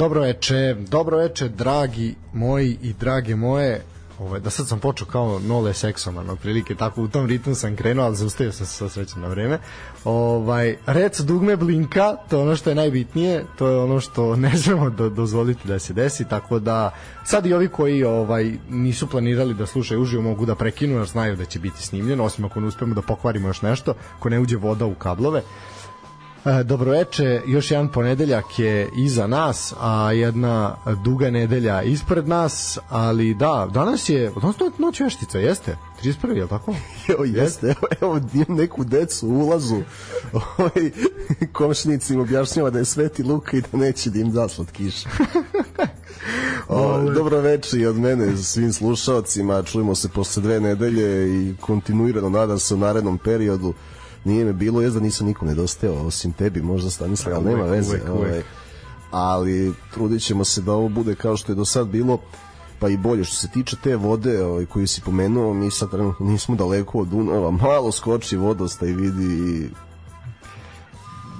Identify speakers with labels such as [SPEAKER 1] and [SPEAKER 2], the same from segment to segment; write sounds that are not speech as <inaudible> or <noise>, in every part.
[SPEAKER 1] Dobro veče, dobro veče, dragi moji i drage moje. Ovaj, da sad sam počeo kao nole seksoman, otprilike tako u tom ritmu sam krenuo, ali zaustavio sam se sa srećem na vreme. Ovaj, rec dugme blinka, to je ono što je najbitnije, to je ono što <laughs> ne znamo da dozvoliti da se desi, tako da sad i ovi koji ovaj nisu planirali da slušaju uživo mogu da prekinu jer znaju da će biti snimljeno, osim ako ne uspemo da pokvarimo još nešto, ako ne uđe voda u kablove. Dobroveče, još jedan ponedeljak je iza nas, a jedna duga nedelja ispred nas, ali da, danas je, danas je noć veštica, jeste? 31. je li tako? <laughs>
[SPEAKER 2] Evo jeste, evo, evo imam neku decu u ulazu ovaj, komšnici im objašnjava da je Sveti Luka i da neće da im da slatkiš. <laughs> o, dobro veče i od mene svim slušalcima, čujemo se posle dve nedelje i kontinuirano nadam se u narednom periodu nije me bilo, jezda nisam nikom nedostajao, osim tebi, možda Stanislav, ali nema veze.
[SPEAKER 1] uvek, uvek.
[SPEAKER 2] Ovaj, ali trudit ćemo se da ovo bude kao što je do sad bilo, pa i bolje što se tiče te vode ovaj, koju si pomenuo, mi sad trenutno nismo daleko od Dunava, malo skoči vodostaj vidi i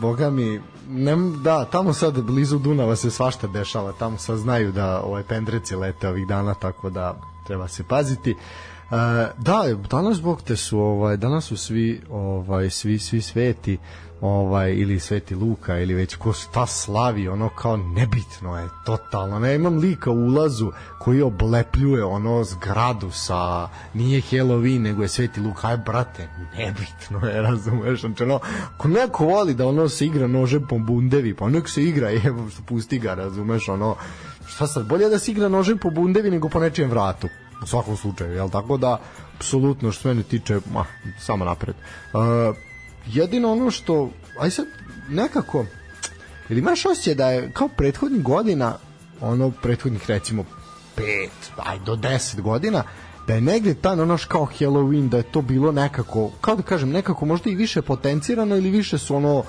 [SPEAKER 1] Boga mi, ne, da, tamo sad blizu Dunava se svašta dešava, tamo sad znaju da ovaj pendreci lete ovih dana, tako da treba se paziti. Uh, da, danas zbog te su ovaj danas su svi ovaj svi svi sveti ovaj ili Sveti Luka ili već ko šta slavi ono kao nebitno je totalno. Ne imam lika u ulazu koji oblepljuje ono zgradu sa nije Halloween nego je Sveti Luka. Aj brate nebitno je <laughs> razumeš znači ono ko neko voli da ono se igra nožem po bundevi pa nek se igra <laughs> je pusti ga razumeš ono šta sad bolje da se igra nožem po bundevi nego po nečijem vratu u svakom slučaju, jel tako da apsolutno što mene tiče, ma, samo napred. Uh, jedino ono što, aj sad nekako, ili imaš osjećaj da je kao prethodnih godina, ono prethodnih recimo 5, aj do 10 godina, da je negde ta naš kao Halloween, da je to bilo nekako, kao da kažem, nekako možda i više potencirano ili više su ono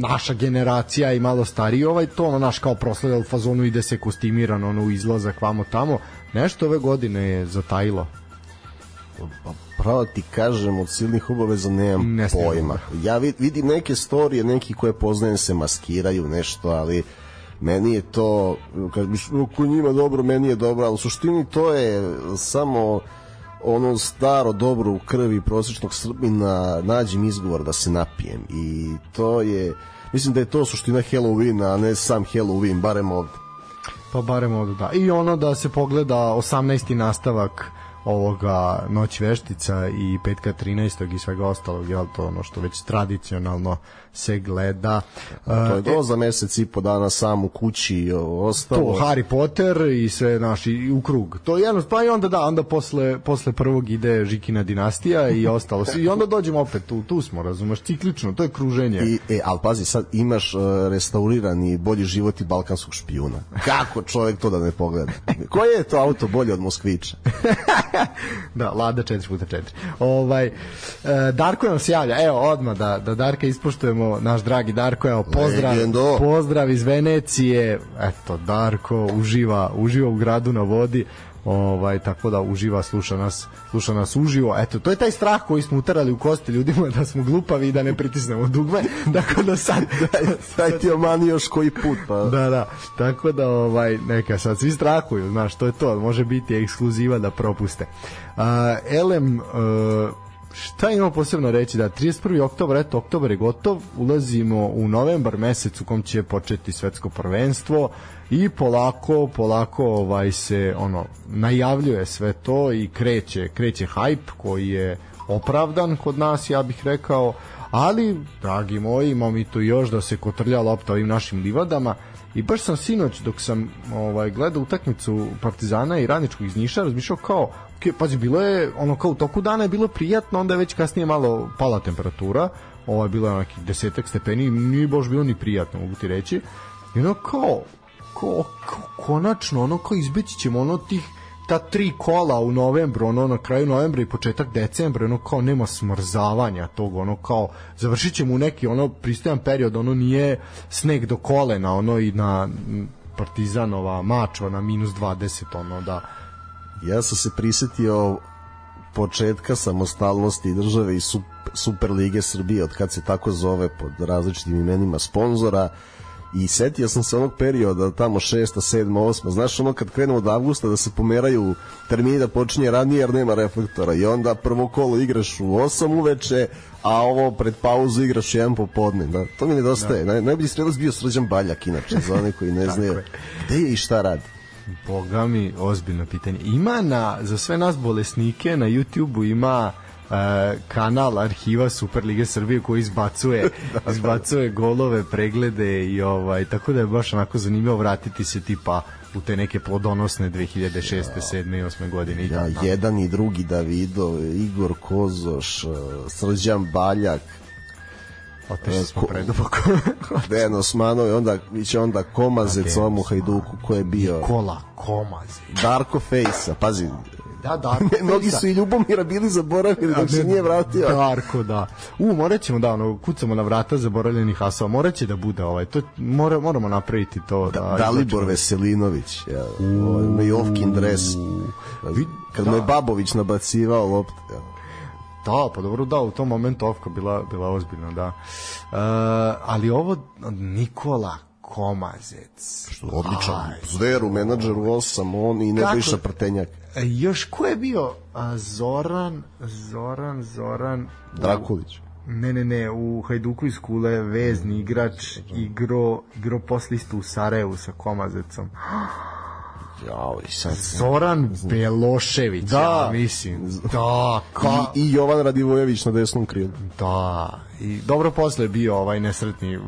[SPEAKER 1] naša generacija i malo stariji ovaj to ono naš kao proslavljal fazonu ide se kostimirano ono u izlazak vamo tamo. Nešto ove godine je zatajilo.
[SPEAKER 2] Pa pravo ti kažem od silnih obaveza nemam
[SPEAKER 1] Ne
[SPEAKER 2] pojma. Ja vid- vidim neke storije, neki koje poznajem se maskiraju nešto, ali meni je to, kad ko njima dobro, meni je dobro, ali u suštini to je samo ono staro dobro u krvi prosječnog Srbina nađem izgovor da se napijem i to je mislim da je to suština Halloweena, a ne sam Halloween, barem ovde.
[SPEAKER 1] pa barem ovde da i ono da se pogleda 18. nastavak ovoga Noć veštica i petka 13. i svega ostalog, jel to ono što već tradicionalno se gleda.
[SPEAKER 2] To je do za mesec i po dana sam u kući i ostalo.
[SPEAKER 1] to Harry Potter i sve naši u krug. To je jedno, pa i onda da, onda posle, posle prvog ide Žikina dinastija i <laughs> ostalo. I onda dođemo opet tu, tu smo, razumeš, ciklično, to je kruženje.
[SPEAKER 2] I, e, ali pazi, sad imaš uh, restaurirani bolji život i balkanskog špijuna. Kako čovjek to da ne pogleda? <laughs> Koje je to auto bolje od Moskvića? <laughs>
[SPEAKER 1] da, Lada 4x4. Ovaj, e, Darko nam se javlja, evo odmah da, da Darka ispoštujemo, naš dragi Darko, evo pozdrav,
[SPEAKER 2] Legendo.
[SPEAKER 1] pozdrav iz Venecije, eto Darko uživa, uživa u gradu na vodi, ovaj tako da uživa sluša nas sluša nas uživo eto to je taj strah koji smo utarali u kosti ljudima da smo glupavi i da ne pritisnemo dugme <laughs> tako da sad
[SPEAKER 2] Daj ti omani još koji put, pa...
[SPEAKER 1] da, da. Tako da ovaj neka sad svi strahuju, znaš, to je to, može biti ekskluziva da propuste. Uh, Elem uh, šta imamo posebno reći? Da 31. oktobar, eto oktobar je gotov, ulazimo u novembar mesec u kom će početi svetsko prvenstvo i polako, polako ovaj se ono najavljuje sve to i kreće, kreće hype koji je opravdan kod nas, ja bih rekao, ali, dragi moji, imamo mi tu još da se kotrlja lopta ovim našim livadama. I baš sam sinoć dok sam ovaj gledao utakmicu Partizana i Radničkog iz Niša razmišljao kao pazi, bilo je ono kao u toku dana je bilo prijatno, onda je već kasnije malo pala temperatura, ovo je bilo nekih desetak stepeni, nije baš bilo ni prijatno, mogu ti reći. I ono kao, kao, kao konačno, ono kao izbeći ćemo ono tih ta tri kola u novembru, ono na kraju novembra i početak decembra, ono kao nema smrzavanja tog, ono kao završit ćemo u neki ono pristojan period, ono nije sneg do kolena, ono i na Partizanova mačva na minus 20, ono da
[SPEAKER 2] Ja sam se prisetio početka samostalnosti države i sup, Super Lige Srbije, od kad se tako zove pod različitim imenima sponzora, i setio sam se onog perioda tamo 6. 7. 8. znaš ono kad krenu od avgusta da se pomeraju termini da počinje ranije jer nema reflektora i onda prvo kolo igraš u 8 uveče a ovo pred pauzu igraš jedan popodne da, to mi nedostaje da. Naj, najbolji strelac bio Srđan Baljak inače za one koji ne <laughs> znaju gde je i šta radi
[SPEAKER 1] Boga mi, ozbiljno pitanje. Ima na, za sve nas bolesnike na YouTube-u ima uh, kanal arhiva Superlige Srbije koji izbacuje <laughs> da, izbacuje golove, preglede i ovaj tako da je baš onako zanimljivo vratiti se tipa u te neke plodonosne 2006. Ja. 7. i 8. godine. I
[SPEAKER 2] ja, jedan i drugi Davido, Igor Kozoš, Srđan Baljak,
[SPEAKER 1] Otišli smo preduboko. <laughs>
[SPEAKER 2] Dejan Osmanov i onda, će onda Komazec ovom u Hajduku ko je bio...
[SPEAKER 1] Nikola Komazec.
[SPEAKER 2] Darko Fejsa, pazi,
[SPEAKER 1] Da, Darko. <laughs>
[SPEAKER 2] Mnogi su i Ljubomira bili zaboravili dok se nije vratio.
[SPEAKER 1] Darko, da. U, morat ćemo da, ono, kucamo na vrata zaboravljenih asova. Morat će da bude ovaj. To, mora, moramo napraviti to. Da,
[SPEAKER 2] da Dalibor Veselinović. Ja, ovaj, Jovkin dres. Kad da. mu je Babović nabacivao loptu. Ja.
[SPEAKER 1] Da, pa dobro, da, u tom momentu Ofka bila, bila ozbiljna, da. Uh, ali ovo Nikola Komazec.
[SPEAKER 2] Što odličan. Zveru, menadžer u 8, on i Nebojša Prtenjak.
[SPEAKER 1] E, još ko je bio? A, Zoran, Zoran, Zoran...
[SPEAKER 2] Drakulić.
[SPEAKER 1] Ne, ne, ne, u Hajduku iz Kule vezni igrač igro, igro posle isto u Sarajevu sa Komazecom.
[SPEAKER 2] I sad...
[SPEAKER 1] Zoran Belošević, da, ja mislim. Da,
[SPEAKER 2] ka... I, I Jovan Radivojević na desnom krilu.
[SPEAKER 1] Da, i dobro posle je bio ovaj nesretni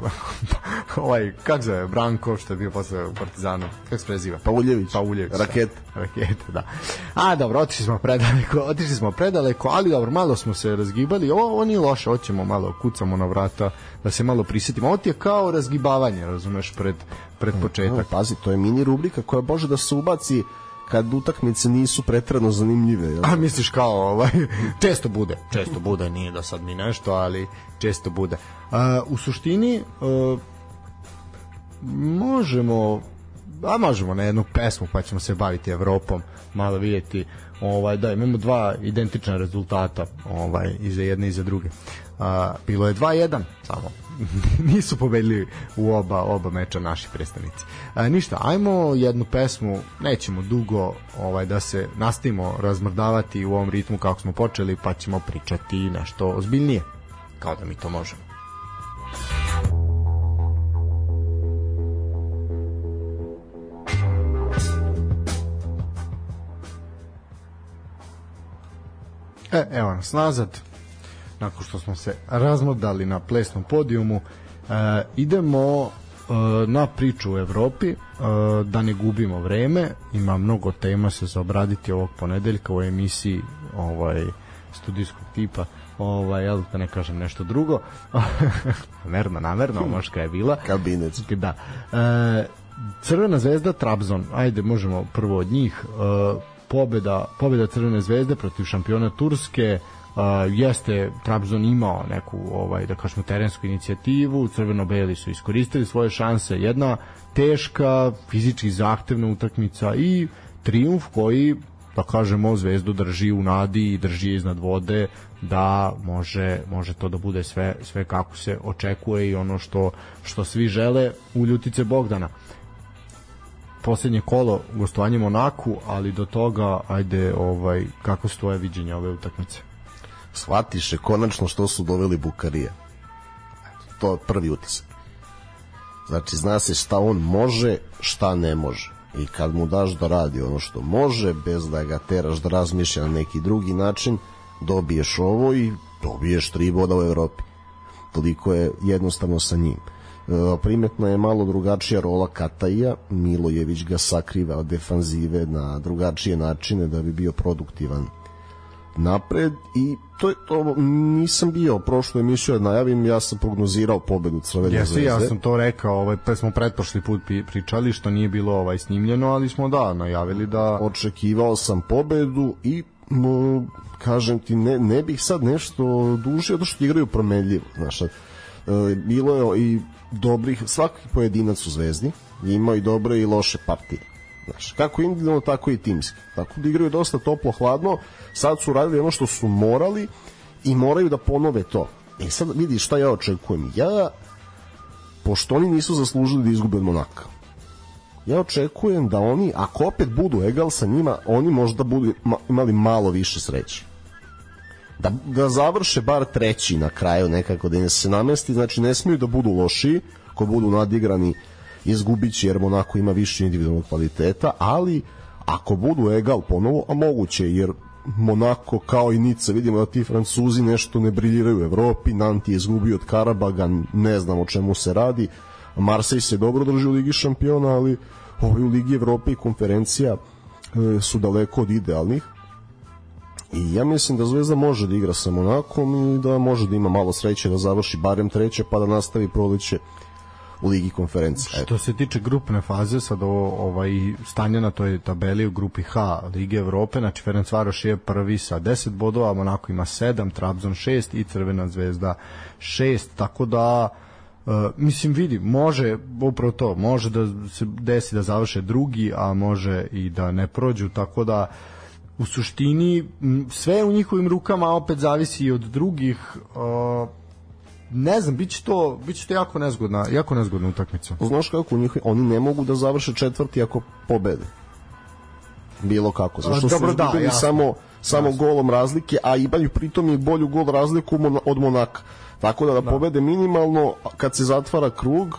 [SPEAKER 1] <laughs> ovaj, kako zove, Branko, što je bio posle u Partizanu, kako se preziva?
[SPEAKER 2] Pauljević.
[SPEAKER 1] Pauljević.
[SPEAKER 2] Raket.
[SPEAKER 1] Da. Raket, da. A, dobro, otišli smo predaleko, <laughs> otišli smo predaleko, ali dobro, malo smo se razgibali, ovo, ovo nije loše, hoćemo malo, kucamo na vrata, da se malo prisetimo. Ovo ti je kao razgibavanje, razumeš, pred, pred početak. No,
[SPEAKER 2] pazi, to je mini rubrika koja može da se ubaci kad utakmice nisu pretrano zanimljive. Jel?
[SPEAKER 1] A misliš kao, ovaj, <laughs> često bude, često bude, nije da sad mi nešto, ali često bude. Uh, u suštini, uh, možemo a možemo na jednu pesmu pa ćemo se baviti Evropom malo vidjeti ovaj da imamo dva identična rezultata ovaj i za jedne i za druge a, bilo je 2-1 samo <laughs> nisu pobedili u oba oba meča naši predstavnici. A, ništa, ajmo jednu pesmu, nećemo dugo ovaj da se nastavimo razmrdavati u ovom ritmu kako smo počeli, pa ćemo pričati nešto ozbiljnije, kao da mi to možemo. E, evo nas nazad nakon što smo se razmodali na plesnom podijumu, e, idemo e, na priču u Evropi, e, da ne gubimo vreme, ima mnogo tema se za obraditi ovog ponedeljka u emisiji ovaj studijskog tipa ovaj, ja da ne kažem nešto drugo. <laughs> Namerno, namerno, moška je bila.
[SPEAKER 2] Kabinet
[SPEAKER 1] da. E, Crvena zvezda Trabzon, ajde možemo prvo od njih. E, pobeda, pobeda Crvene zvezde protiv šampiona Turske Uh, jeste Trabzon imao neku ovaj da kažemo terensku inicijativu, crveno-beli su iskoristili svoje šanse, jedna teška, fizički zahtevna utakmica i triumf koji da kažemo Zvezdu drži u nadi i drži iznad vode da može može to da bude sve sve kako se očekuje i ono što što svi žele u ljutice Bogdana poslednje kolo gostovanje Monaku, ali do toga ajde ovaj kako su tvoje viđenje ove utakmice?
[SPEAKER 2] Shvatiše konačno što su doveli Bukarije. To je prvi utisak. Znači, zna se šta on može, šta ne može. I kad mu daš da radi ono što može, bez da ga teraš da razmišlja na neki drugi način, dobiješ ovo i dobiješ tri boda u Evropi. Toliko je jednostavno sa njim. E, primetno je malo drugačija rola Kataija, Milojević ga sakriva od defanzive na drugačije načine da bi bio produktivan napred i to je to nisam bio prošlu emisiju da najavim ja sam prognozirao pobedu Crvene Jesi, zvezde.
[SPEAKER 1] ja sam to rekao, ovaj pa smo pretprošli put pričali što nije bilo ovaj snimljeno, ali smo da najavili da
[SPEAKER 2] očekivao sam pobedu i m, kažem ti ne, ne bih sad nešto duže zato što igraju promenljivo, znaš. E, bilo je i dobrih svaki pojedinac u Zvezdi, imao i dobre i loše partije. Znaš, kako individualno, tako i timski. Tako da igraju dosta toplo, hladno, sad su radili ono što su morali i moraju da ponove to. E sad vidi šta ja očekujem. Ja pošto oni nisu zaslužili da izgube od Monaka, ja očekujem da oni, ako opet budu egal sa njima, oni možda budu imali malo više sreće. Da, da završe bar treći na kraju nekako, da im se namesti, znači ne smiju da budu loši, ko budu nadigrani izgubit će jer Monako ima više individualnog kvaliteta, ali ako budu egal ponovo, a moguće jer Monako kao i Nica, vidimo da ti Francuzi nešto ne briljiraju u Evropi, Nanti je izgubio od Karabaga, ne znam o čemu se radi, Marseille se dobro drži u Ligi šampiona, ali ovaj u Ligi Evrope i konferencija e, su daleko od idealnih. I ja mislim da Zvezda može da igra sa Monakom i da može da ima malo sreće da završi barem treće pa da nastavi proleće u Ligi konferencije.
[SPEAKER 1] Što se tiče grupne faze, sad ovo, ovaj, stanje na toj tabeli u grupi H Lige Evrope, znači Ferencvaroš je prvi sa 10 bodova, Monako ima 7, Trabzon 6 i Crvena zvezda 6, tako da Uh, mislim vidi, može upravo to, može da se desi da završe drugi, a može i da ne prođu, tako da u suštini sve u njihovim rukama opet zavisi i od drugih uh, ne znam, biće to, biće to jako nezgodna, jako nezgodna utakmica.
[SPEAKER 2] Znaš kako njih, oni ne mogu da završe četvrti ako pobede. Bilo kako, zašto su Dobro, da, samo samo jasno. golom razlike, a imaju pritom i bolju gol razliku od Monaka. Tako da da, da. pobede minimalno, kad se zatvara krug,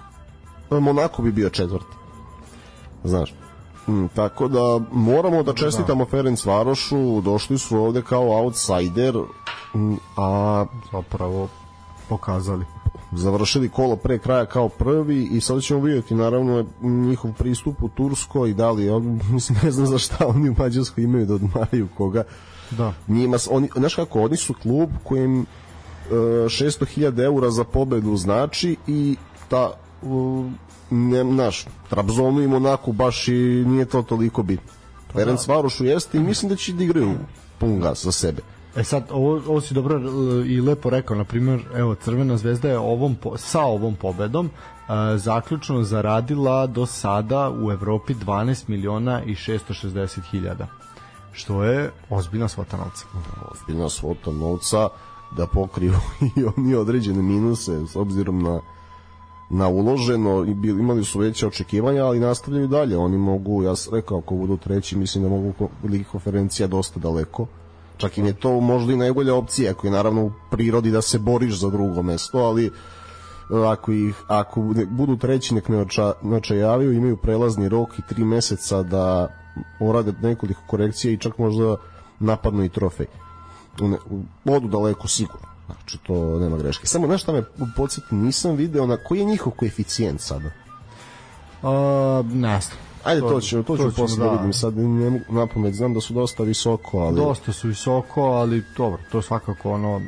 [SPEAKER 2] Monako bi bio četvrti. Znaš. Mm, tako da moramo da čestitamo da. Ferenc Varošu, došli su ovde kao outsider, mm, a
[SPEAKER 1] zapravo pokazali
[SPEAKER 2] završili kolo pre kraja kao prvi i sad ćemo vidjeti naravno njihov pristup u Turskoj i da li on, <laughs> mislim ne znam za šta oni u Mađarskoj imaju da odmaraju koga da. njima, oni, znaš kako, oni su klub kojem uh, 600.000 eura za pobedu znači i ta uh, ne, naš, Trabzonu i Monaku baš i nije to toliko bitno Ferenc da. Varošu jeste i mislim da će da igraju pun gas za sebe
[SPEAKER 1] E sad, ovo, ovo si dobro e, i lepo rekao, na primjer, evo, Crvena zvezda je ovom, sa ovom pobedom uh, zaključno zaradila do sada u Evropi 12 miliona i 660 hiljada što je ozbiljna svota novca.
[SPEAKER 2] Ozbiljna svota novca da pokriju <laughs> i oni određene minuse s obzirom na na uloženo i imali su veće očekivanja, ali nastavljaju dalje. Oni mogu, ja sam rekao, ako budu treći, mislim da mogu Ligi konferencija dosta daleko čak im je to možda i najbolja opcija ako je naravno u prirodi da se boriš za drugo mesto ali e, ako ih ako budu treći nek ne očajavaju imaju prelazni rok i tri meseca da urade nekoliko korekcija i čak možda napadnu i trofej. Odu daleko sigurno. Znači to nema greške. Samo nešto me podsjeti nisam video na koji je njihov koeficijent sada?
[SPEAKER 1] Uh, znam
[SPEAKER 2] Ajde, to, ću, to, ću posle da, da vidim, sad ne mogu napamet, znam da su dosta visoko, ali...
[SPEAKER 1] Dosta su visoko, ali dobro, to svakako ono,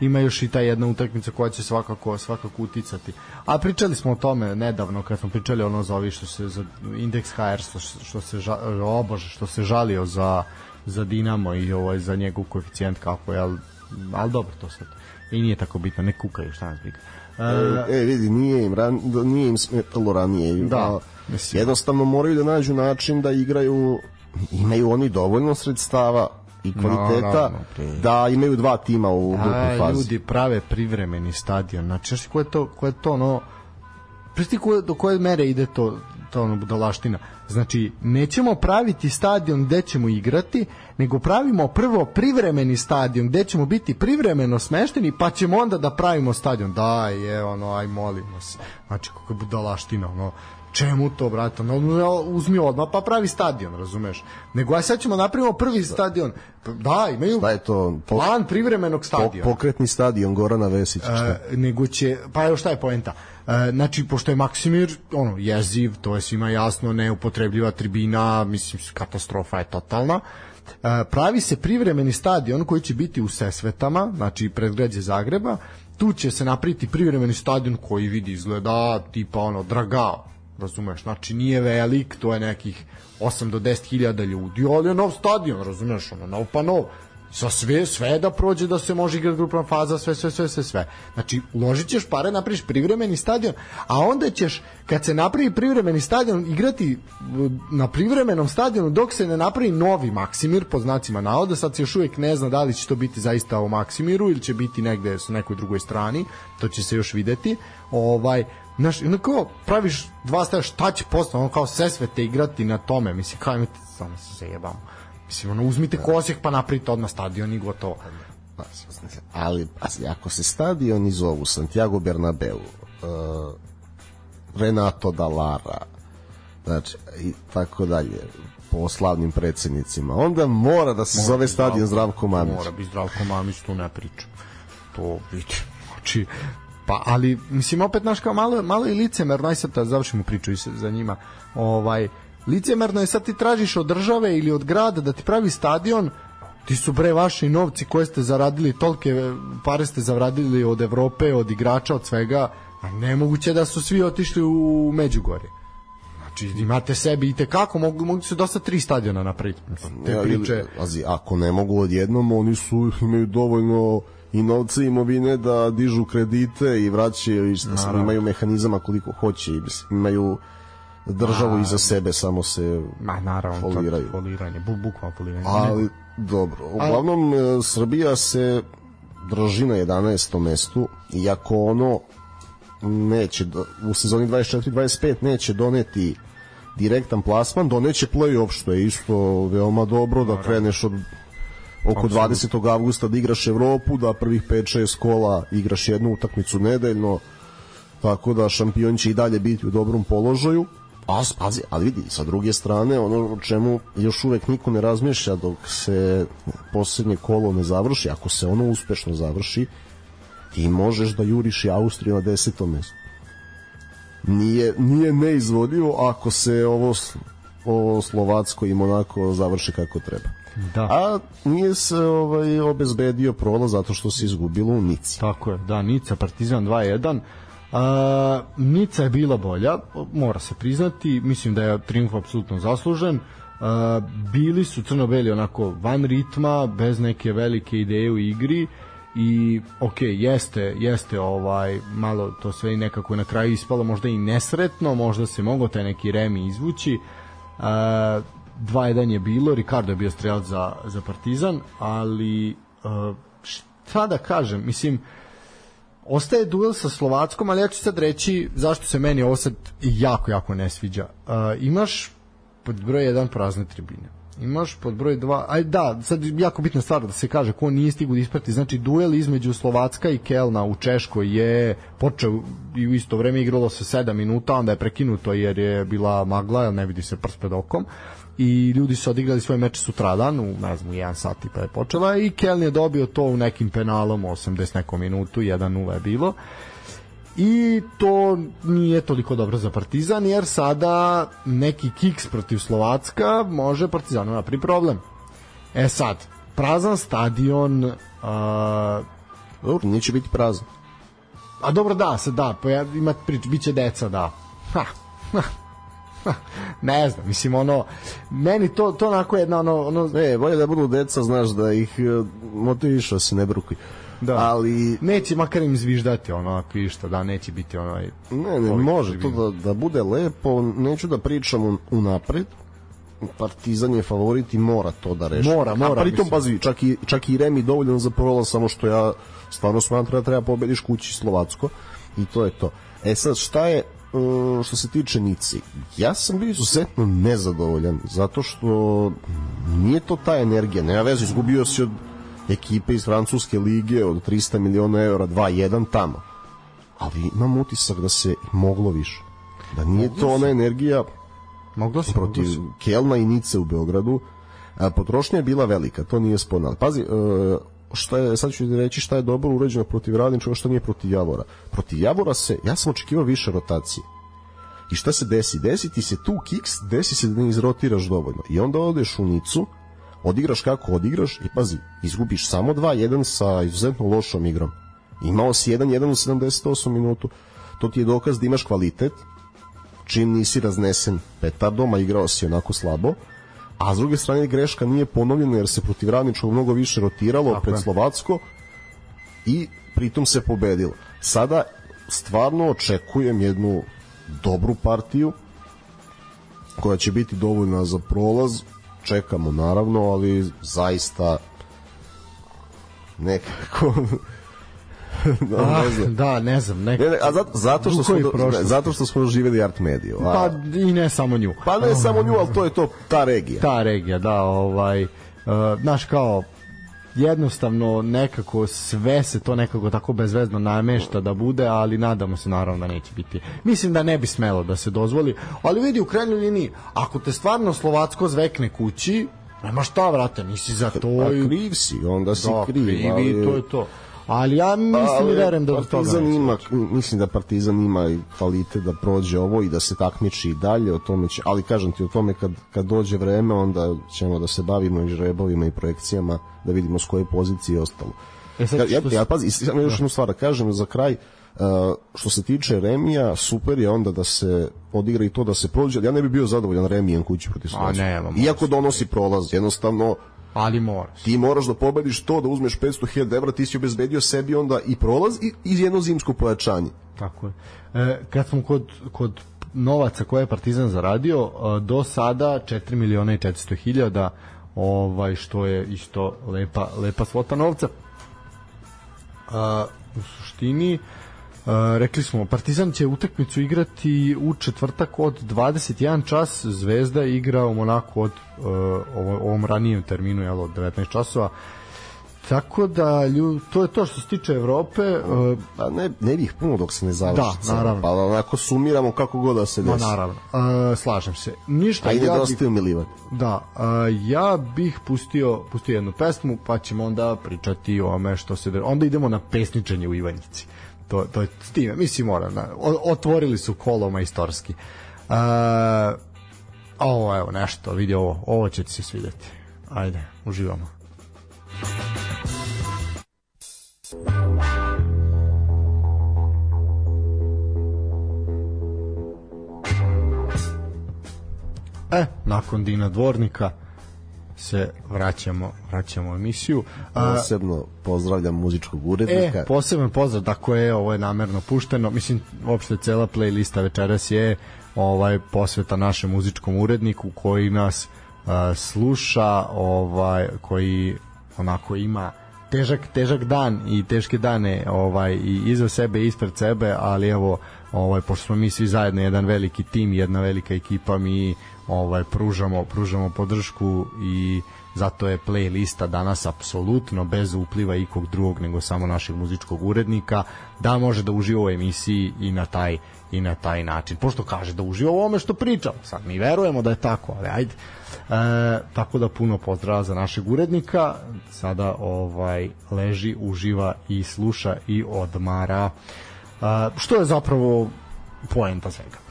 [SPEAKER 1] ima još i ta jedna utakmica koja će svakako svakako uticati. A pričali smo o tome nedavno kad smo pričali ono za ovi što se za indeks HR što, što se ža, o Bože, što se žalio za za Dinamo i ovaj za njegov koeficijent kako je, al al dobro to sad. I nije tako bitno, ne kukaju, šta nas briga.
[SPEAKER 2] E, e, vidi, nije im, ran, nije im smetalo ranije.
[SPEAKER 1] Da.
[SPEAKER 2] Mislim. Jednostavno moraju da nađu način da igraju, imaju oni dovoljno sredstava i kvaliteta no, no, no, da imaju dva tima u grupnoj fazi.
[SPEAKER 1] Ljudi prave privremeni stadion. Znači, ko je to, ko je to no, Presti ko, do koje mere ide to, to ono budalaština. Znači, nećemo praviti stadion gde ćemo igrati, nego pravimo prvo privremeni stadion gde ćemo biti privremeno smešteni, pa ćemo onda da pravimo stadion. Da, je, ono, aj molimo se. Znači, kako je budalaština, ono, čemu to, brate? No, uzmi odmah pa pravi stadion, razumeš? Nego aj sad ćemo napravimo prvi stadion. Da, imaju
[SPEAKER 2] Šta je to?
[SPEAKER 1] plan privremenog stadiona.
[SPEAKER 2] Pokretni stadion Gorana Vesića.
[SPEAKER 1] E, nego će, pa evo šta je poenta? E, znači, pošto je Maksimir ono, jeziv, to je svima jasno, neupotrebljiva tribina, mislim, katastrofa je totalna. E, pravi se privremeni stadion koji će biti u Sesvetama, znači predgrađe Zagreba, tu će se napriti privremeni stadion koji vidi izgleda tipa ono Dragao razumeš, znači nije velik, to je nekih 8 do 10 hiljada ljudi, ali je nov stadion, razumeš, ono, nov pa nov, sa sve, sve da prođe da se može igrati grupna faza, sve, sve, sve, sve, sve. Znači, uložit ćeš pare, napraviš privremeni stadion, a onda ćeš, kad se napravi privremeni stadion, igrati na privremenom stadionu dok se ne napravi novi Maksimir, po znacima navoda, sad se još uvijek ne zna da li će to biti zaista u Maksimiru ili će biti negde sa nekoj drugoj strani, to će se još videti, ovaj, Znaš, onako praviš dva staja, šta će posle, ono kao sve svete igrati na tome, mislim, kao imate, samo se zajebamo. Mislim, ono, uzmite kosjek pa napravite odmah stadion i gotovo.
[SPEAKER 2] ali pazi, ako se stadioni zovu Santiago Bernabeu, uh, Renato Dallara, znači, i tako dalje, po slavnim predsednicima, onda mora da se
[SPEAKER 1] Mora
[SPEAKER 2] zove stadion Zdravko Mamić.
[SPEAKER 1] Mora biti Zdravko Mamić, tu ne pričam. To vidi. Znači, pa, ali, mislim, opet, znaš, kao malo, malo je licemerno, aj sad da završimo priču i za njima, ovaj, licemerno je sad ti tražiš od države ili od grada da ti pravi stadion, ti su bre vaši novci koje ste zaradili, tolke pare ste zaradili od Evrope, od igrača, od svega, a nemoguće da su svi otišli u Međugorje. Znači, imate sebi i tekako, mogu, mogu se dosta tri stadiona napraviti. Te
[SPEAKER 2] Ja, ili-
[SPEAKER 1] priče...
[SPEAKER 2] pazi, ako ne mogu odjednom, oni su imaju dovoljno i novca i imovine da dižu kredite i vraćaju i šta,
[SPEAKER 1] Naravno.
[SPEAKER 2] imaju mehanizama koliko hoće i mislim, imaju državu iza sebe samo se
[SPEAKER 1] Ma naravno,
[SPEAKER 2] foliraju.
[SPEAKER 1] foliranje, bu, bukvalno foliranje.
[SPEAKER 2] ali dobro uglavnom e, Srbija se drži na 11. mestu iako ono neće u sezoni 24-25 neće doneti direktan plasman, doneće play-off što je isto veoma dobro da kreneš od oko 20. avgusta da igraš Evropu, da prvih 5-6 kola igraš jednu utakmicu nedeljno, tako da šampion će i dalje biti u dobrom položaju. A, pazi, ali vidi, sa druge strane, ono o čemu još uvek niko ne razmišlja dok se poslednje kolo ne završi, ako se ono uspešno završi, ti možeš da juriš i Austriju na desetom mestu. Nije, nije neizvodljivo ako se ovo, ovo Slovacko i Monako završi kako treba.
[SPEAKER 1] Da.
[SPEAKER 2] A nije se ovaj, obezbedio prolaz zato što se izgubilo u Nici.
[SPEAKER 1] Tako je, da, Nica, Partizan 2-1. A, Nica je bila bolja, mora se priznati, mislim da je triumf apsolutno zaslužen. A, bili su crno-beli onako van ritma, bez neke velike ideje u igri i ok, jeste, jeste ovaj malo to sve i nekako na kraju ispalo možda i nesretno, možda se mogao taj neki remi izvući. A, 2-1 je bilo, Ricardo je bio strelac za, za Partizan, ali a, šta da kažem, mislim, ostaje duel sa Slovackom, ali ja ću sad reći zašto se meni ovo sad jako, jako ne sviđa. Uh, imaš pod broj 1 prazne tribine. Imaš pod broj 2, aj da, sad jako bitna stvar da se kaže ko nije stigu da isprati, znači duel između Slovacka i Kelna u Češkoj je počeo i u isto vreme igralo se 7 minuta, onda je prekinuto jer je bila magla, ne vidi se prst pred okom i ljudi su odigrali svoj meč sutradan u ne znam u 1 sat i pa je počela i Keln je dobio to u nekim penalom 80 nekom minutu 1-0 je bilo. I to nije toliko dobro za Partizan jer sada neki kiks protiv Slovacka može Partizanu napravi problem. E sad prazan stadion a,
[SPEAKER 2] Dobro, neće biti prazan.
[SPEAKER 1] a dobro da se da pa ja, ima prič biće deca da. Ha, ha, <laughs> ne znam mislim ono meni to to onako jedna ono, ono
[SPEAKER 2] Ne, bolje da budu deca, znaš, da ih e, motiviš da se ne brukuju.
[SPEAKER 1] Da.
[SPEAKER 2] Ali,
[SPEAKER 1] neće makar im zviždati ono ako išta da neće biti onaj
[SPEAKER 2] ne, ne,
[SPEAKER 1] Ovih
[SPEAKER 2] može to da, da bude lepo, neću da pričam unapred, Partizan je favorit i mora to da reši.
[SPEAKER 1] Mora, mora,
[SPEAKER 2] A pritom, pazi, čak i, čak i Remi dovoljno za prolaz, samo što ja stvarno smatram da treba pobediš kući Slovacko i to je to. E sad, šta je e, što se tiče Nici? Ja sam bio izuzetno nezadovoljan, zato što nije to ta energija, nema veze, izgubio si od ekipe iz Francuske lige od 300 miliona eura 2-1 tamo. Ali imam utisak da se moglo više. Da nije to ona energija
[SPEAKER 1] moglo se
[SPEAKER 2] protiv
[SPEAKER 1] moglo se.
[SPEAKER 2] Kelna i Nice u Beogradu. A, potrošnja je bila velika, to nije sporno. Ali pazi, e, šta je, sad ću reći šta je dobro urađeno protiv Radničkog, šta nije protiv Javora. Protiv Javora se, ja sam očekivao više rotacije. I šta se desi? Desi ti se tu kiks, desi se da ne izrotiraš dovoljno. I onda odeš u Nicu, odigraš kako odigraš i pazi, izgubiš samo 2-1 sa izuzetno lošom igrom. Imao si 1-1 u 78 minutu. To ti je dokaz da imaš kvalitet, čim nisi raznesen petardom, a igrao si onako slabo, a s druge strane greška nije ponovljena jer se protiv radničkog mnogo više rotiralo
[SPEAKER 1] Tako
[SPEAKER 2] pred
[SPEAKER 1] je.
[SPEAKER 2] Slovacko i pritom se pobedilo. Sada stvarno očekujem jednu dobru partiju koja će biti dovoljna za prolaz čekamo naravno ali zaista nekako <laughs> no,
[SPEAKER 1] Ah,
[SPEAKER 2] ne znam.
[SPEAKER 1] da, ne znam, nek...
[SPEAKER 2] Ne, ne, a zato, zato, što smo,
[SPEAKER 1] prošlosti.
[SPEAKER 2] ne, zato što smo živjeli art mediju. A,
[SPEAKER 1] Pa i ne samo nju.
[SPEAKER 2] pa ne samo nju, ali to je to, ta regija.
[SPEAKER 1] ta regija, da, ovaj, uh, znaš kao, jednostavno nekako sve se to nekako tako bezvezno namešta da bude, ali nadamo se naravno da neće biti. Mislim da ne bi smelo da se dozvoli, ali vidi u krajnjoj liniji, ako te stvarno Slovacko zvekne kući, nema šta, vrate, nisi za <laughs> to
[SPEAKER 2] A kriv si, onda si
[SPEAKER 1] da,
[SPEAKER 2] kriv. ali-
[SPEAKER 1] to je to. Ali ja mislim i verujem da
[SPEAKER 2] Partizan
[SPEAKER 1] neće.
[SPEAKER 2] ima, mislim da Partizan ima i kvalitet da prođe ovo i da se takmiči i dalje o tome će, ali kažem ti o tome kad, kad dođe vreme onda ćemo da se bavimo i žrebovima i projekcijama da vidimo s koje pozicije i ostalo.
[SPEAKER 1] E sad,
[SPEAKER 2] ja, ja, ja pazi, samo još jednu stvar da kažem za kraj uh, što se tiče Remija, super je onda da se odigra i to da se prođe, ali ja ne bi bio zadovoljan Remijem kući protiv
[SPEAKER 1] mora
[SPEAKER 2] Iako donosi prolaz, jednostavno
[SPEAKER 1] Ali moraš.
[SPEAKER 2] ti moraš da pobediš to da uzmeš 500.000 evra, ti si obezbedio sebi onda i prolaz i, i jedno zimsko pojačanje.
[SPEAKER 1] Tako je. E, kad smo kod, kod novaca koje je Partizan zaradio, e, do sada 4 miliona i 400 hiljada, ovaj, što je isto lepa, lepa svota novca. A, u suštini, a, rekli smo, Partizan će utakmicu igrati u četvrtak od 21 čas, Zvezda igra u Monaku od uh, ovo, ovom ranijem terminu, jel, od 19 časova. Tako da, lju, to je to što se tiče Evrope. Uh,
[SPEAKER 2] Pa ne, ne bih puno dok se ne završi.
[SPEAKER 1] Da, naravno.
[SPEAKER 2] Pa onako sumiramo kako god da se
[SPEAKER 1] Ma
[SPEAKER 2] desi.
[SPEAKER 1] naravno. Uh, slažem se. Ništa
[SPEAKER 2] A i
[SPEAKER 1] ja bih,
[SPEAKER 2] nedostaju milivan.
[SPEAKER 1] da, uh, ja bih pustio pustio jednu pesmu, pa ćemo onda pričati o ome što se onda idemo na pesničenje u Ivanjici. To to je s time, mislim mora, na, o- otvorili su kolo majstorski. Uh, ovo evo nešto, vidi ovo, ovo će ti se svidjeti. Ajde, uživamo. E, nakon Dina Dvornika se vraćamo, vraćamo u emisiju. A,
[SPEAKER 2] Posebno pozdravljam muzičkog urednika.
[SPEAKER 1] E, poseban pozdrav, tako je, ovo je namerno pušteno. Mislim, uopšte cela playlista večeras je ovaj posveta našem muzičkom uredniku koji nas uh, sluša, ovaj koji onako ima težak težak dan i teške dane ovaj i iza sebe i ispred sebe, ali evo ovaj pošto smo mi svi zajedno jedan veliki tim, jedna velika ekipa, mi ovaj pružamo pružamo podršku i zato je playlista danas apsolutno bez upliva ikog drugog nego samo našeg muzičkog urednika da može da uživa u emisiji i na taj i na taj način. Pošto kaže da uživa u ovome što pričamo sad mi verujemo da je tako ali ajde. E, tako da puno pozdrava za našeg urednika. Sada ovaj leži uživa i sluša i odmara. E, što je zapravo poenta svega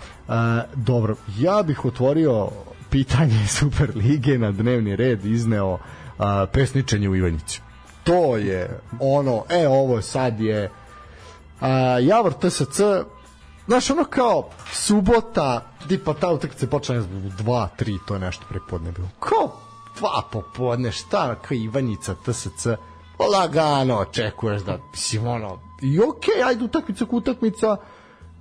[SPEAKER 1] dobro ja bih otvorio pitanje <laughs> Superlige na dnevni red izneo a, pesničenje u Ivanjici. To je ono, e ovo sad je a, Javor TSC znaš ono kao subota tipa ta utakmica počne u 2, 3 to je nešto prepodne bilo kao dva popodne šta kao Ivanjica TSC lagano očekuješ da mislim ono i okej okay, ajde utakmica ko utakmica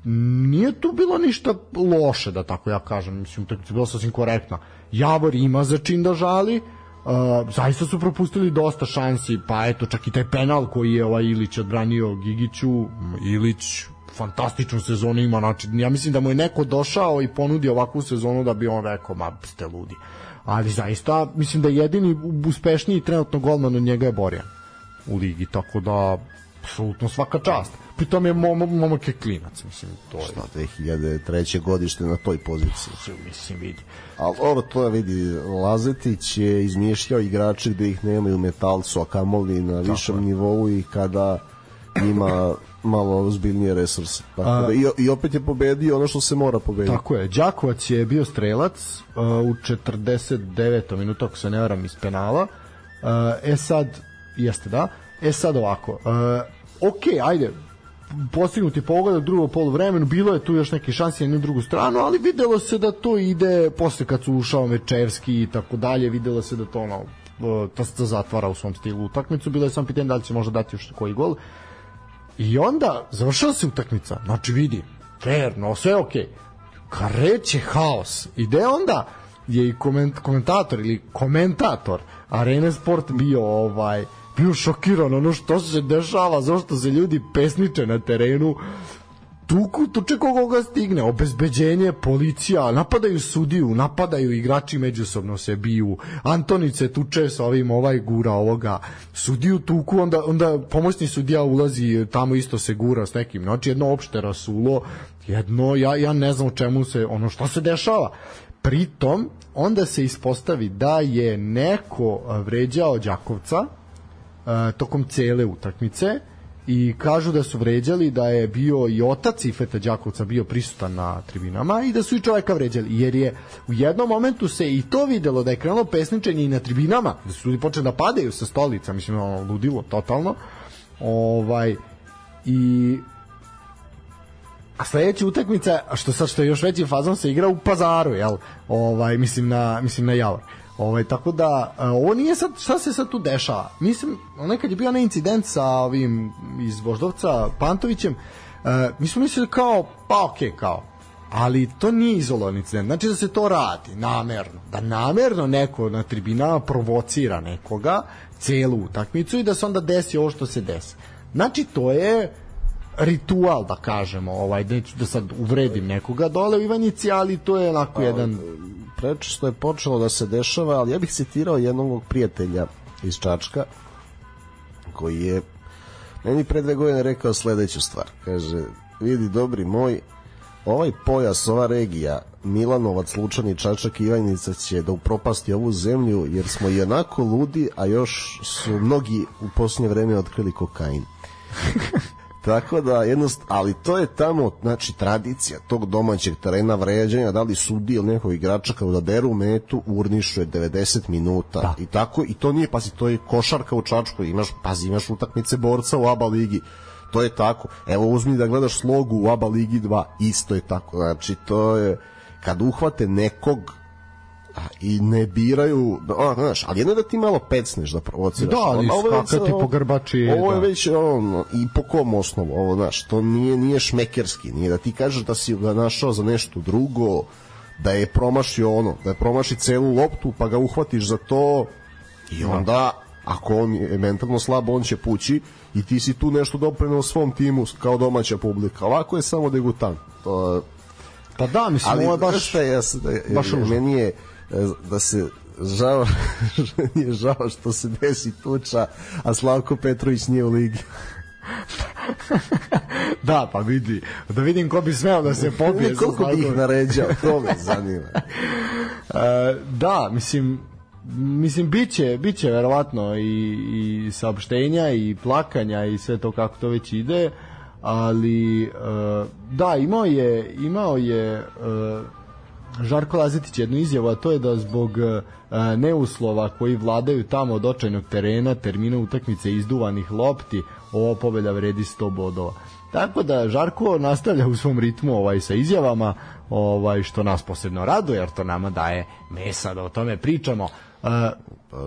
[SPEAKER 1] nije tu bilo ništa loše, da tako ja kažem, mislim, utakmica je bila sasvim korektna. Javor ima za čin da žali, uh, zaista su propustili dosta šansi, pa eto, čak i taj penal koji je ovaj Ilić odbranio Gigiću, Ilić fantastičnu sezonu ima, znači, ja mislim da mu je neko došao i ponudio ovakvu sezonu da bi on rekao, ma, ste ludi. Ali zaista, mislim da jedini uspešniji trenutno golman od njega je Borjan u ligi, tako da apsolutno svaka čast. Pritom je mom, momak je klinac, mislim, to je,
[SPEAKER 2] Šta, 2003. godište na toj poziciji.
[SPEAKER 1] mislim, vidi.
[SPEAKER 2] Ali ovo to je, vidi, Lazetić je izmišljao igrače gde ih nemaju u metalcu, a kamoli na višem nivou i kada ima malo ozbiljnije resurse. Tako
[SPEAKER 1] A-
[SPEAKER 2] da, i, I opet je pobedio ono što se mora pobediti.
[SPEAKER 1] Tako je, Đakovac je bio strelac uh, u 49. minutu, ako se ne varam, iz penala. Uh, e sad, jeste da, e sad ovako, uh, ok, ajde, postignuti pogodak drugo polu vremenu, bilo je tu još neke šanse na drugu stranu, ali videlo se da to ide posle kad su ušao Mečevski i tako dalje, videlo se da to ono, to se zatvara u svom stilu utakmicu, bilo je sam pitanje da li će možda dati još koji gol. I onda završila se utakmica. Znači vidi, fair, no sve okej. Kreće haos. I gde onda je i koment, komentator ili komentator Arena Sport bio ovaj bio šokiran ono što se dešava, zašto se ljudi pesniče na terenu. Tuku, tuče koga stigne, obezbeđenje, policija, napadaju sudiju, napadaju igrači međusobno se biju, Antonice tuče sa ovim, ovaj gura ovoga, sudiju tuku, onda, onda pomoćni sudija ulazi, tamo isto se gura s nekim, znači jedno opšte rasulo, jedno, ja, ja ne znam čemu se, ono što se dešava. Pritom, onda se ispostavi da je neko vređao Đakovca tokom cele utakmice, i kažu da su vređali da je bio i otac Ifeta Đakovca bio prisutan na tribinama i da su i čoveka vređali jer je u jednom momentu se i to videlo da je krenulo pesničenje i na tribinama da su ljudi počeli da padaju sa stolica mislim ono ludilo totalno. Ovaj i a sledeća utakmica što sad što je još veći fazon se igra u Pazaru jel? Ovaj mislim na mislim na Javor Ovaj tako da ovo nije sad šta se sad tu dešava. Mislim, onaj kad je bio onaj incident sa ovim iz Voždovca Pantovićem, uh, mi smo mislili kao pa okej okay, kao ali to nije izolovan incident. Znači da se to radi namerno. Da namerno neko na tribinama provocira nekoga celu utakmicu i da se onda desi ovo što se desi. Znači to je ritual da kažemo, ovaj da, da sad uvredim nekoga dole u Ivanjici, ali to je onako pa, jedan
[SPEAKER 2] prečesto je počelo da se dešava, ali ja bih citirao jednog mog prijatelja iz Čačka, koji je meni pre dve godine rekao sledeću stvar. Kaže, vidi dobri moj, ovaj pojas, ova regija, Milanovac, Lučani, Čačak i Ivanjica će da upropasti ovu zemlju, jer smo i onako ludi, a još su mnogi u posljednje vreme otkrili kokain. Tako da, jednost, ali to je tamo, znači, tradicija tog domaćeg terena vređanja, da li sudi ili nekog igrača kao da deru metu, urnišu je 90 minuta. Da. I tako, i to nije, pazi, to je košarka u Čačku, imaš, pazi, imaš utakmice borca u ABA ligi. To je tako. Evo, uzmi da gledaš slogu u ABA ligi 2, isto je tako. Znači, to je, kad uhvate nekog i ne biraju, a, znaš, ali jedno da ti malo pecneš da provociraš.
[SPEAKER 1] Da, ali skakati po grbači.
[SPEAKER 2] Ovo je da. već on, i po kom osnovu, ovo, znaš, to nije, nije šmekerski, nije da ti kažeš da si ga našao za nešto drugo, da je promašio ono, da je promaši celu loptu, pa ga uhvatiš za to i da. onda, ako on je mentalno slab, on će pući i ti si tu nešto doprenao svom timu kao domaća publika. Ovako je samo degutant. To,
[SPEAKER 1] pa da, mislim, ali, ovo je baš,
[SPEAKER 2] je, ja, baš meni je, da se žao, <laughs> nije žao što se desi tuča, a Slavko Petrović nije u ligi. <laughs>
[SPEAKER 1] da, pa vidi, da vidim ko bi smeo da se popije. <laughs>
[SPEAKER 2] Koliko bi ih naređao, to me zanima.
[SPEAKER 1] uh, da, mislim, mislim biće biće verovatno i, i saopštenja i plakanja i sve to kako to već ide ali uh, da imao je imao je uh, Žarko Lazetić jednu izjavu, a to je da zbog e, neuslova koji vladaju tamo od očajnog terena, termina utakmice izduvanih lopti, ova pobeda vredi 100 bodova. Tako da Žarko nastavlja u svom ritmu ovaj sa izjavama, ovaj što nas posebno raduje jer to nama daje mesa da o tome pričamo. Uh,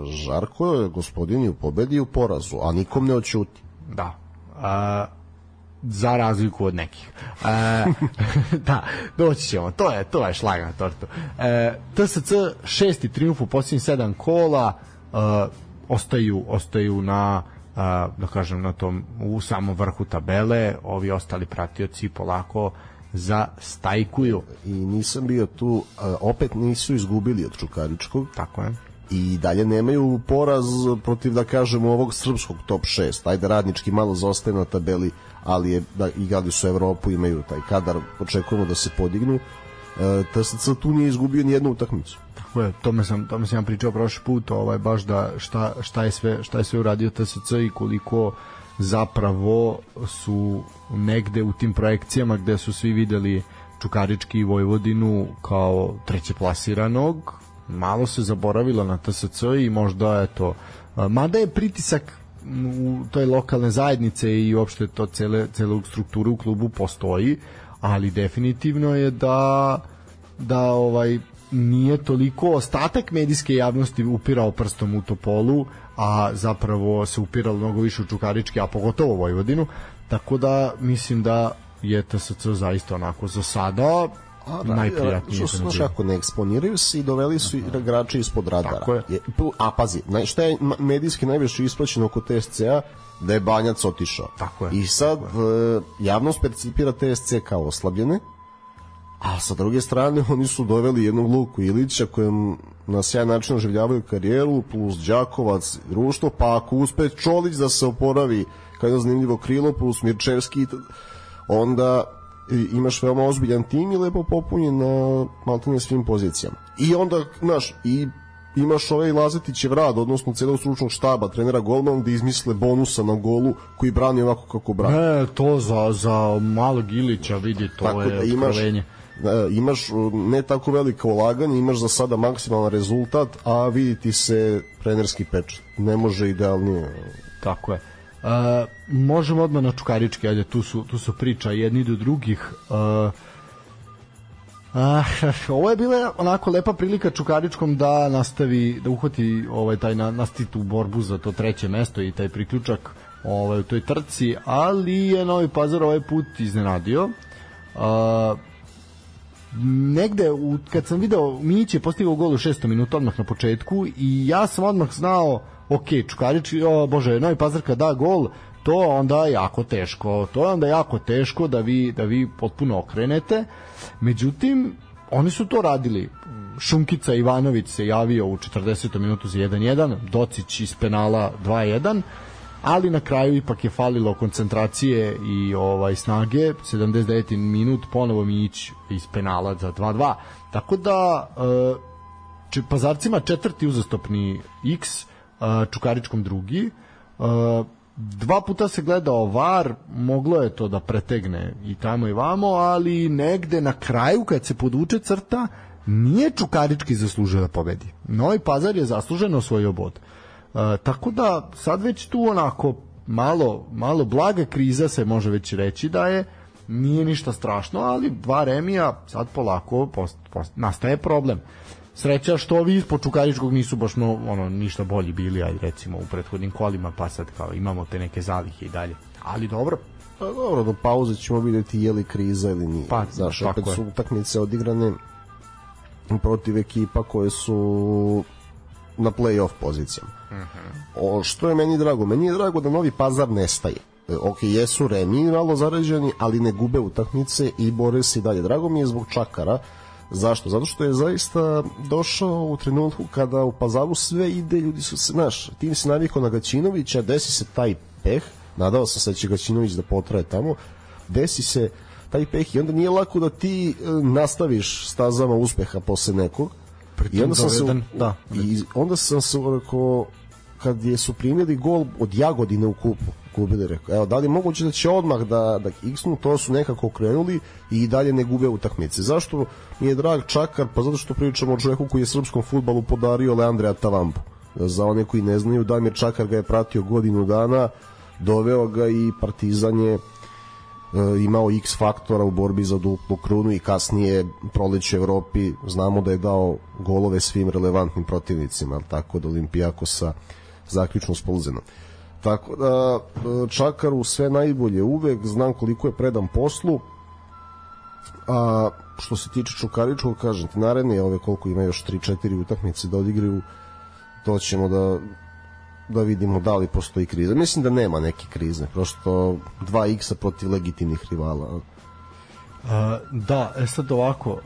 [SPEAKER 2] Žarko je gospodin u pobedi i u porazu, a nikom ne oćuti.
[SPEAKER 1] Da. Uh, za razliku od nekih. E, <laughs> da, doći ćemo. To je to je šlag na tortu. E, TSC šesti triumf u posljednjih sedam kola e, ostaju ostaju na e, da kažem na tom u samom vrhu tabele. Ovi ostali pratioci polako za stajkuju.
[SPEAKER 2] I nisam bio tu, opet nisu izgubili od Čukaričkog.
[SPEAKER 1] Tako je
[SPEAKER 2] i dalje nemaju poraz protiv da kažemo ovog srpskog top 6 ajde radnički malo zostaje na tabeli ali je, da, igrali su Evropu, imaju taj kadar, očekujemo da se podignu. E, TSC tu nije izgubio ni jednu utakmicu.
[SPEAKER 1] Tako je, tome sam, tome sam ja pričao prošli put, ovaj, baš da šta, šta, je sve, šta je sve uradio TSC i koliko zapravo su negde u tim projekcijama gde su svi videli Čukarički i Vojvodinu kao treće plasiranog, malo se zaboravilo na TSC i možda je to mada je pritisak u toj lokalne zajednice i uopšte to cele, cele strukturu u klubu postoji, ali definitivno je da da ovaj nije toliko ostatak medijske javnosti upirao prstom u Topolu, a zapravo se upiralo mnogo više u Čukarički, a pogotovo Vojvodinu, tako da mislim da je TSC zaista onako za sada najprijatnije.
[SPEAKER 2] Znaš kako, ne eksponiraju se i doveli su igrače ispod radara.
[SPEAKER 1] Tako je.
[SPEAKER 2] A pazi, šta je medijski najviše ispraćeno oko TSC-a? Da je Banjac otišao.
[SPEAKER 1] Tako je.
[SPEAKER 2] I sad je. javnost percipira TSC kao oslabljene, a sa druge strane <laughs> oni su doveli jednog Luku Ilića kojem na sjajan način oživljavaju karijeru, plus Đakovac, društvo, pa ako uspe Čolić da se oporavi kao jedno zanimljivo krilo, plus Mirčevski, onda imaš veoma ozbiljan tim i lepo popunjen na maltene svim pozicijama. I onda, znaš, i imaš ovaj Lazetićev rad, odnosno celog stručnog štaba, trenera golman, gde izmisle bonusa na golu koji brani ovako kako brani.
[SPEAKER 1] Ne, to za, za malog Ilića, vidi, to Tako je da imaš,
[SPEAKER 2] da, imaš ne tako veliko ulaganje, imaš za sada maksimalan rezultat, a viditi se trenerski peč. Ne može idealnije.
[SPEAKER 1] Tako je. Uh, možemo odmah na Čukaričke, ajde, tu su, tu su priča jedni do drugih. Uh, Uh, ovo je bila onako lepa prilika Čukaričkom da nastavi da uhvati ovaj taj na, nastavi tu borbu za to treće mesto i taj priključak ovaj u toj trci, ali je Novi Pazar ovaj put iznenadio. Uh, negde u, kad sam video Mić je postigao gol u 6. minutu odmah na početku i ja sam odmah znao ok, Čukarić, o bože, Novi Pazar kad da gol, to onda jako teško. To je onda jako teško da vi da vi potpuno okrenete. Međutim, oni su to radili. Šunkica Ivanović se javio u 40. minutu za 1-1, Docić iz penala 2-1, ali na kraju ipak je falilo koncentracije i ovaj snage 79. minut ponovo Mić iz penala za 2-2 tako da e, Pazarcima četvrti uzastopni X Čukaričkom drugi dva puta se gledao VAR, moglo je to da pretegne i tamo i vamo, ali negde na kraju kad se poduče crta, nije Čukarički zaslužio da pobedi. Novi Pazar je zasluženo osvojio bod. E, tako da sad već tu onako malo, malo blaga kriza se može već reći da je nije ništa strašno, ali dva remija sad polako post, post, nastaje problem sreća što ovi ispod Čukaričkog nisu baš no, ono, ništa bolji bili, aj recimo u prethodnim kolima, pa sad kao imamo te neke zalihe i dalje. Ali dobro.
[SPEAKER 2] Pa dobro, do pauze ćemo videti je li kriza ili nije. Pa, Znaš, opet su utakmice odigrane protiv ekipa koje su na play-off pozicijama. Uh mhm. -huh. o, što je meni drago? Meni je drago da Novi Pazar nestaje. Ok, jesu remi malo zarađeni, ali ne gube utakmice i bore se i dalje. Drago mi je zbog Čakara, Zašto? Zato što je zaista došao u trenutku kada u Pazaru sve ide, ljudi su se, znaš, tim se navikao na Gaćinovića, desi se taj peh, nadao sam se da će Gaćinović da potraje tamo, desi se taj peh i onda nije lako da ti e, nastaviš stazama uspeha posle nekog.
[SPEAKER 1] I onda sam se, da,
[SPEAKER 2] i onda sam se rekao, kad je su primjeli gol od Jagodine u kupu, gubili, rekao, evo, da li moguće da će odmah da, da x-nu, to su nekako krenuli i dalje ne gube utakmice. Zašto mi je drag Čakar? Pa zato što pričamo o čoveku koji je srpskom futbalu podario Leandreja Tavambu. Za one koji ne znaju, Damir Čakar ga je pratio godinu dana, doveo ga i Partizan je e, imao x faktora u borbi za duplu krunu i kasnije proleće Evropi znamo da je dao golove svim relevantnim protivnicima, tako da Olimpijakosa zaključno s Polzenom. Tako da Čakaru sve najbolje uvek, znam koliko je predan poslu. A što se tiče Čukaričkog, kažem ti, naredne ove koliko ima još 3-4 utakmice da odigraju, to ćemo da da vidimo da li postoji kriza. Mislim da nema neke krize, prosto 2x protiv legitimnih rivala. Uh,
[SPEAKER 1] da, e sad ovako, uh,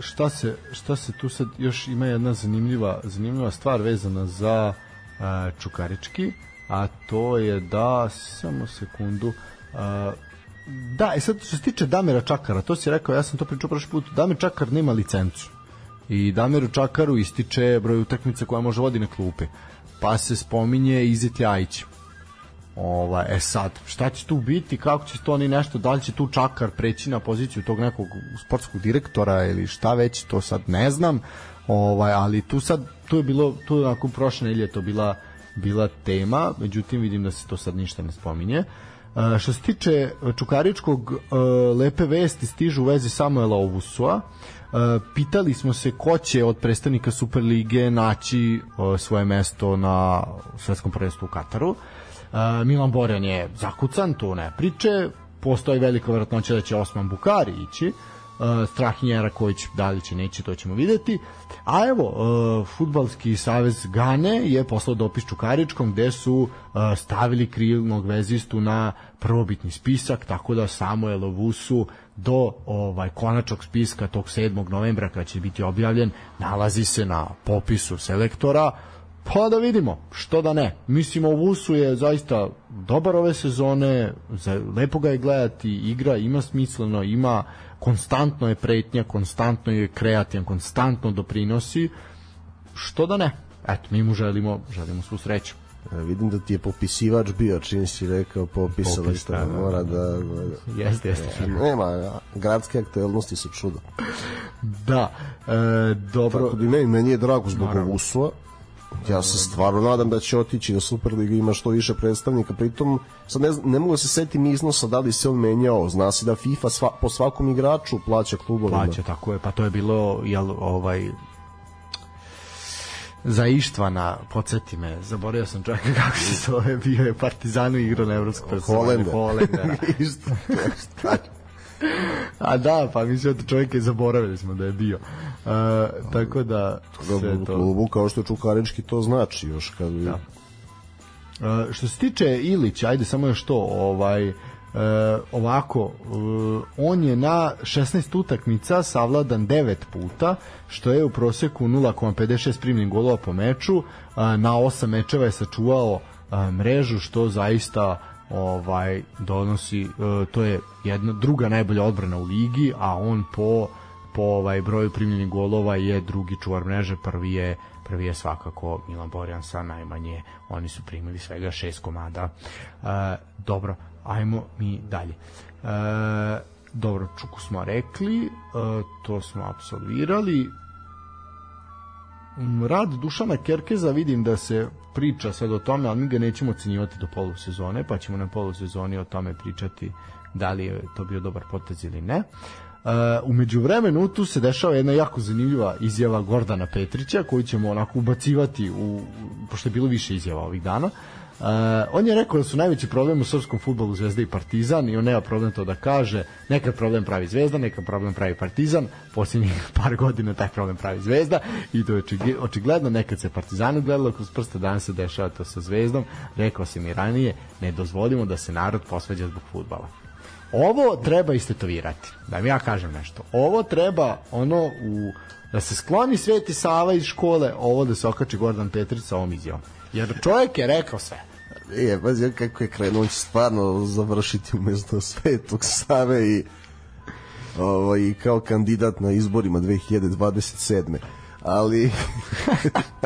[SPEAKER 1] šta se, šta se tu sad još ima jedna zanimljiva, zanimljiva stvar vezana za uh, Čukarički a to je da samo sekundu uh, da, e sad što se tiče Damira Čakara, to si rekao, ja sam to pričao prošli put, Damir Čakar nema licencu. I Damiru Čakaru ističe broj utakmica koja može vodi na klupe pa se spominje Izet Ljajić Ova, e sad, šta će tu biti, kako će to ni nešto, da li će tu Čakar preći na poziciju tog nekog sportskog direktora ili šta već, to sad ne znam, ovaj, ali tu sad, tu je bilo, tu je nakon prošle nedelje to bila bila tema, međutim vidim da se to sad ništa ne spominje. Uh, što se tiče Čukaričkog, uh, lepe vesti stižu u vezi Samuela Ovusua. Uh, pitali smo se ko će od predstavnika Superlige naći uh, svoje mesto na svetskom prvenstvu u Kataru. Uh, Milan Borjan je zakucan, to ne priče. Postoji velika vjerojatnoća da će Osman Bukari ići. uh, Strahinja Raković da li će neće to ćemo videti a evo uh, futbalski savez Gane je poslao dopis Čukaričkom gde su uh, stavili krilnog vezistu na prvobitni spisak tako da Samuel Ovusu do ovaj konačnog spiska tog 7. novembra kad će biti objavljen nalazi se na popisu selektora Pa da vidimo, što da ne. Mislim, Ovusu je zaista dobar ove sezone, lepo ga je gledati, igra ima smisleno, ima konstantno je pretnja, konstantno je kreativan, konstantno doprinosi, što da ne. Eto, mi mu želimo, želimo svu sreću.
[SPEAKER 2] E, vidim da ti je popisivač bio, čim si rekao popis, Popis, da, da, mora da...
[SPEAKER 1] da jeste, jeste.
[SPEAKER 2] E, nema, gradske aktuelnosti su čudo.
[SPEAKER 1] Da, e, dobro.
[SPEAKER 2] Tako da meni, meni je drago zbog Ovusova, ja se stvarno nadam da će otići da Superliga ima što više predstavnika pritom sad ne, ne mogu da se setim iznosa da li se on menjao zna se da FIFA sva, po svakom igraču plaća klubovima
[SPEAKER 1] plaća tako je pa to je bilo jel ovaj za Ištvana, podsjeti me, zaboravio sam čovjeka <laughs> kako se zove, bio je Partizanu igrao na evropskom
[SPEAKER 2] prvenstvu.
[SPEAKER 1] Holendera. <laughs> A da, pa mislim da čovjek je zaboravili smo da je bio. Uh, tako da
[SPEAKER 2] sve to... klubu kao što je Čukarički to znači još kad. Da.
[SPEAKER 1] Uh, što se tiče Ilića, ajde samo još to, ovaj uh, ovako, uh, on je na 16 utakmica savladan 9 puta, što je u proseku 0,56 primljenih golova po meču, uh, na 8 mečeva je sačuvao uh, mrežu, što zaista ovaj donosi uh, to je jedna druga najbolja odbrana u ligi, a on po po ovaj broju primljenih golova je drugi čuvar mreže, prvi je prvi je svakako Milan Borjan sa najmanje, oni su primili svega šest komada. Uh, dobro, ajmo mi dalje. Uh, dobro, Čuku smo rekli, uh, to smo absolvirali. Mm, rad Dušana Kerkeza vidim da se priča sad o tome, ali mi ga nećemo ocenjivati do polusezone, pa ćemo na polusezoni o tome pričati da li je to bio dobar potez ili ne. Uh, umeđu vremenu tu se dešava jedna jako zanimljiva izjava Gordana Petrića koju ćemo onako ubacivati u, pošto je bilo više izjava ovih dana Uh, on je rekao da su najveći problem u srpskom futbolu Zvezda i Partizan i on nema problem to da kaže nekad problem pravi Zvezda, nekad problem pravi Partizan posljednjih <laughs> par godina taj problem pravi Zvezda i to je očigledno nekad se Partizanu gledalo kroz prste danas se dešava to sa Zvezdom rekao sam i ranije ne dozvolimo da se narod posveđa zbog futbala ovo treba istetovirati. Da mi ja kažem nešto. Ovo treba ono u da se skloni Sveti Sava iz škole, ovo da se okači Gordon Petrić sa ovom izjavom. Jer čovjek je rekao sve.
[SPEAKER 2] Je, pazi, kako je krenuo, on će stvarno završiti umesto Svetog Save i ovaj, kao kandidat na izborima 2027 <laughs> ali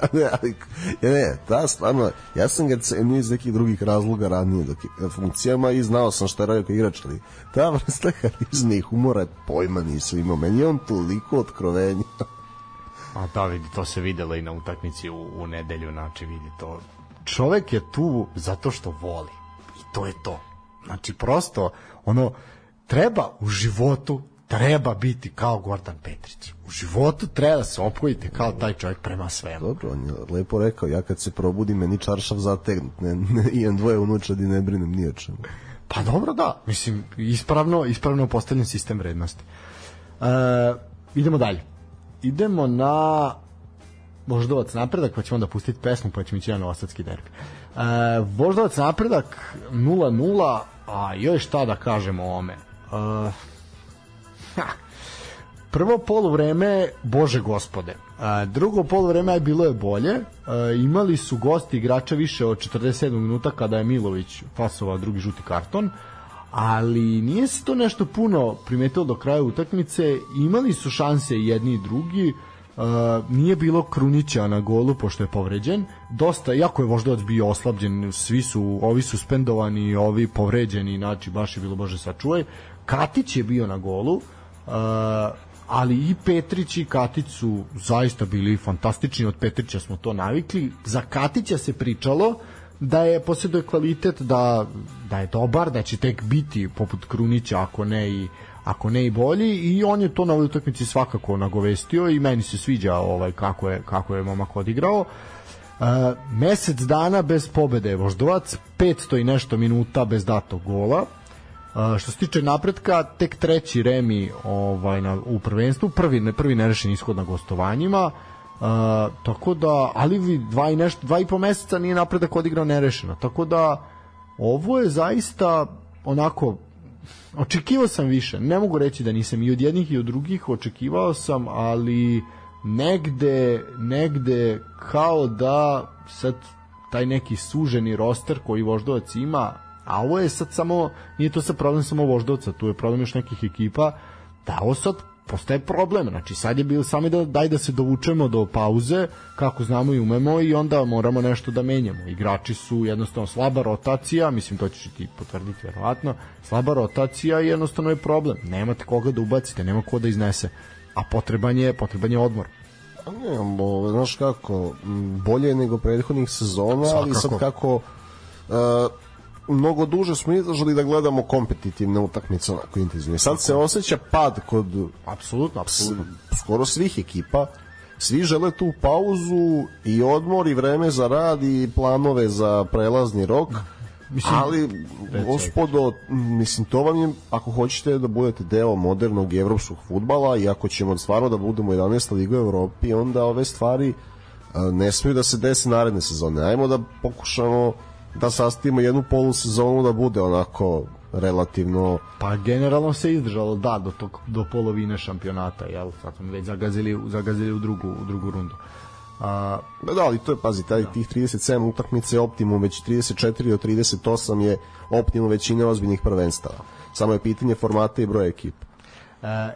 [SPEAKER 2] ali ne, ta stvarno ja sam ga cenio iz nekih drugih razloga ranije dok je na funkcijama i znao sam šta je radio kao igrač ali ta vrsta <laughs> harizme i humora pojma nisu imao. Meni je on toliko otkrovenja
[SPEAKER 1] a da vidi to se videlo i na utakmici u, u nedelju znači vidi to čovek je tu zato što voli i to je to znači prosto ono treba u životu treba biti kao Gordon Petrić. U životu treba da se ophodite kao taj čovjek prema svemu.
[SPEAKER 2] Dobro, on je lepo rekao, ja kad se probudim, meni čaršav zategnut, ne, ne, imam dvoje unučadi, ne brinem ni o čemu.
[SPEAKER 1] Pa dobro, da. Mislim, ispravno, ispravno postavljen sistem vrednosti. E, idemo dalje. Idemo na Voždovac napredak, pa ćemo onda pustiti pesmu, pa ćemo ići na Novosadski derbi. E, Voždovac napredak 0-0, a joj šta da kažemo o ome. E, Prvo poluvreme, bože gospode. A, drugo poluvreme je bilo je bolje. A, imali su gosti igrača više od 47 minuta kada je Milović fasovao drugi žuti karton ali nije se to nešto puno primetilo do kraja utakmice. Imali su šanse jedni i drugi. Uh, nije bilo Krunića na golu pošto je povređen. Dosta, jako je Voždovac bio oslabljen. Svi su, ovi su spendovani ovi povređeni, znači baš je bilo bože sačuvaj. Katić je bio na golu uh, ali i Petrić i Katić su zaista bili fantastični, od Petrića smo to navikli. Za Katića se pričalo da je posjeduje kvalitet, da, da je dobar, da će tek biti poput Krunića, ako ne i ako ne i bolji i on je to na ovoj utakmici svakako nagovestio i meni se sviđa ovaj kako je kako je momak odigrao. Uh, mesec dana bez pobede Voždovac, 500 i nešto minuta bez datog gola. Uh, što se tiče napretka, tek treći remi ovaj, na, u prvenstvu, prvi, ne, prvi nerešen ishod na gostovanjima, uh, tako da, ali vi dva i, nešto, dva i po meseca nije napredak odigrao nerešeno, tako da ovo je zaista onako očekivao sam više, ne mogu reći da nisam i od jednih i od drugih, očekivao sam, ali negde, negde kao da sad taj neki suženi roster koji Voždovac ima, a ovo je sad samo, nije to sad problem samo Voždovca, tu je problem još nekih ekipa, da ovo sad postaje problem. Znači sad je bilo samo da daj da se dovučemo do pauze, kako znamo i umemo i onda moramo nešto da menjamo. Igrači su jednostavno slaba rotacija, mislim to ćeš ti potvrditi verovatno, slaba rotacija i jednostavno je problem. Nemate koga da ubacite, nema ko da iznese. A potreban je, potreban je odmor.
[SPEAKER 2] A ne, bo, znaš kako, bolje je nego prethodnih sezona, Svakako. ali sad kako uh, mnogo duže smo izdržali da gledamo kompetitivne utakmice onako intenzivno. Sad se osjeća pad kod
[SPEAKER 1] apsolutno, apsolutno.
[SPEAKER 2] skoro svih ekipa. Svi žele tu pauzu i odmor i vreme za rad i planove za prelazni rok. Mislim, ali gospodo, mislim to vam je ako hoćete da budete deo modernog evropskog fudbala i ako ćemo stvarno da budemo 11. liga u Evropi, onda ove stvari ne smiju da se desi naredne sezone. Ajmo da pokušamo da sastavimo jednu polusezonu da bude onako relativno
[SPEAKER 1] pa generalno se izdržalo da do tog do polovine šampionata jel sad smo već zagazili zagazili u drugu u drugu rundu
[SPEAKER 2] A, da, ali to je, pazi, taj, da. tih 37 utakmice optimum, već 34 do 38 je optimum većine ozbiljnih prvenstava. Samo je pitanje formata i broja ekipa.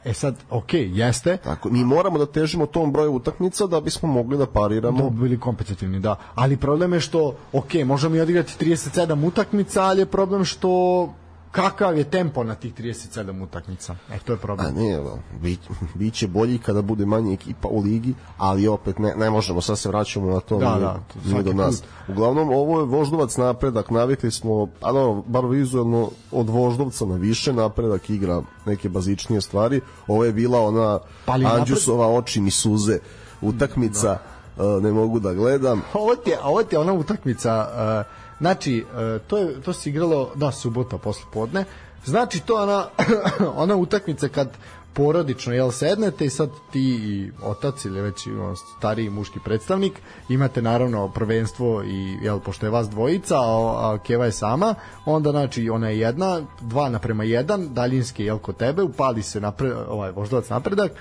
[SPEAKER 1] E sad, ok, jeste.
[SPEAKER 2] Tako, mi moramo da težimo tom broju utakmica da bismo mogli da pariramo.
[SPEAKER 1] Da bi bili kompetitivni, da. Ali problem je što, ok, možemo i odigrati 37 utakmica, ali je problem što kakav je tempo na tih 37 utakmica. E, to je problem.
[SPEAKER 2] A ne, bi, biće bolji kada bude manje ekipa u ligi, ali opet ne, ne možemo, sad se vraćamo na to.
[SPEAKER 1] Da, nije, da,
[SPEAKER 2] nije do nas. Uglavnom, ovo je voždovac napredak, navikli smo, a no, bar vizualno, od voždovca na više napredak igra neke bazičnije stvari. Ovo je bila ona Pali Anđusova napred... oči mi suze utakmica, da. ne mogu da gledam.
[SPEAKER 1] Ovo ti je, ovo ti je ona utakmica uh, Znači, e, to, je, to se igralo, da, subota posle podne. Znači, to ona, <coughs> ona utakmica kad porodično jel sednete i sad ti i otac ili već stariji muški predstavnik imate naravno prvenstvo i jel pošto je vas dvojica a, a Keva je sama onda znači ona je jedna dva naprema jedan daljinski jel kod tebe upali se napred, ovaj voždovac napredak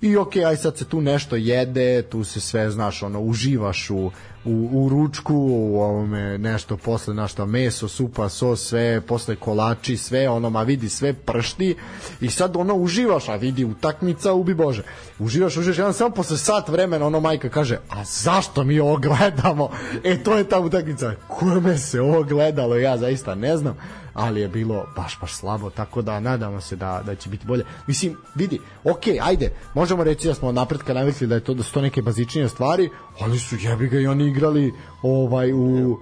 [SPEAKER 1] i ok, aj sad se tu nešto jede, tu se sve, znaš, ono, uživaš u, u, u ručku, u ovome nešto posle našta meso, supa, sos, sve, posle kolači, sve, ono, ma vidi, sve pršti i sad ono uživaš, a vidi utakmica, ubi Bože. Uživaš, uživaš, jedan samo posle sat vremena ono majka kaže, a zašto mi ovo gledamo? E, to je ta utakmica. Kome se ovo gledalo? Ja zaista ne znam ali je bilo baš baš slabo, tako da nadamo se da, da će biti bolje. Mislim, vidi, ok, ajde, možemo reći da smo napretka navikli da je to da su to neke bazičnije stvari, ali su jebi ga i oni igrali ovaj u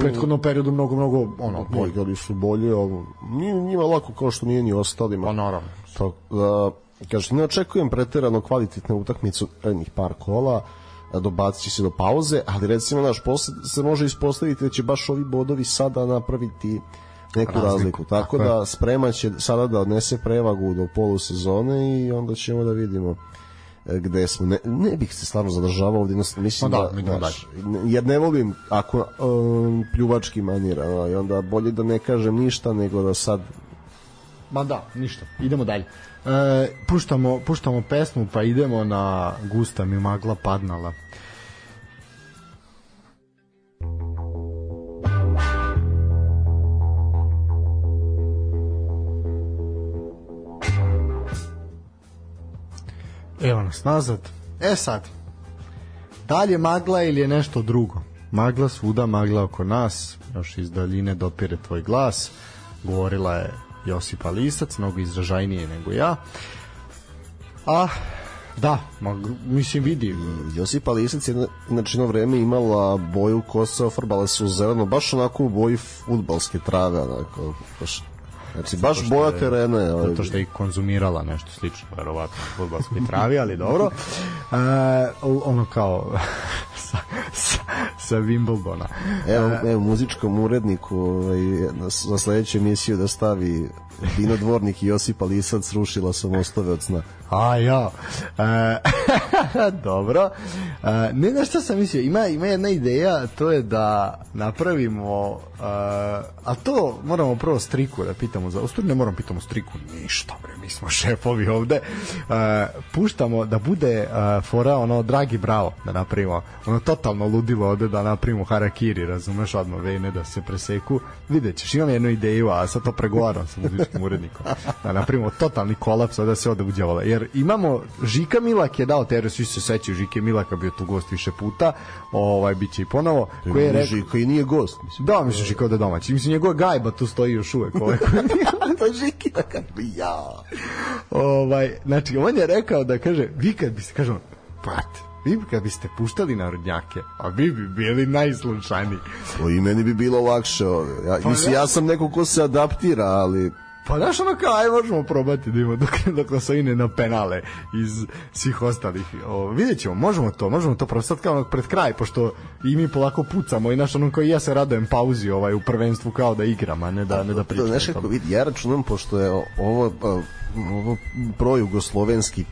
[SPEAKER 1] prethodnom periodu mnogo mnogo ono
[SPEAKER 2] bolje. Igrali su bolje, ali nije njima lako kao što nije ni ostalima.
[SPEAKER 1] Pa naravno.
[SPEAKER 2] Tako da kaže ne očekujem preterano kvalitetnu utakmicu jednih par kola dobacit se do pauze, ali recimo naš posle se može ispostaviti da će baš ovi bodovi sada napraviti neku razliku. razliku. Tako, Tako da sprema će sada da odnese prevagu do polusezone i onda ćemo da vidimo e, gde smo. Ne, ne bih se stvarno zadržavao ovdje, mislim
[SPEAKER 1] pa da, da, daš,
[SPEAKER 2] jer ne volim ako um, pljuvački manira, no, i onda bolje da ne kažem ništa nego da sad
[SPEAKER 1] Ma da, ništa. Idemo dalje. E, puštamo, puštamo pesmu pa idemo na Gusta mi magla padnala. Evo nas nazad. E sad, da li je magla ili je nešto drugo? Magla svuda, magla oko nas, još iz daljine dopire tvoj glas, govorila je Josipa Lisac, mnogo izražajnije nego ja. A, da, mag, mislim vidi.
[SPEAKER 2] Josipa Lisac je na vreme imala boju kose, ofarbala su zeleno, baš onako u boji futbalske trave, onako, baš Znači, baš boja terena je.
[SPEAKER 1] Ovaj. Zato što je i konzumirala nešto slično, verovatno, futbalskoj travi, ali dobro. <laughs> E, ono kao, <laughs> sa, sa, sa Wimbledona.
[SPEAKER 2] Evo, evo muzičkom uredniku ovaj, na, sledeću emisiju da stavi Dino Dvornik i Josipa Lisac srušila sam mostove od sna.
[SPEAKER 1] A ja. E, <laughs> dobro. E, ne znaš šta sam mislio, ima, ima jedna ideja, to je da napravimo, e, a to moramo prvo striku da pitamo za, ostru ne moramo pitamo striku ništa, bre, mi smo <laughs> šefovi ovde. E, puštamo da bude e, fora ono Dragi Bravo, da napravimo ono totalno ludilo ovde da napravimo harakiri, razumeš, odmah vene da se preseku. Vidjet ćeš, imam jednu ideju, a sad to pregovaram sa muzičkim urednikom. Da napravimo totalni kolaps, da se ode uđevala. Jer imamo Žika Milak je dao teres, svi se sećaju Žike Milaka, bio tu gost više puta, ovaj biće i ponovo, koji je rekao
[SPEAKER 2] Žika i nije gost. Mislim.
[SPEAKER 1] Da, mislim Žika da domaći. Mislim njegova gajba tu stoji još uvek, ovaj koji <laughs>
[SPEAKER 2] to Žiki da kaže, ja.
[SPEAKER 1] ovaj, znači, on je rekao da kaže, vi kad bi se, kažemo, brate, vi kad biste puštali narodnjake, a vi bi bili najslušaniji.
[SPEAKER 2] O, I meni bi bilo lakše. Ja,
[SPEAKER 1] Pa
[SPEAKER 2] mislim,
[SPEAKER 1] ja-
[SPEAKER 2] ja sam neko ko se adaptira, ali
[SPEAKER 1] Pa znaš ono kao, aj možemo probati da imamo dok, dok nas ne na penale iz svih ostalih. O, vidjet ćemo, možemo to, možemo to probati sad kao ono pred kraj, pošto i mi polako pucamo i naš ono koji ja se radojem pauzi ovaj, u prvenstvu kao da igram, a ne da, ne da
[SPEAKER 2] Da,
[SPEAKER 1] pričam.
[SPEAKER 2] znaš
[SPEAKER 1] o
[SPEAKER 2] kako vidi, ja računam pošto je ovo a, ovo projugoslovenski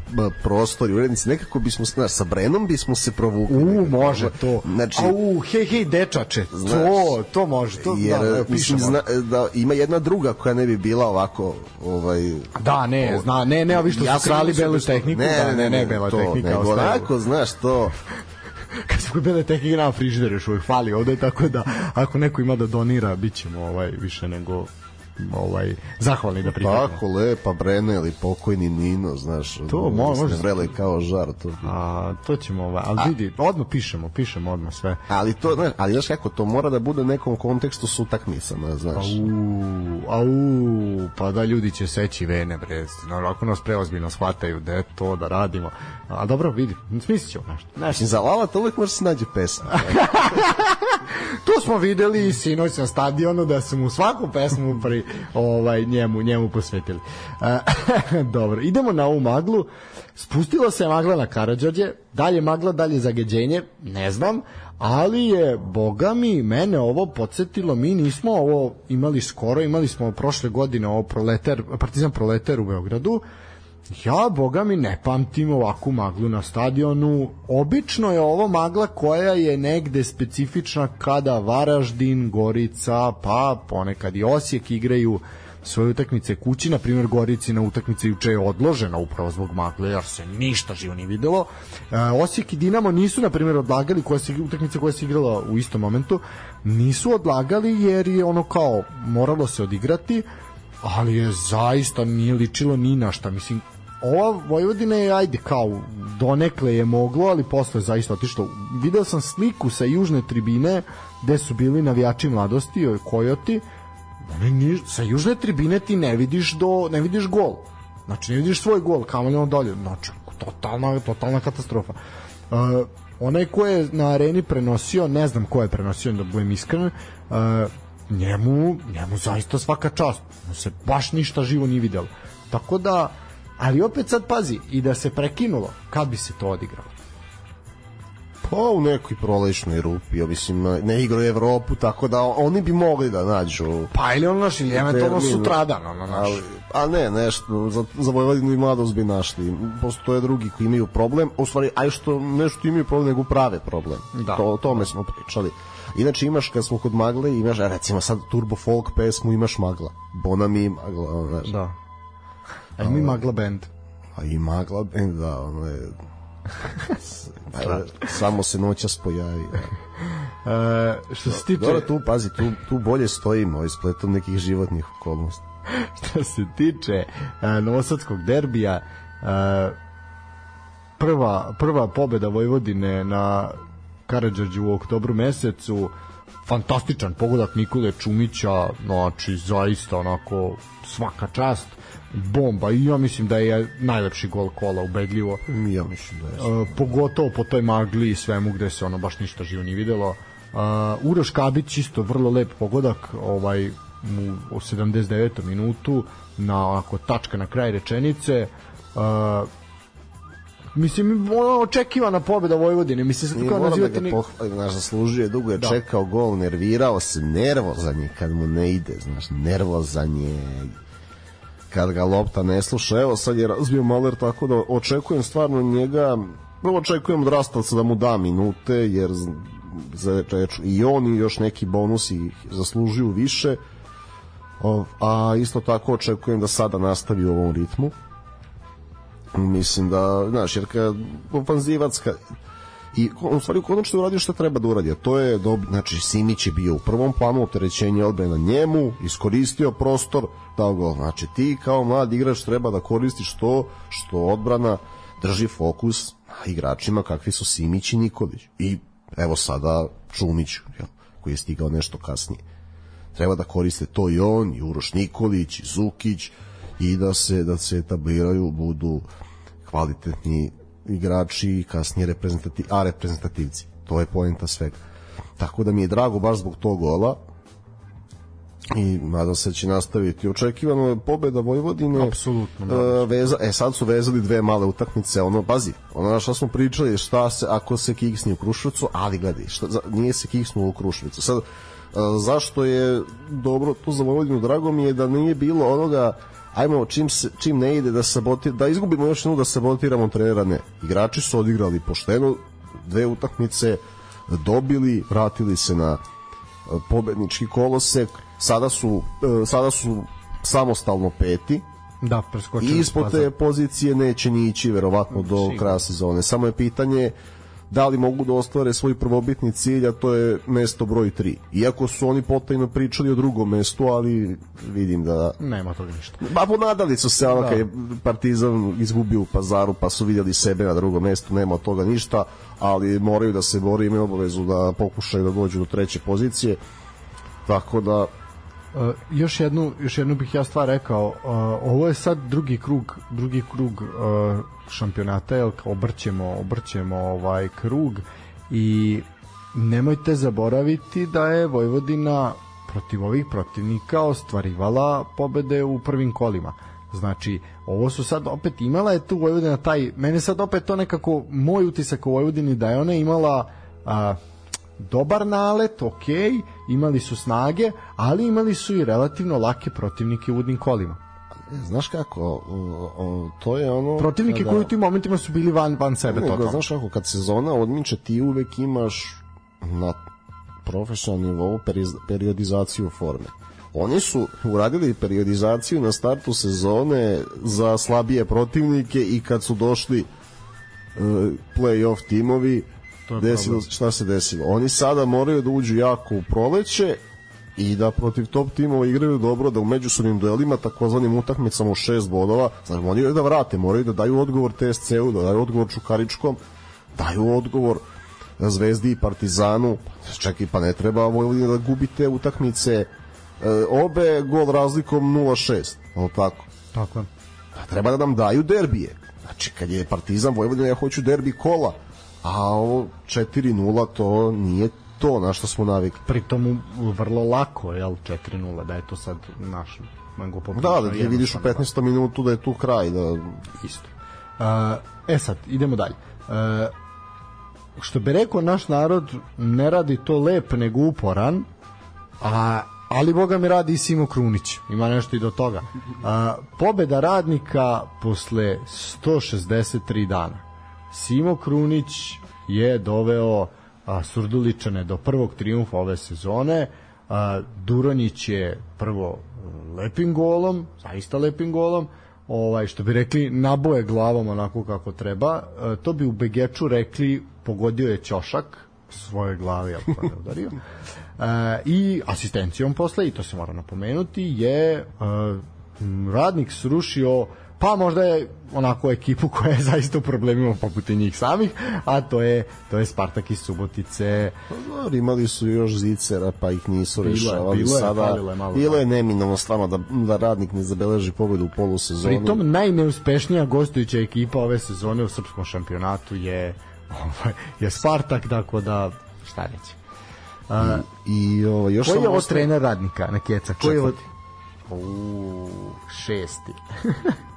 [SPEAKER 2] prostor i urednici, nekako bismo, znaš, sa Brenom bismo se provukli.
[SPEAKER 1] U,
[SPEAKER 2] nekako.
[SPEAKER 1] može to.
[SPEAKER 2] Znači,
[SPEAKER 1] Au, hej, hej, dečače,
[SPEAKER 2] Znaš,
[SPEAKER 1] to, to može, to,
[SPEAKER 2] jer,
[SPEAKER 1] da,
[SPEAKER 2] mislim,
[SPEAKER 1] pišemo.
[SPEAKER 2] zna, da ima jedna druga koja ne bi bila ovako, ovaj,
[SPEAKER 1] Da, ne, zna, ne, ne, ovi što
[SPEAKER 2] Ja
[SPEAKER 1] su
[SPEAKER 2] sam
[SPEAKER 1] krali belu
[SPEAKER 2] da su-
[SPEAKER 1] tehniku, da, ne, ne, bela
[SPEAKER 2] to,
[SPEAKER 1] tehnika,
[SPEAKER 2] nego onako, znaš, to, <laughs>
[SPEAKER 1] kad smo bele tehnike na frižider još uvijek fali ovde, tako da ako neko ima da donira, bit ćemo ovaj, više nego ovaj, zahvalni da prihvatimo.
[SPEAKER 2] tako lepa Brena ili pokojni Nino, znaš,
[SPEAKER 1] To, mo- može
[SPEAKER 2] vrele kao žar, to
[SPEAKER 1] A, to ćemo, ovaj, ali vidi, odmah pišemo, pišemo odmah sve.
[SPEAKER 2] Ali to, znaš, ali znaš kako, to mora da bude u nekom kontekstu s utakmicama, znaš.
[SPEAKER 1] Au, au, pa da ljudi će seći vene, bre, no, ako nas preozbiljno shvataju da je to da radimo. A dobro, vidi, smislit ćemo nešto. nešto.
[SPEAKER 2] Mislim, za Lala to uvek može se nađe pesma. <laughs>
[SPEAKER 1] To smo videli i sinoć na stadionu da su mu svaku pesmu pri ovaj njemu njemu posvetili. E, <laughs> dobro, idemo na ovu maglu. Spustila se magla na Karađorđe, dalje magla, dalje zagađenje, ne znam, ali je, boga mi, mene ovo podsjetilo, mi nismo ovo imali skoro, imali smo prošle godine ovo proletar, Partizan Proletar u Beogradu, Ja, boga mi, ne pamtim ovakvu maglu na stadionu. Obično je ovo magla koja je negde specifična kada Varaždin, Gorica, pa ponekad i Osijek igraju svoje utakmice kući, na primjer Gorici na utakmice juče je odložena upravo zbog magle, jer se ništa živo nije videlo. E, Osijek i Dinamo nisu, na primjer, odlagali koje se, utakmice koje se igrala u istom momentu, nisu odlagali jer je ono kao moralo se odigrati, ali je zaista nije ličilo ni na šta. Mislim, ova Vojvodina je, ajde, kao, donekle je moglo, ali posle je zaista otišlo. Video sam sliku sa južne tribine gde su bili navijači mladosti, oj, Kojoti, sa južne tribine ti ne vidiš do ne vidiš gol. Znači ne vidiš svoj gol, kamoli on dolje. Znači totalna totalna katastrofa. Uh, onaj ko je na areni prenosio, ne znam ko je prenosio da budem iskren, uh, njemu, njemu zaista svaka čast. Se baš ništa živo nije videlo. Tako da, ali opet sad pazi, i da se prekinulo, kad bi se to odigralo?
[SPEAKER 2] Pa u nekoj prolešnoj rupi, ja mislim, ne igraju Evropu, tako da oni bi mogli da nađu
[SPEAKER 1] Pa ili ono naš, ili eventualno sutradan, ono naš.
[SPEAKER 2] Ali, a ne, nešto, za, za Vojvodinu i mladost bi našli. Postoje drugi koji imaju problem, u stvari, aj što nešto imaju problem, nego prave problem.
[SPEAKER 1] Da.
[SPEAKER 2] To, o tome smo pričali. Inače imaš, kad smo kod Magle, imaš, a recimo sad Turbo Folk pesmu, imaš Magla. Bona mi Magla, ono, znaš.
[SPEAKER 1] Da. A mi Magla Band.
[SPEAKER 2] A i Magla, e, da, ono je... <laughs> E, samo se noćas pojavi. Da.
[SPEAKER 1] E, što se tiče...
[SPEAKER 2] Dobro, tu, pazi, tu, tu bolje stojimo, ovaj spletom nekih životnih okolnosti. <laughs>
[SPEAKER 1] što se tiče uh, Novosadskog derbija uh, prva, prva pobeda Vojvodine na Karadžorđu u oktobru mesecu fantastičan pogodak Nikole Čumića znači zaista onako svaka čast bomba i ja mislim da je najlepši gol kola ubedljivo
[SPEAKER 2] Ja mislim da je.
[SPEAKER 1] Uh, pogotovo po toj magli i svemu gde se ono baš ništa živo nije videlo. Uh, Uroš Kabić isto vrlo lep pogodak ovaj mu u 79. minutu na onako tačka na kraj rečenice uh, mislim ono očekivana pobeda Vojvodine mislim se kao
[SPEAKER 2] moram da ga
[SPEAKER 1] ni...
[SPEAKER 2] pohvalim, znaš, zaslužio je dugo je
[SPEAKER 1] Da.
[SPEAKER 2] čekao gol, nervirao se, nervozan je kad mu ne ide, znaš, nervozan je kad ga lopta ne sluša, evo sad je razbio Maler tako da očekujem stvarno njega. Prvo očekujem od Rastavca da mu da minute jer za reču, i on i još neki bonusi zaslužuju više. A isto tako očekujem da sada nastavi u ovom ritmu. Mislim da, znaš, jer kad ofanzivac kad, i u stvari konačno uradio što treba da uradi, a to je dob, znači Simić je bio u prvom planu opterećenje odbrane na njemu, iskoristio prostor, dao gol. Znači ti kao mlad igrač treba da koristiš to što odbrana drži fokus na igračima kakvi su Simić i Nikolić. I evo sada Čumić, jel, koji je stigao nešto kasnije. Treba da koriste to i on, i Uroš Nikolić, i Zukić, i da se da se etabliraju, budu kvalitetni igrači i kasnije reprezentati, a reprezentativci. To je poenta svega. Tako da mi je drago baš zbog tog gola i nadam se da će nastaviti. Očekivano je pobeda Vojvodine.
[SPEAKER 1] Apsolutno,
[SPEAKER 2] E, veza, e, sad su vezali dve male utakmice, ono, pazi, ono na što smo pričali, šta se, ako se kiksni u Kruševcu, ali gledaj, šta, za, nije se kiksnuo u Kruševcu. Sad, e, zašto je dobro to za Vojvodinu, drago mi je da nije bilo onoga ajmo čim, se, čim ne ide da sabotir, da izgubimo još jednu da sabotiramo trenera ne. Igrači su odigrali pošteno dve utakmice, dobili, vratili se na e, pobednički kolosek, sada su, e, sada su samostalno peti,
[SPEAKER 1] Da, preskočili.
[SPEAKER 2] i ispod te pozicije neće ni ići verovatno do
[SPEAKER 1] Sigurno.
[SPEAKER 2] kraja sezone. Samo je pitanje da li mogu da ostvare svoj prvobitni cilj, a to je mesto broj 3. Iako su oni potajno pričali o drugom mestu, ali vidim da
[SPEAKER 1] Nema toga ništa.
[SPEAKER 2] Ba ponadali su se ono
[SPEAKER 1] Da.
[SPEAKER 2] kad je Partizan izgubio u pazaru pa su vidjeli sebe na drugom mestu, nema toga ništa, ali moraju da se bore, imaju obavezu da pokušaju da dođu do treće pozicije. Tako da
[SPEAKER 1] Uh, još jednu još jednu bih ja stvar rekao uh, ovo je sad drugi krug drugi krug uh, šampionata jel obrćemo obrćemo ovaj krug i nemojte zaboraviti da je Vojvodina protiv ovih protivnika ostvarivala pobede u prvim kolima Znači, ovo su sad opet imala je tu Vojvodina taj, mene sad opet to nekako moj utisak o Vojvodini da je ona imala a, dobar nalet, ok, imali su snage, ali imali su i relativno lake protivnike u udnim kolima.
[SPEAKER 2] Znaš kako, o, o, to je ono...
[SPEAKER 1] Protivnike
[SPEAKER 2] kada-
[SPEAKER 1] koji u tim momentima su bili van, van sebe
[SPEAKER 2] Nego,
[SPEAKER 1] totalno.
[SPEAKER 2] znaš kako, kad sezona odmiče, ti uvek imaš na profesionalnom nivou periodizaciju forme. Oni su uradili periodizaciju na startu sezone za slabije protivnike i kad su došli uh, play-off timovi, desilo,
[SPEAKER 1] problem.
[SPEAKER 2] šta se desilo? Oni sada moraju da uđu jako u proleće i da protiv top timova igraju dobro, da u međusobnim duelima, takozvanim utakmicama u šest bodova, znači moraju da vrate, moraju da daju odgovor TSC-u, da daju odgovor Čukaričkom, daju odgovor Zvezdi i Partizanu, čekaj, pa ne treba Vojvodina da gubi te utakmice, e, obe gol razlikom 0-6, ali tako?
[SPEAKER 1] Tako je.
[SPEAKER 2] Pa treba da nam daju derbije. Znači, kad je Partizan Vojvodina, ja hoću derbi kola, a ovo 4-0 to nije to na što smo navikli.
[SPEAKER 1] Pritom vrlo lako, jel, 4-0, da je to sad naš mango
[SPEAKER 2] Da, da ti vidiš u 15. minutu da je tu kraj, da
[SPEAKER 1] isto. Uh, e sad, idemo dalje. Uh, što bi rekao naš narod, ne radi to lep nego uporan, a ali boga mi radi i Simo Krunić. Ima nešto i do toga. A, pobeda radnika posle 163 dana. Simo Krunić je doveo a, Surduličane do prvog triumfa ove sezone. A, Duronjić je prvo lepim golom, zaista lepim golom, ovaj što bi rekli naboje glavom onako kako treba. E, to bi u Begeču rekli pogodio je ćošak svoje glave jel ko je udario. E, I asistencijom posle, i to se mora napomenuti, je e, m, radnik srušio pa možda je onako ekipu koja je <laughs> zaista u problemima poput i njih samih, a to je to je Spartak iz Subotice.
[SPEAKER 2] Dobro, imali su još zicera, pa ih nisu
[SPEAKER 1] Bilo
[SPEAKER 2] rešavali.
[SPEAKER 1] bilo je,
[SPEAKER 2] Sada,
[SPEAKER 1] je malo,
[SPEAKER 2] bilo
[SPEAKER 1] da.
[SPEAKER 2] je neminovno stvarno da, da radnik ne zabeleži pobedu u polusezoni.
[SPEAKER 1] Pritom najneuspešnija gostujuća ekipa ove sezone u srpskom šampionatu je <laughs> ovaj, je Spartak, tako da šta reći. A,
[SPEAKER 2] I ovaj, još
[SPEAKER 1] koji je ovo trener radnika na Keca? Koji je ovo...
[SPEAKER 2] Četvrti.
[SPEAKER 1] U, šesti. <laughs>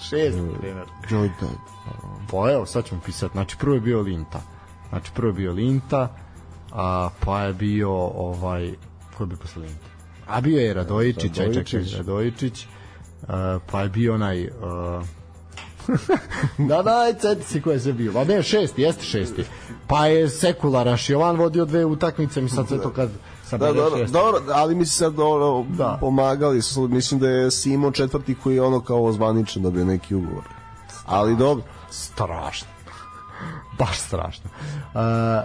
[SPEAKER 1] Šesti trener.
[SPEAKER 2] Joj, da.
[SPEAKER 1] Pa evo, sad ćemo pisati. Znači, prvo je bio Linta. Znači, prvo je bio Linta, a pa je bio ovaj, ko je bio posle Linta? A bio je Radojičić, aj čekaj,
[SPEAKER 2] Radojičić.
[SPEAKER 1] Radojičić, uh, pa je bio onaj... Uh, <laughs> da, da, ceti si ko je sve bio. Pa ne, šesti, jeste šesti. Pa je Sekularaš Jovan vodio dve utakmice, mi sad sve to kad
[SPEAKER 2] Da, dobro, dobro, ali mi se sad dobro,
[SPEAKER 1] Da.
[SPEAKER 2] pomagali su, mislim da je Simo četvrti koji je ono kao zvanično dobio neki ugovor. Ali dobro,
[SPEAKER 1] strašno. <laughs> Baš strašno. Uh,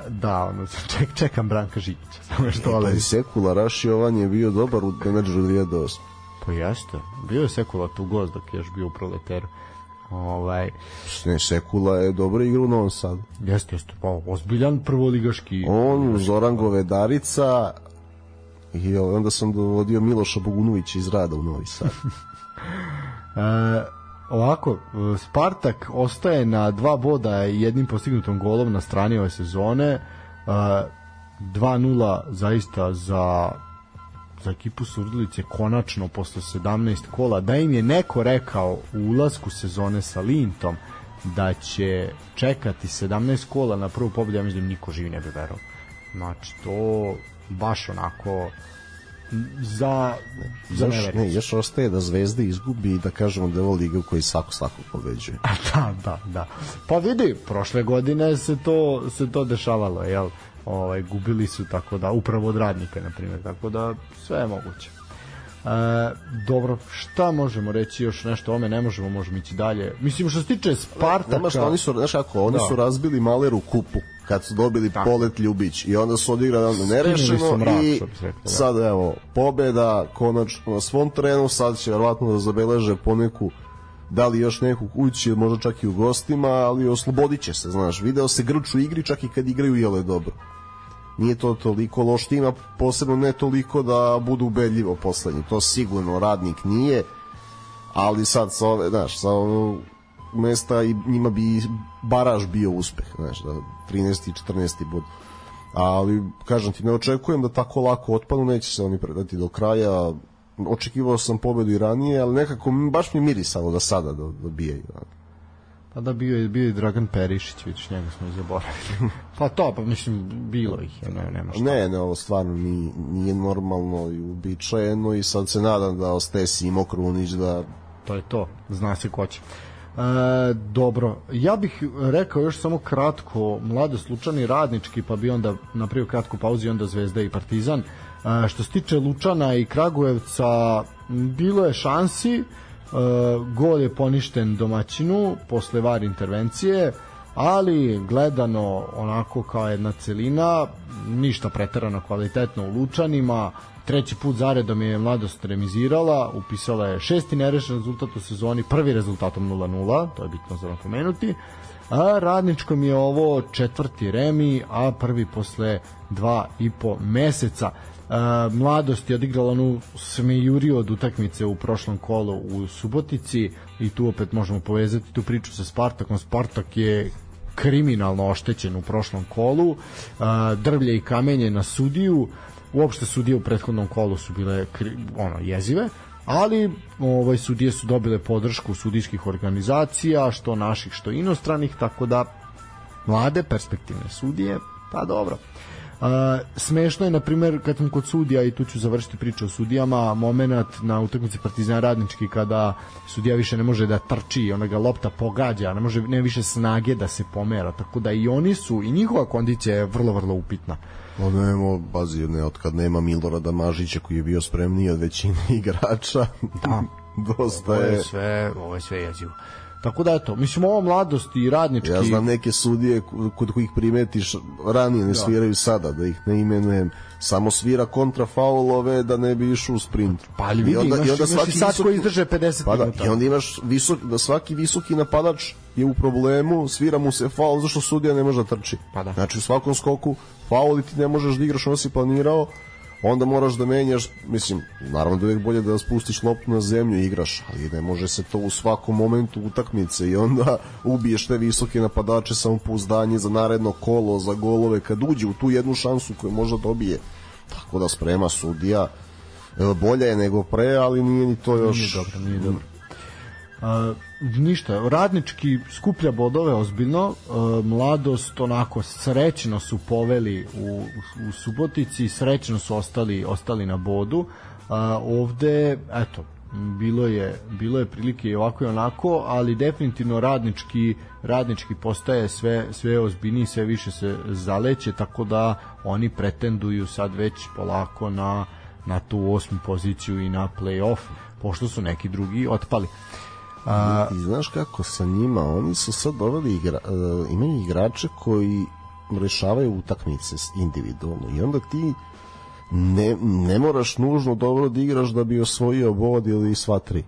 [SPEAKER 1] da, ono, ček, čekam Branka Žigića. Samo što
[SPEAKER 2] Pa
[SPEAKER 1] ali...
[SPEAKER 2] i Sekula Raš Jovan je bio dobar u menadžeru 2008.
[SPEAKER 1] Pa jeste. Bio je Sekula tu gost dok je još bio u proleteru. Ovaj,
[SPEAKER 2] Ne, Sekula je dobro igrao u Novom Sadu.
[SPEAKER 1] jeste, jeste. Pa, ozbiljan prvoligaški.
[SPEAKER 2] On, Zoran Govedarica i onda sam dovodio Miloša Bogunovića iz rada u Novi Sad. <laughs>
[SPEAKER 1] E, ovako, e, Spartak ostaje na dva boda i jednim postignutom golom na strani ove sezone. E, 2-0 zaista za za ekipu Surdulice konačno posle 17 kola da im je neko rekao u ulasku sezone sa Lintom da će čekati 17 kola na prvu pobedu, ja mislim da niko živi ne bi verovao. Znači, to baš onako za, za
[SPEAKER 2] Još, ne, još ostaje da Zvezda izgubi i da kažemo da je ovo liga u kojoj svako svakog pobeđuje. <laughs>
[SPEAKER 1] da, da, da. Pa vidi, prošle godine se to se to dešavalo, jel? Ovaj gubili su tako da upravo od radnika na primjer, tako da sve je moguće. E, dobro, šta možemo reći još nešto o ome, ne možemo, možemo ići dalje. Mislim što se tiče Spartaka,
[SPEAKER 2] Nema što, oni su, znaš kako, oni
[SPEAKER 1] Da.
[SPEAKER 2] su razbili Maleru kupu kad su dobili
[SPEAKER 1] Tako.
[SPEAKER 2] polet Ljubić i onda su odigrali nerešeno
[SPEAKER 1] mrak,
[SPEAKER 2] i
[SPEAKER 1] da.
[SPEAKER 2] sad evo pobeda konačno na svom terenu sad će verovatno da zabeleže poneku da li još neku kući, možda čak i u gostima, ali oslobodit će se, znaš, video se grč u igri čak i kad igraju jele dobro. Nije to toliko loš tima, posebno ne toliko da budu ubedljivo poslednji, to sigurno radnik nije, ali sad sa ove, znaš, sa ovog mesta i njima bi baraž bio uspeh, znaš, da 13. i 14. bod. Ali, kažem ti, ne očekujem da tako lako otpanu, neće se oni predati do kraja. Očekivao sam pobedu i ranije, ali nekako baš mi mirisalo da sada do- dobijaju.
[SPEAKER 1] pa da bio je bio i Dragan Perišić, vidiš, njega smo i zaboravili. <laughs> pa to, pa mislim, bilo ih je, ne, nema šta.
[SPEAKER 2] Ne, ne, ovo stvarno nije, nije normalno i uobičajeno i sad se nadam da ostaje Simo Krunić da
[SPEAKER 1] to je to, zna se ko će. E, dobro, ja bih rekao još samo kratko, mlado slučani radnički, pa bi onda napravio kratku pauzu i onda Zvezda i Partizan. E, što se tiče Lučana i Kragujevca, bilo je šansi, e, gol je poništen domaćinu posle var intervencije, ali gledano onako kao jedna celina, ništa preterano kvalitetno u Lučanima, treći put zaredom je mladost remizirala, upisala je šesti nerešen rezultat u sezoni, prvi rezultatom 0-0, to je bitno za napomenuti, a radničkom je ovo četvrti remi, a prvi posle dva i po meseca. E, mladost je odigrala onu smejuriju od utakmice u prošlom kolu u Subotici i tu opet možemo povezati tu priču sa Spartakom. Spartak je kriminalno oštećen u prošlom kolu, e, drvlje i kamenje na sudiju, uopšte sudije u prethodnom kolu su bile ono jezive, ali ovaj sudije su dobile podršku sudijskih organizacija, što naših, što inostranih, tako da mlade perspektivne sudije, pa dobro. Uh, smešno je, na primjer, kad sam kod sudija i tu ću završiti priču o sudijama, moment na utakmici Partizan Radnički kada sudija više ne može da trči ona ga lopta pogađa, ne može ne više snage da se pomera, tako da i oni su i njihova kondicija je vrlo vrlo upitna.
[SPEAKER 2] Ono nemo, bazi, ne, od kad nema Milorada Mažića koji je bio spremniji od većine <laughs> igrača,
[SPEAKER 1] Da.
[SPEAKER 2] dosta
[SPEAKER 1] Ovo je
[SPEAKER 2] je...
[SPEAKER 1] sve, ovo je sve jezivo. Tako da eto, mislim ovo mladost i radnički
[SPEAKER 2] Ja znam neke sudije kod kojih primetiš ranije ne sviraju sada, da ih ne imenujem, samo svira kontra faulove da ne bi išao u sprint.
[SPEAKER 1] Pa ali vidi, imaš, imaš i sad
[SPEAKER 2] visoki-
[SPEAKER 1] koji izdrže 50
[SPEAKER 2] Pa da,
[SPEAKER 1] minuta.
[SPEAKER 2] i onda imaš visok, da svaki visoki napadač je u problemu, svira mu se faul zašto sudija ne može da trči.
[SPEAKER 1] Pa da.
[SPEAKER 2] Znači u svakom skoku faul i ti ne možeš da igraš ono si planirao, onda moraš da menjaš, mislim, naravno da je uvijek bolje da spustiš loptu na zemlju i igraš, ali ne može se to u svakom momentu utakmice i onda <laughs> ubiješ te visoke napadače samopouzdanje za naredno kolo, za golove, kad uđe u tu jednu šansu koju možda dobije. Tako da sprema sudija, e, bolja je nego pre, ali nije ni to još...
[SPEAKER 1] Nije dobro, nije dobro. Uh, ništa, radnički skuplja bodove ozbiljno, uh, mladost onako srećno su poveli u, u Subotici, srećno su ostali ostali na bodu. Uh, ovde, eto, bilo je bilo je prilike i ovako i onako, ali definitivno radnički radnički postaje sve sve ozbiljniji, sve više se zaleće, tako da oni pretenduju sad već polako na na tu osmu poziciju i na play-off, pošto su neki drugi otpali.
[SPEAKER 2] A, I znaš kako sa njima, oni su sad doveli igra, uh, imaju igrače koji rešavaju utakmice individualno i onda ti ne, ne moraš nužno dobro da igraš da bi osvojio bod ili sva tri.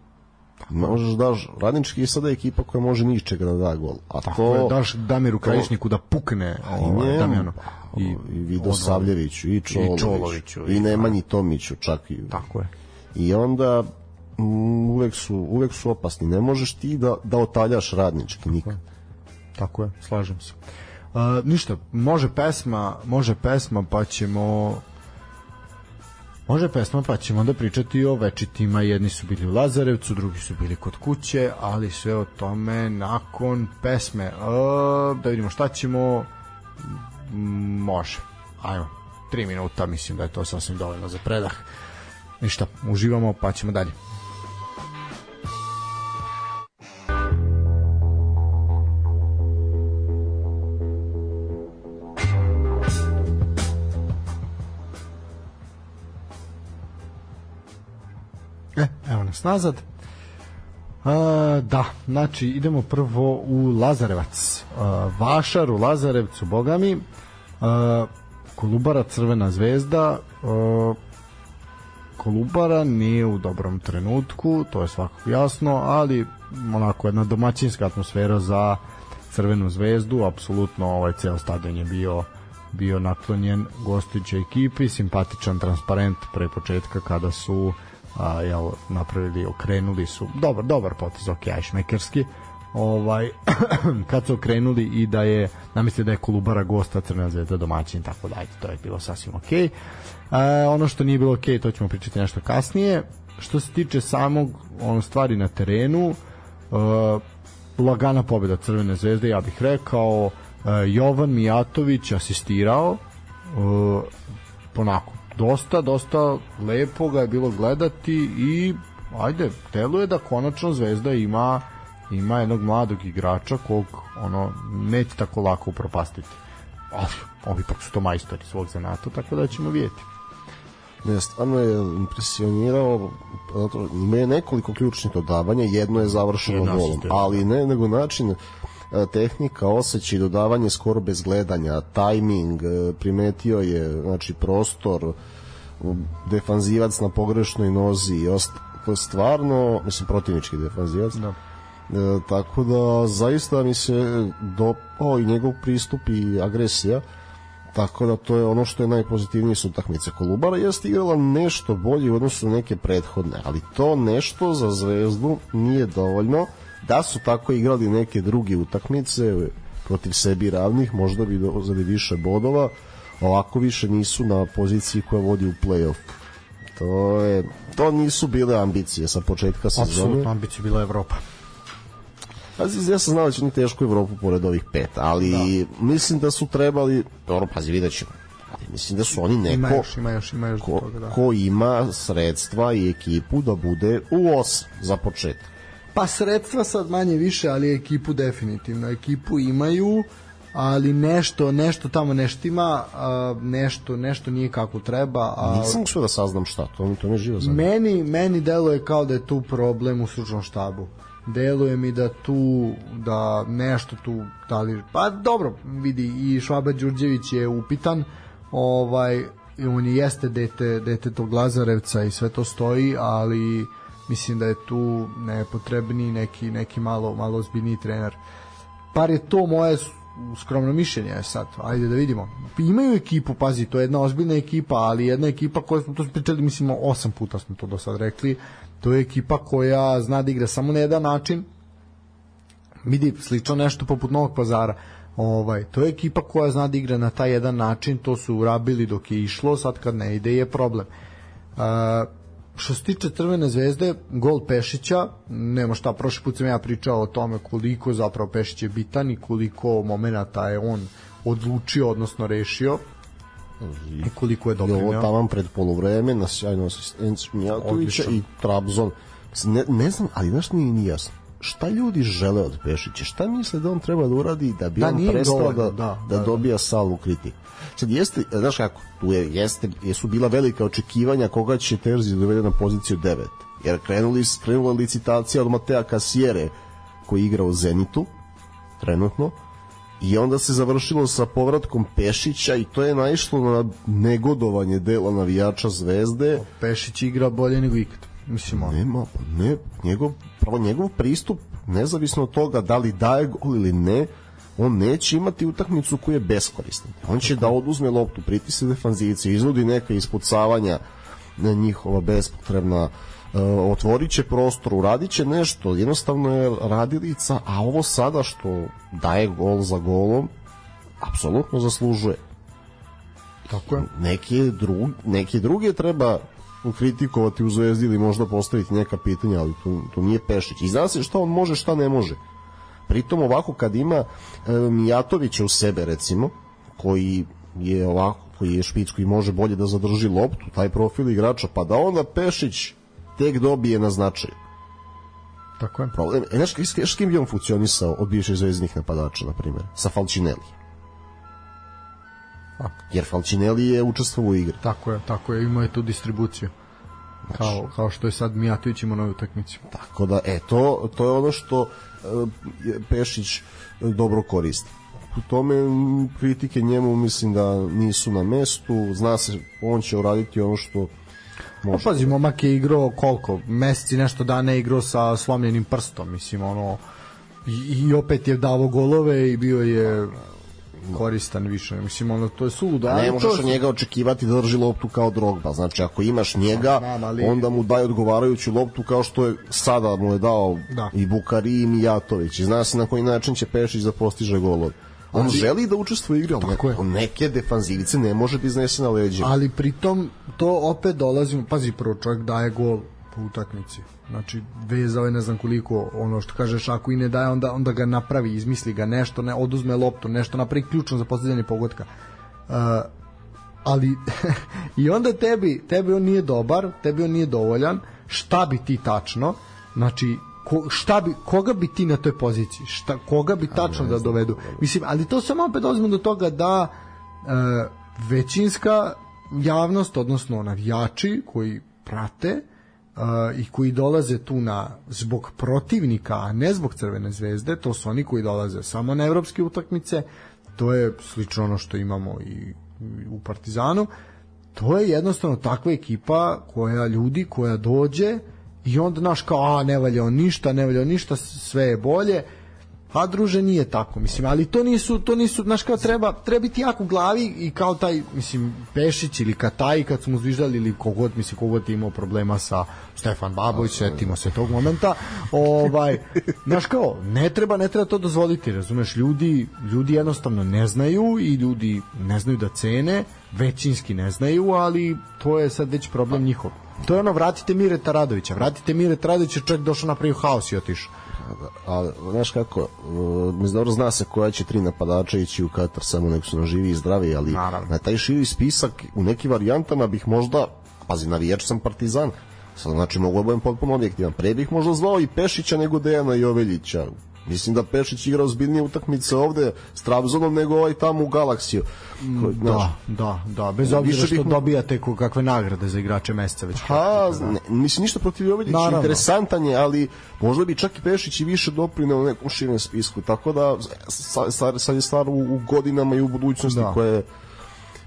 [SPEAKER 2] Možeš daš radnički je sada ekipa koja može ničega da da gol. A
[SPEAKER 1] Tako to je, daš Damiru Krajišniku da pukne ovaj, Damjano.
[SPEAKER 2] I, i Vido Savljeviću i Čoloviću, i, Čoloviću, i, i Nemanji Tomiću čak i.
[SPEAKER 1] Tako je.
[SPEAKER 2] I onda uvek su, uvek su opasni. Ne možeš ti da, da otaljaš radnički nikad.
[SPEAKER 1] Tako je, slažem se. Uh, ništa, može pesma, može pesma, pa ćemo Može pesma, pa ćemo onda pričati o večitima. Jedni su bili u Lazarevcu, drugi su bili kod kuće, ali sve o tome nakon pesme. E, da vidimo šta ćemo. Može. Ajmo. Tri minuta, mislim da je to sasvim dovoljno za predah. Ništa, uživamo, pa ćemo dalje. Nas nazad. A, da, znači idemo prvo u Lazarevac. A, Vašar u Lazarevcu, bogami. A, Kolubara Crvena zvezda. A, Kolubara nije u dobrom trenutku, to je svakako jasno, ali onako jedna domaćinska atmosfera za Crvenu zvezdu, apsolutno ovaj ceo stadion je bio bio naklonjen gostujućoj ekipi, simpatičan transparent pre početka kada su a, jel, napravili, okrenuli su, dobar, dobar potez, ok, ajšmekerski, ovaj, <clears throat> kad su okrenuli i da je, namisli da je Kolubara gosta Crvena zvezda domaćin, tako da, to je bilo sasvim ok. E, ono što nije bilo ok, to ćemo pričati nešto kasnije. Što se tiče samog ono stvari na terenu, e, lagana pobjeda Crvene zvezde, ja bih rekao, e, Jovan Mijatović asistirao, e, ponako dosta, dosta lepo ga je bilo gledati i ajde, deluje da konačno Zvezda ima ima jednog mladog igrača kog ono neće tako lako upropastiti. Ali ovi pak su to majstori svog zanata, tako da ćemo vidjeti.
[SPEAKER 2] Ne, stvarno je impresionirao ima je nekoliko ključnih dodavanja, jedno je završeno Jedna golom, ali ne nego način tehnika, osjećaj, dodavanje skoro bez gledanja, tajming, e, primetio je znači prostor, defanzivac na pogrešnoj nozi i ost, stvarno, mislim, protivnički defanzivac. Da. E, tako da zaista mi se dopao i njegov pristup i agresija tako da to je ono što je najpozitivnije su utakmice Kolubara jeste igrala nešto bolje u odnosu na neke prethodne ali to nešto za zvezdu nije dovoljno da su tako igrali neke druge utakmice protiv sebi ravnih možda bi dozali više bodova ovako više nisu na poziciji koja vodi u play-off to je to nisu bile ambicije sa početka sezone
[SPEAKER 1] apsolutno ambicije bila Evropa
[SPEAKER 2] Pazi, ja sam znao da će oni teško Evropu pored ovih pet, ali da. mislim da su trebali, dobro, pazi, vidjet ćemo. Ali mislim da su oni neko
[SPEAKER 1] ima još, ima još, ima još
[SPEAKER 2] ko,
[SPEAKER 1] toga, da.
[SPEAKER 2] ko ima sredstva i ekipu da bude u os za početak.
[SPEAKER 1] Pa sredstva sad manje više, ali ekipu definitivno. Ekipu imaju, ali nešto nešto tamo nešto ima, a, nešto nešto nije kako treba. A,
[SPEAKER 2] Nisam uspio da saznam šta, to mi to mi živo zanima.
[SPEAKER 1] Meni meni deluje kao da je tu problem u stručnom štabu deluje mi da tu da nešto tu da li pa dobro vidi i Švaba Đurđević je upitan ovaj on jeste dete dete tog Lazarevca i sve to stoji ali mislim da je tu nepotrebni neki neki malo malo ozbiljniji trener par je to moje skromno mišljenje sad, ajde da vidimo. Imaju ekipu, pazi, to je jedna ozbiljna ekipa, ali jedna ekipa koja smo to pričali, mislimo, osam puta smo to do sad rekli, to je ekipa koja zna da igra samo na jedan način, vidi, slično nešto poput Novog pazara, ovaj, to je ekipa koja zna da igra na taj jedan način, to su urabili dok je išlo, sad kad ne ide je problem. Uh, što se tiče Crvene zvezde, gol Pešića, nema šta, prošli put sam ja pričao o tome koliko zapravo Pešić je bitan i koliko momenata je on odlučio, odnosno rešio i koliko je
[SPEAKER 2] I ovo taman pred polovreme na sjajnu asistenciju Mijatovića i Trabzon. Ne, ne znam, ali znaš nije ni jasno. Šta ljudi žele od Pešića? Šta misle da on treba da uradi da bi
[SPEAKER 1] Da,
[SPEAKER 2] on prestao da,
[SPEAKER 1] da,
[SPEAKER 2] da,
[SPEAKER 1] da, da.
[SPEAKER 2] dobija salvu kritiku? Sad jeste, znaš kako, tu je, jeste, jesu bila velika očekivanja koga će Terzi dovede na poziciju 9. Jer krenuli, krenula licitacija od Matea Kasijere koji igra u Zenitu trenutno i onda se završilo sa povratkom Pešića i to je naišlo na negodovanje dela navijača Zvezde
[SPEAKER 1] Pešić igra bolje nego ikad. Mislim, on.
[SPEAKER 2] nema, pa ne, njegov, pravo njegov pristup, nezavisno od toga da li daje gol ili ne, on neće imati utakmicu koja je beskorisna. On će da oduzme loptu, pritisne defanzivci, izvodi neka ispucavanja na njihova bespotrebna uh, otvorit će prostor, uradit će nešto, jednostavno je radilica, a ovo sada što daje gol za golom, apsolutno zaslužuje
[SPEAKER 1] Tako je.
[SPEAKER 2] neke, drug, neke druge treba kritikovati u Zvezdi ili možda postaviti neka pitanja, ali to, to nije Pešić. I zna se šta on može, šta ne može. Pritom ovako kad ima e, Mijatovića u sebe recimo, koji je ovako, koji je špic, koji može bolje da zadrži loptu, taj profil igrača, pa da onda Pešić tek dobije na značaju.
[SPEAKER 1] Tako je.
[SPEAKER 2] Problem, e, znaš, s kim bi on funkcionisao od bivših zvezdnih napadača, na primjer? Sa Falcinelli.
[SPEAKER 1] A.
[SPEAKER 2] Jer Falcinelli je učestvovao u igri.
[SPEAKER 1] Tako je, tako je, imao je tu distribuciju. Kao, kao što je sad Mijatović imao novu utakmicu.
[SPEAKER 2] Tako da, e, to, to je ono što e, Pešić e, dobro koristi. U tome kritike njemu mislim da nisu na mestu, zna se, on će uraditi ono što
[SPEAKER 1] Pa
[SPEAKER 2] može.
[SPEAKER 1] pazi, momak je igrao koliko? Mesec i nešto dana je igrao sa slomljenim prstom, mislim, ono i, i opet je davo golove i bio je koristan više. Mislim, ono, to je suludo. ali
[SPEAKER 2] Ne možeš od njega očekivati da drži loptu kao drogba. Znači, ako imaš njega,
[SPEAKER 1] Znam, ali-
[SPEAKER 2] onda mu daj odgovarajuću loptu kao što je sada mu je dao
[SPEAKER 1] Da.
[SPEAKER 2] i Bukari i Mijatović. I zna se na koji način će Pešić da postiže golove. On želi da učestvuje u igri, ali on neke defanzivice ne može da iznese na leđima.
[SPEAKER 1] Ali pritom to opet dolazimo, pazi, prvo čovjek daje gol po utakmici. Znači, vezao je ne znam koliko, ono što kažeš, ako i ne daje, onda, onda ga napravi, izmisli ga nešto, ne, oduzme loptu, nešto napravi ključno za postavljanje pogotka. Uh, ali <laughs> i onda tebi, tebi on nije dobar, tebi on nije dovoljan, šta bi ti tačno, znači ko, šta bi, koga bi ti na toj poziciji, šta, koga bi tačno da dovedu. Mislim, ali to samo opet dolazimo do toga da e, većinska javnost, odnosno navijači koji prate uh, i koji dolaze tu na zbog protivnika, a ne zbog Crvene zvezde, to su oni koji dolaze samo na evropske utakmice, to je slično ono što imamo i u Partizanu, to je jednostavno takva ekipa koja ljudi koja dođe i onda naš kao a ne valja on ništa, ne valja on ništa, sve je bolje. A druže nije tako, mislim, ali to nisu, to nisu, znaš kao treba, treba biti jako u glavi i kao taj, mislim, Pešić ili Kataj kad su mu zviždali ili kogod, mislim, kogod imao problema sa Stefan Babović, setimo se tog momenta, ovaj, znaš kao, ne treba, ne treba to dozvoliti, razumeš, ljudi, ljudi jednostavno ne znaju i ljudi ne znaju da cene, većinski ne znaju, ali to je sad već problem njihov. To je ono, vratite Mireta Radovića, vratite Mireta Radovića, čovjek došao napravio haos i otišao.
[SPEAKER 2] A znaš kako, uh, mislim dobro zna se koja će tri napadača ići u Katar, samo nek su na živi i zdravi, ali
[SPEAKER 1] Naravno.
[SPEAKER 2] na taj širi spisak u nekim varijantama bih možda, pazi, navijač sam partizan, sad znači mogu da budem potpuno objektivan, pre bih možda zvao i Pešića nego Dejana Joveljića, Mislim da Pešić igra ozbiljnije utakmice ovde s Trabzonom nego ovaj tamo u Galaksiju. Koji, znaš,
[SPEAKER 1] Da, da, da, bez obzira što
[SPEAKER 2] bih
[SPEAKER 1] dobijate kakve nagrade za igrače meseca već.
[SPEAKER 2] Pa, ne, mislim ništa protiv
[SPEAKER 1] Naravno.
[SPEAKER 2] interesantan je, ali možda bi čak i Pešić i više doprineo u nekom širem spisku, tako da sa, sa, sad je stvar u, u godinama i u budućnosti
[SPEAKER 1] Da.
[SPEAKER 2] koje je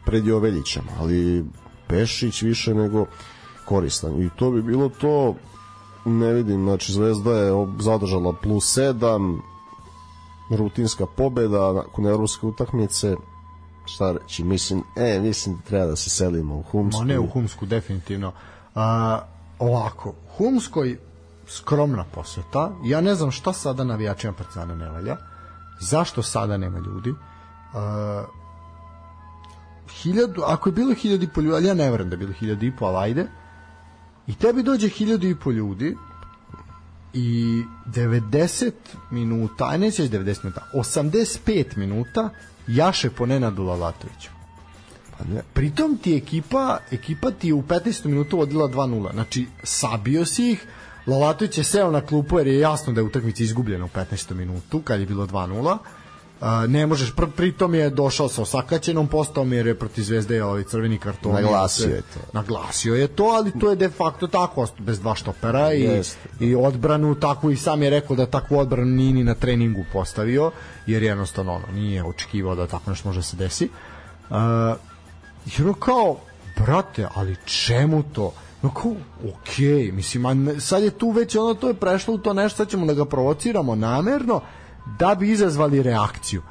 [SPEAKER 2] pred Joveljićem, ali Pešić više nego koristan i to bi bilo to ne vidim, znači Zvezda je zadržala plus 7 rutinska pobeda nakon evropske utakmice šta reći, mislim, e, mislim da treba da se selimo u Humsku.
[SPEAKER 1] Ma ne u Humsku, definitivno. A, ovako, Humskoj skromna poseta. Ja ne znam šta sada navijačima Partizana ne valja. Zašto sada nema ljudi? A, hiljadu, ako je bilo hiljadu i po ljudi, ali ja ne verujem da je bilo hiljadu i po, ali ajde. I tebi dođe hiljadu i po ljudi i 90 minuta, aj neće 90 minuta, 85 minuta jaše po Nenadu Lalatoviću.
[SPEAKER 2] Pa ne.
[SPEAKER 1] Pritom ti ekipa, ekipa ti je u 15 minutu vodila 2-0. Znači, sabio si ih, Lalatović je seo na klupu jer je jasno da je utakmica izgubljena u 15 minutu, kad je bilo 2-0. Ne možeš, pr pritom je došao sa osakaćenom postom jer je protiv Zvezde ovaj crveni karton.
[SPEAKER 2] Naglasio je to.
[SPEAKER 1] Naglasio je to, ali to je de facto tako, bez dva štopera i,
[SPEAKER 2] Jeste.
[SPEAKER 1] i odbranu takvu i sam je rekao da takvu odbranu nije ni na treningu postavio, jer jednostavno ono, nije očekivao da tako nešto može da se desi. Uh, ono kao, brate, ali čemu to? No kao, okej, mislim, a sad je tu već ono, to je prešlo u to nešto, sad ćemo da ga provociramo namerno, da bi izazvali reakciju.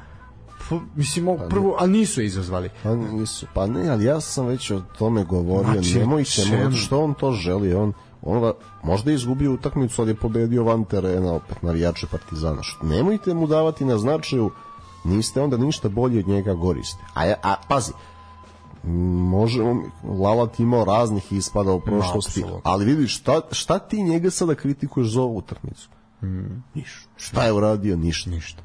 [SPEAKER 1] Mislim, ovo prvo, ali nisu izazvali.
[SPEAKER 2] Pa nisu, pa ne, ali ja sam već o tome govorio,
[SPEAKER 1] Znači,
[SPEAKER 2] nemojte mu, što on to želi, on on možda je izgubio utakmicu, ali je pobedio van terena opet navijače Partizana. Što, nemojte mu davati na značaju, niste onda ništa bolji od njega goriste. A, ja, a pazi, možemo, Lalat imao raznih ispada u prošlosti,
[SPEAKER 1] apsolutno.
[SPEAKER 2] ali vidi, šta, šta ti njega sada kritikuješ za ovu utakmicu?
[SPEAKER 1] Mm.
[SPEAKER 2] Ništa. Šta je uradio? Ništa.
[SPEAKER 1] Ništa.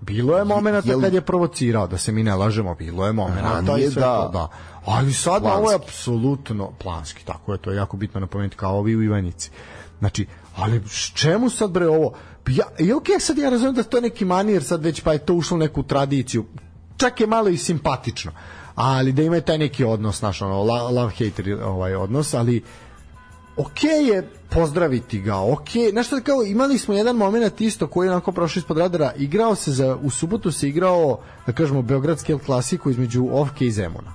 [SPEAKER 1] Bilo je momenata
[SPEAKER 2] Jel-
[SPEAKER 1] kad je provocirao, da se mi ne lažemo, bilo je momenata i sve
[SPEAKER 2] da.
[SPEAKER 1] to, da. Ali sad ovo je
[SPEAKER 2] Planski.
[SPEAKER 1] apsolutno planski, tako je, to je jako bitno napomenuti kao ovi u Ivanjici. Znači, ali s čemu sad bre ovo? Pa Ja, I okej, sad ja razumem da to je neki manir, sad već pa je to ušlo u neku tradiciju. Čak je malo i simpatično. Ali da ima taj neki odnos, naš ono, love-hater ovaj odnos, ali ok je pozdraviti ga, ok, znaš šta kao, imali smo jedan moment isto koji je onako prošao ispod radara, igrao se za, u subotu se igrao, da kažemo, Beogradski El Klasiku između Ovke i Zemuna.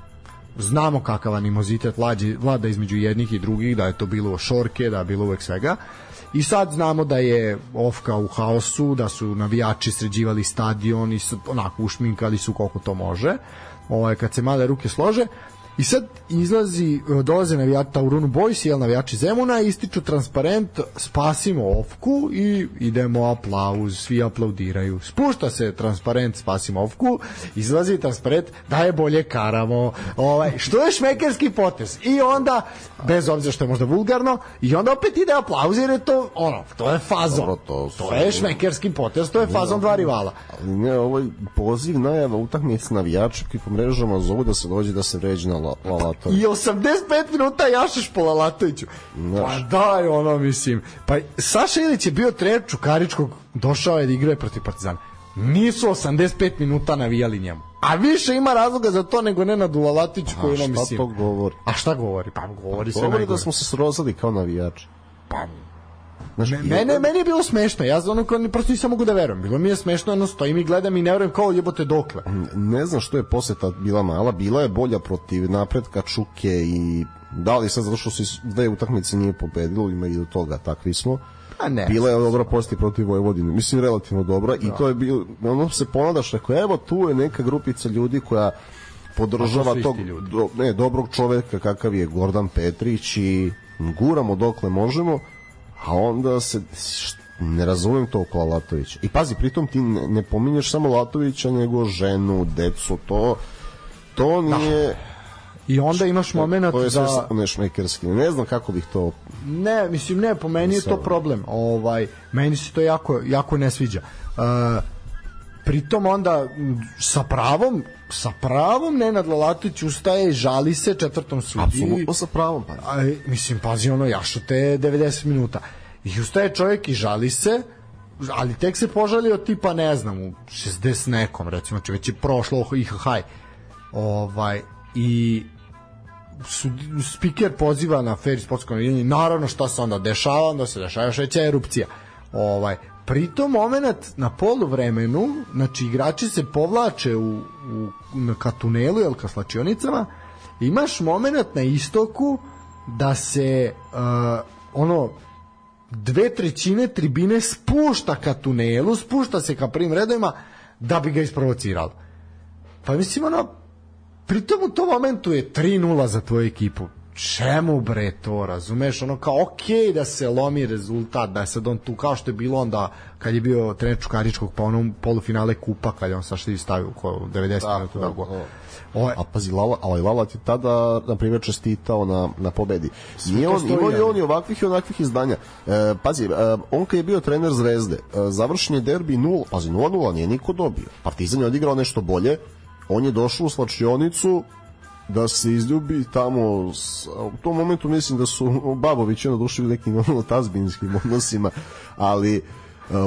[SPEAKER 1] Znamo kakav animozitet vlađe, vlada između jednih i drugih, da je to bilo šorke, da je bilo uvek svega. I sad znamo da je Ovka u haosu, da su navijači sređivali stadion i onako ušminkali su koliko to može. Ovaj, kad se male ruke slože, I sad izlazi, dolaze navijači Taurunu Boys, jel navijači Zemuna, ističu transparent, spasimo Ofku i idemo aplauz, svi aplaudiraju. Spušta se transparent, spasimo Ofku, izlazi transparent, da je bolje karamo. Ovaj, što je šmekerski potez? I onda, bez obzira što je možda vulgarno, i onda opet ide aplauz jer je to, ono, to je fazon.
[SPEAKER 2] Dobro, to su-
[SPEAKER 1] to je šmekerski potez, to je fazon dva rivala.
[SPEAKER 2] Ali ne, ovaj poziv najava utakmice navijača koji po mrežama zovu da se dođe da se vređe na la, Lalatovi.
[SPEAKER 1] I 85 minuta jašeš po Lalatoviću. Pa daj ono, mislim. Pa Saša Ilić je bio trener Čukaričkog, došao je da igraje protiv Partizana. Nisu 85 minuta navijali njemu. A više ima razloga za to nego Nenad Lalatović koji ono
[SPEAKER 2] šta
[SPEAKER 1] mislim.
[SPEAKER 2] to govori?
[SPEAKER 1] A šta govori? Pa govori sve
[SPEAKER 2] Govori
[SPEAKER 1] najgore.
[SPEAKER 2] da smo se srozali kao navijači.
[SPEAKER 1] Pa,
[SPEAKER 2] Znaš,
[SPEAKER 1] Me, mene, meni je bilo smešno, ja za ono kao ni- prosto nisam mogu da verujem. Bilo mi je smešno, ono stojim i gledam i ne verujem kao jebote dokle.
[SPEAKER 2] ne znam što je poseta bila mala, bila je bolja protiv napretka Čuke i da li sad zato što se dve utakmice nije pobedilo, ima i do toga, takvi smo.
[SPEAKER 1] Pa ne.
[SPEAKER 2] Bila je dobra posti protiv Vojvodine. Mislim relativno dobra i to je bilo ono se ponadaš rekao evo tu je neka grupica ljudi koja podržava
[SPEAKER 1] to
[SPEAKER 2] tog do, ne, dobrog čoveka kakav je Gordan Petrić i guramo dokle možemo, a onda se ne razumem to oko Latovića. I pazi, pritom ti ne, ne pominješ samo Latovića, nego ženu, decu, to to nije
[SPEAKER 1] I onda imaš moment
[SPEAKER 2] to je sve
[SPEAKER 1] da...
[SPEAKER 2] Ne znam kako bih to
[SPEAKER 1] Ne, mislim ne, po meni je to problem. Ovaj meni se to jako jako ne sviđa. Uh, pritom onda sa pravom sa pravom Nenad Lalatović ustaje i žali se četvrtom sudiji.
[SPEAKER 2] apsolutno sa pravom pa.
[SPEAKER 1] A, mislim, pazi, ono, jašu te 90 minuta. I ustaje čovjek i žali se, ali tek se požalio tipa, ne znam, u 60 nekom, recimo, če već je prošlo IHH. Ovaj, i su, speaker poziva na fair sportsko navijenje, naravno šta se onda dešava, onda se dešava još veća erupcija. Ovaj, pritom moment na poluvremenu, znači igrači se povlače u, u, na ka tunelu, jel, ka slačionicama, imaš moment na istoku da se uh, ono dve trećine tribine spušta ka tunelu, spušta se ka prvim redovima da bi ga isprovociralo. Pa mislim ono, pritom u tom momentu je 3-0 za tvoju ekipu. Čemu bre to, razumeš, ono kao okej okay da se lomi rezultat, da je sad on tu kao što je bilo onda kad je bio trener Čukaričkog pa onom polufinale kupa kad je on sa što stavio ko 90 minuta da,
[SPEAKER 2] da, Ovo, a pazi, Lala, ali Lala ti tada, na primjer, čestitao na, na pobedi. Nije on, imao je on i ovakvih i onakvih izdanja. E, pazi, e, on kad je bio trener Zvezde, e, završen je derbi 0, pazi, 0-0, nije niko dobio. Partizan je odigrao nešto bolje, on je došao u slačionicu, da se izljubi tamo u tom momentu mislim da su Babović ono dušili nekim ono, tazbinskim odnosima ali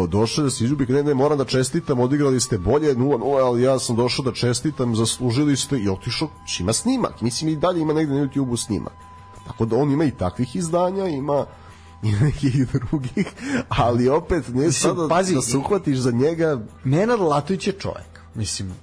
[SPEAKER 2] došao da se izljubi ne, ne, moram da čestitam, odigrali ste bolje 0-0, ali ja sam došao da čestitam zaslužili ste i otišao ima snimak, mislim i dalje ima negde na YouTube-u snimak. Tako da on ima i takvih izdanja ima i nekih drugih, ali opet ne mislim, sada pazi, da se uhvatiš za njega.
[SPEAKER 1] Nenad Latović je čovjek mislim,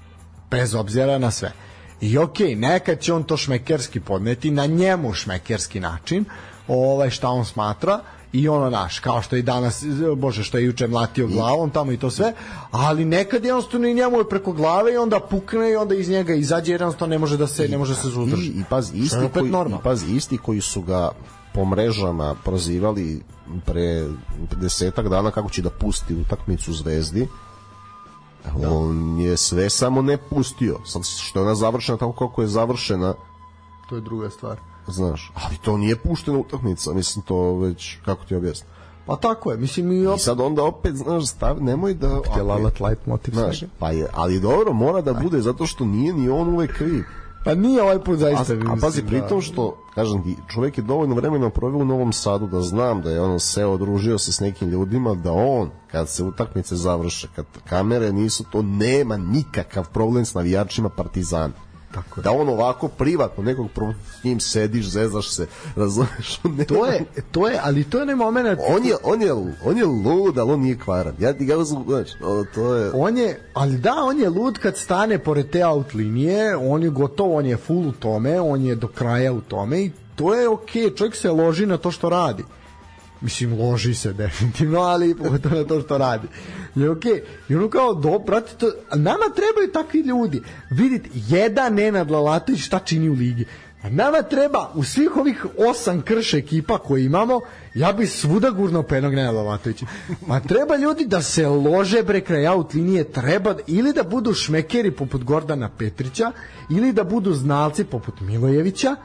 [SPEAKER 1] bez obzira na sve I okej, okay, nekad će on to šmekerski podneti na njemu šmekerski način, ovaj šta on smatra i ono naš, kao što je danas, bože, što je juče mlatio glavom tamo i to sve, ali nekad jednostavno i njemu je preko glave i onda pukne i onda iz njega izađe jednostavno ne može da se, ne može se zudrži.
[SPEAKER 2] I, i paz, isti koji, i paz, isti koji su ga po mrežama prozivali pre desetak dana kako će da pusti utakmicu Zvezdi, Da. On je sve samo ne pustio. Sad što je ona završena tako kako je završena,
[SPEAKER 1] to je druga stvar.
[SPEAKER 2] Znaš, ali to nije puštena utakmica, mislim to već kako ti objasnim.
[SPEAKER 1] Pa tako je, mislim i opet...
[SPEAKER 2] I sad onda opet, znaš, stav, nemoj da...
[SPEAKER 1] Htjelalat light motiv.
[SPEAKER 2] Znaš, pa je, ali dobro, mora da bude, zato što nije ni on uvek kriv.
[SPEAKER 1] Pa nije ovaj put zaista.
[SPEAKER 2] A, a pazi, pritom da. što, kažem ti, čovjek je dovoljno vremena proveo u Novom Sadu da znam da je on se odružio se s nekim ljudima, da on, kad se utakmice završe, kad kamere nisu, to nema nikakav problem s navijačima Partizana Tako da on ovako privatno nekog s njim sediš, zezaš se, razumeš?
[SPEAKER 1] Ne, to je, to je, ali to je ne moment.
[SPEAKER 2] On je, on je, on je lud, ali on nije kvaran. Ja ti ga znači, to je...
[SPEAKER 1] On je, ali da, on je lud kad stane pored te out linije, on je gotov, on je full u tome, on je do kraja u tome i to je okej, okay, čovjek se loži na to što radi mislim loži se definitivno, ali pogotovo na to što radi. I okay. i ono kao, do, brate, to, nama trebaju takvi ljudi. Vidite, jedan Nenad Lalatović šta čini u ligi. A nama treba u svih ovih osam krš ekipa koje imamo, ja bi svuda gurno penog Nenada Lalatovića. Ma treba ljudi da se lože bre kraj out linije, treba ili da budu šmekeri poput Gordana Petrića, ili da budu znalci poput Milojevića,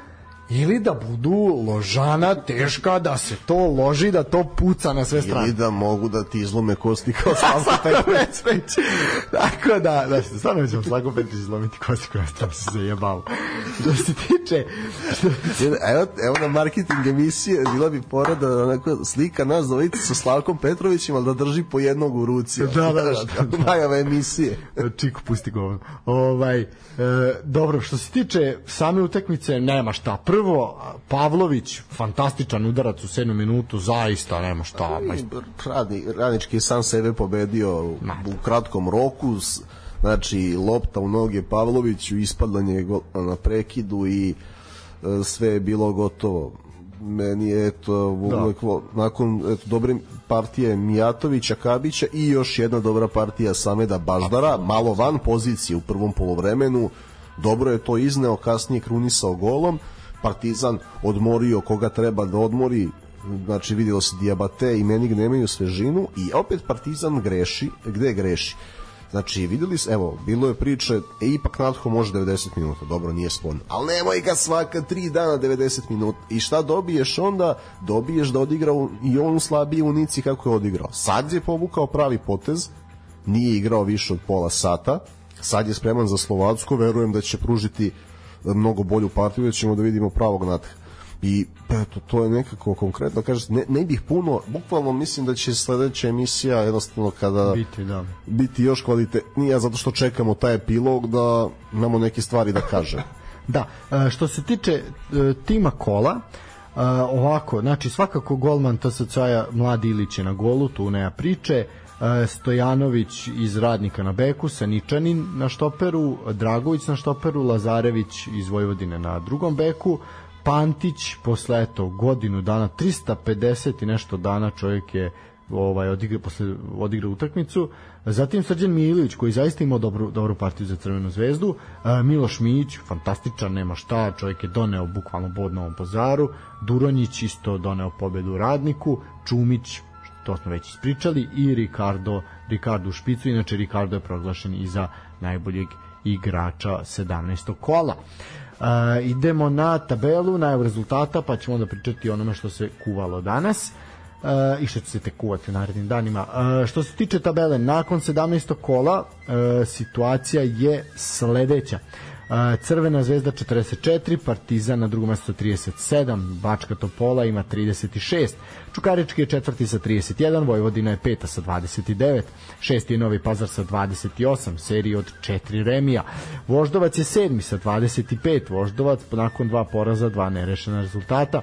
[SPEAKER 1] ili da budu ložana teška da se to loži da to puca na sve strane.
[SPEAKER 2] Ili da mogu da ti izlome kosti kao <laughs> Slavko Petrović <laughs>
[SPEAKER 1] tako da da. Se stvarno ćemo Slavko Petrović izlomiti kosti kao tam se zajebao <laughs> što se tiče
[SPEAKER 2] evo, evo na marketing emisije bila bi porada onako slika nas dvojice sa Slavkom Petrovićem ali da drži po jednog u ruci
[SPEAKER 1] da, da, da, da, da.
[SPEAKER 2] najava emisije.
[SPEAKER 1] Čiku pusti govno ovaj, e, dobro što se tiče same utakmice nema šta. Prvo Pavlović fantastičan udarac u 7 minutu zaista nema šta
[SPEAKER 2] Radni, radnički sam sebe pobedio u kratkom roku znači lopta u noge Pavloviću ispadanje na prekidu i e, sve je bilo gotovo. Meni je eto uvek, da. nakon eto, dobre partije Mijatovića, Kabića i još jedna dobra partija Sameda Baždara, malo van pozicije u prvom polovremenu. Dobro je to izneo, kasnije krunisao golom Partizan odmorio koga treba da odmori znači videlo se Diabate i Menig nemaju svežinu i opet Partizan greši gde greši Znači, videli se, evo, bilo je priče, e, ipak Natho može 90 minuta, dobro, nije sporno. Ali nemoj ga svaka 3 dana 90 minuta. I šta dobiješ onda? Dobiješ da odigra i on u Nici kako je odigrao. Sad je povukao pravi potez, nije igrao više od pola sata, sad je spreman za Slovacko, verujem da će pružiti mnogo bolju partiju, da ćemo da vidimo pravog natha. I eto, to je nekako konkretno, kažete, ne, ne bih puno, bukvalno mislim da će sledeća emisija jednostavno kada
[SPEAKER 1] biti, da.
[SPEAKER 2] biti još kvalitetnija, zato što čekamo taj epilog da imamo neke stvari da kažemo. <laughs>
[SPEAKER 1] da, e, što se tiče e, tima kola, Uh, ovako, znači svakako golman TSC-a Mladi Ilić je na golu, tu nema priče. Stojanović iz Radnika na beku, Saničanin na štoperu, Dragović na štoperu, Lazarević iz Vojvodine na drugom beku, Pantić posle eto godinu dana 350 i nešto dana čovjek je ovaj odigra posle odigra utakmicu. Zatim Srđan Milić koji zaista imao dobru dobru partiju za Crvenu zvezdu. Miloš Mić fantastičan, nema šta, čovjek je doneo bukvalno bod na ovom pazaru. Duronjić isto doneo pobedu Radniku, Čumić to smo već ispričali i Ricardo Ricardo u špicu, inače Ricardo je proglašen i za najboljeg igrača 17. kola. Uh, idemo na tabelu, najav rezultata, pa ćemo onda pričati onome što se kuvalo danas. Uh, i što će se te kuvati u narednim danima. Uh, što se tiče tabele, nakon 17. kola uh, situacija je sledeća. Crvena zvezda 44, Partizan na drugom mestu 37, Bačka Topola ima 36, Čukarički je četvrti sa 31, Vojvodina je peta sa 29, šesti je Novi Pazar sa 28, seriji od 4 remija. Voždovac je sedmi sa 25, Voždovac nakon dva poraza, dva nerešena rezultata.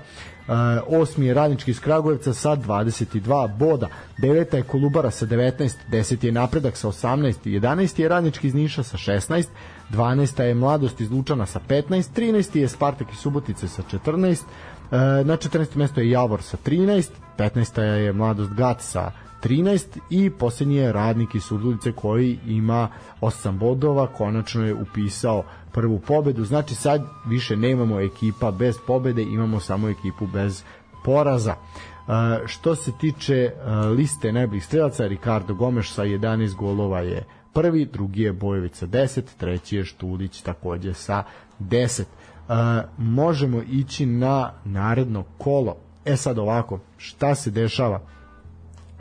[SPEAKER 1] Uh, osmi je Radnički iz Kragujevca sa 22 boda, deveta je Kolubara sa 19, 10 je Napredak sa 18, 11 je Radnički iz Niša sa 16, 12. je Mladost iz Lučana sa 15, 13. je Spartak iz Subotice sa 14, e, na 14. mesto je Javor sa 13, 15. je Mladost Gat sa 13 i posljednji je Radnik iz Surdulice koji ima 8 bodova, konačno je upisao prvu pobedu, znači sad više nemamo ekipa bez pobede, imamo samo ekipu bez poraza. Uh, što se tiče uh, liste najboljih strelaca, Ricardo Gomes sa 11 golova je prvi, drugi je Bojović sa 10, treći je Štulić takođe sa 10. Uh, možemo ići na naredno kolo. E sad ovako, šta se dešava?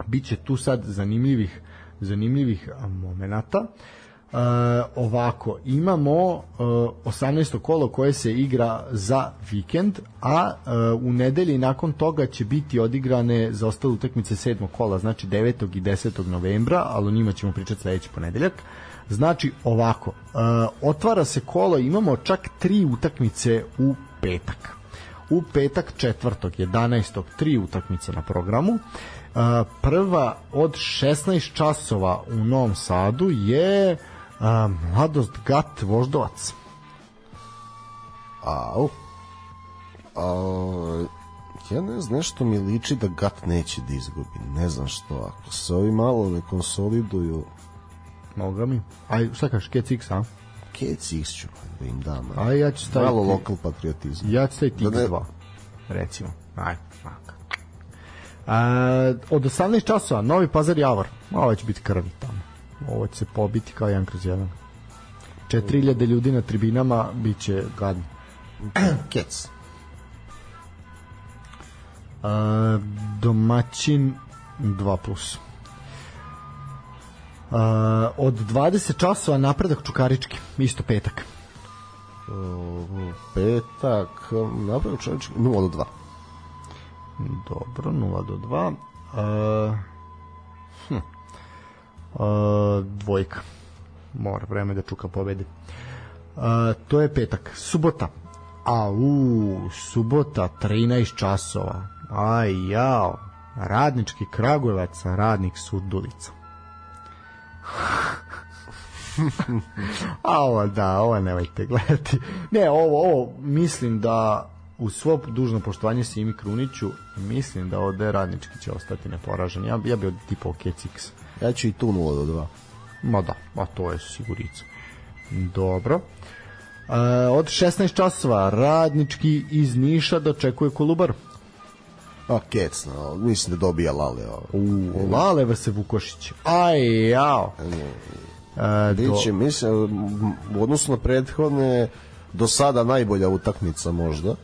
[SPEAKER 1] Biće tu sad zanimljivih zanimljivih momenata. Uh, ovako, imamo uh, 18. kolo koje se igra za vikend, a uh, u nedelji nakon toga će biti odigrane za ostale utakmice 7. kola, znači 9. i 10. novembra, ali o njima ćemo pričati sledeći ponedeljak. Znači ovako, uh, otvara se kolo, imamo čak tri utakmice u petak. U petak 4. 11. tri utakmice na programu. Uh, prva od 16 časova u Novom Sadu je uh, A, mladost Gat Voždovac.
[SPEAKER 2] Au. A, ja ne znam, nešto mi liči da Gat neće da izgubi. Ne znam što. Ako se ovi malo ne konsoliduju...
[SPEAKER 1] Moga mi. Aj, šta kažeš, Kec X, a?
[SPEAKER 2] Kec X ću da im dam.
[SPEAKER 1] A ja ću staviti...
[SPEAKER 2] Malo lokal patriotizam.
[SPEAKER 1] Ja ću staviti da X2. Recimo. Aj, maka. A, od 18 časova, Novi Pazar Javor. Ovo će biti krvi tamo ovo će se pobiti kao jedan kroz jedan. 4000 ljudi na tribinama bit će gadno. <clears throat>
[SPEAKER 2] Kec.
[SPEAKER 1] Uh, domaćin 2 plus. Uh, od 20 časova napredak Čukarički isto petak.
[SPEAKER 2] Uh, petak napredak Čukarički 0 do 2
[SPEAKER 1] dobro 0 do 2 uh, hm Dvojka. Mora vreme da Čuka pobedi. Uh, to je petak. Subota. A u subota 13 časova. Aj jao. Radnički Kragujevac, radnik Surdulica. <laughs> A ovo da, ovo nemojte gledati. Ne, ovo, ovo mislim da u svo dužno poštovanje Simi Kruniću, mislim da ovde radnički će ostati neporažen. Ja, ja bi od tipa Kecix.
[SPEAKER 2] Ja ću i tu 0 do 2.
[SPEAKER 1] Ma da, a to je sigurica. Dobro. E, od 16 časova radnički iz Niša dočekuje Kolubar.
[SPEAKER 2] A kecno, mislim da dobija Lale.
[SPEAKER 1] U, Lale vrse Vukošić. Aj, jao.
[SPEAKER 2] E, Biće, do... mislim, u odnosu na prethodne do sada najbolja utakmica možda.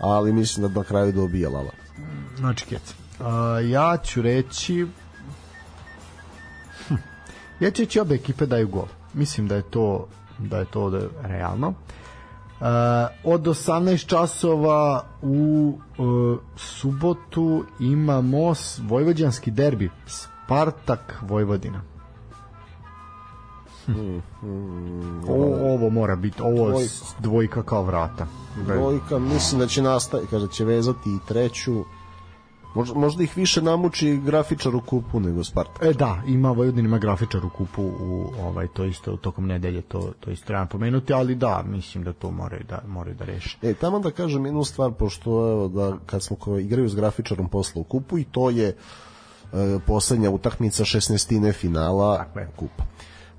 [SPEAKER 2] Ali mislim da na kraju dobija Lala.
[SPEAKER 1] Znači, kec. Uh, ja ću reći Ja ću reći obe ekipe daju gol. Mislim da je to da je to ovde realno. Uh, od 18 časova u uh, subotu imamo vojvođanski derbi Spartak Vojvodina. Hm. Mm, o, ovo mora biti ovo dvojka. dvojka kao vrata
[SPEAKER 2] dvojka mislim da će nastaviti kaže da će vezati i treću Možda, možda ih više namuči grafičar u kupu nego Spartak.
[SPEAKER 1] E da, ima Vojvodin ima grafičar u kupu u ovaj to isto tokom nedelje to to isto treba pomenuti, ali da, mislim da to moraju da moraju da reše.
[SPEAKER 2] E, tamo da kažem jednu stvar pošto evo da kad smo ko igraju s grafičarom posle u kupu i to je e, poslednja utakmica 16. finala
[SPEAKER 1] Tako je.
[SPEAKER 2] kupa.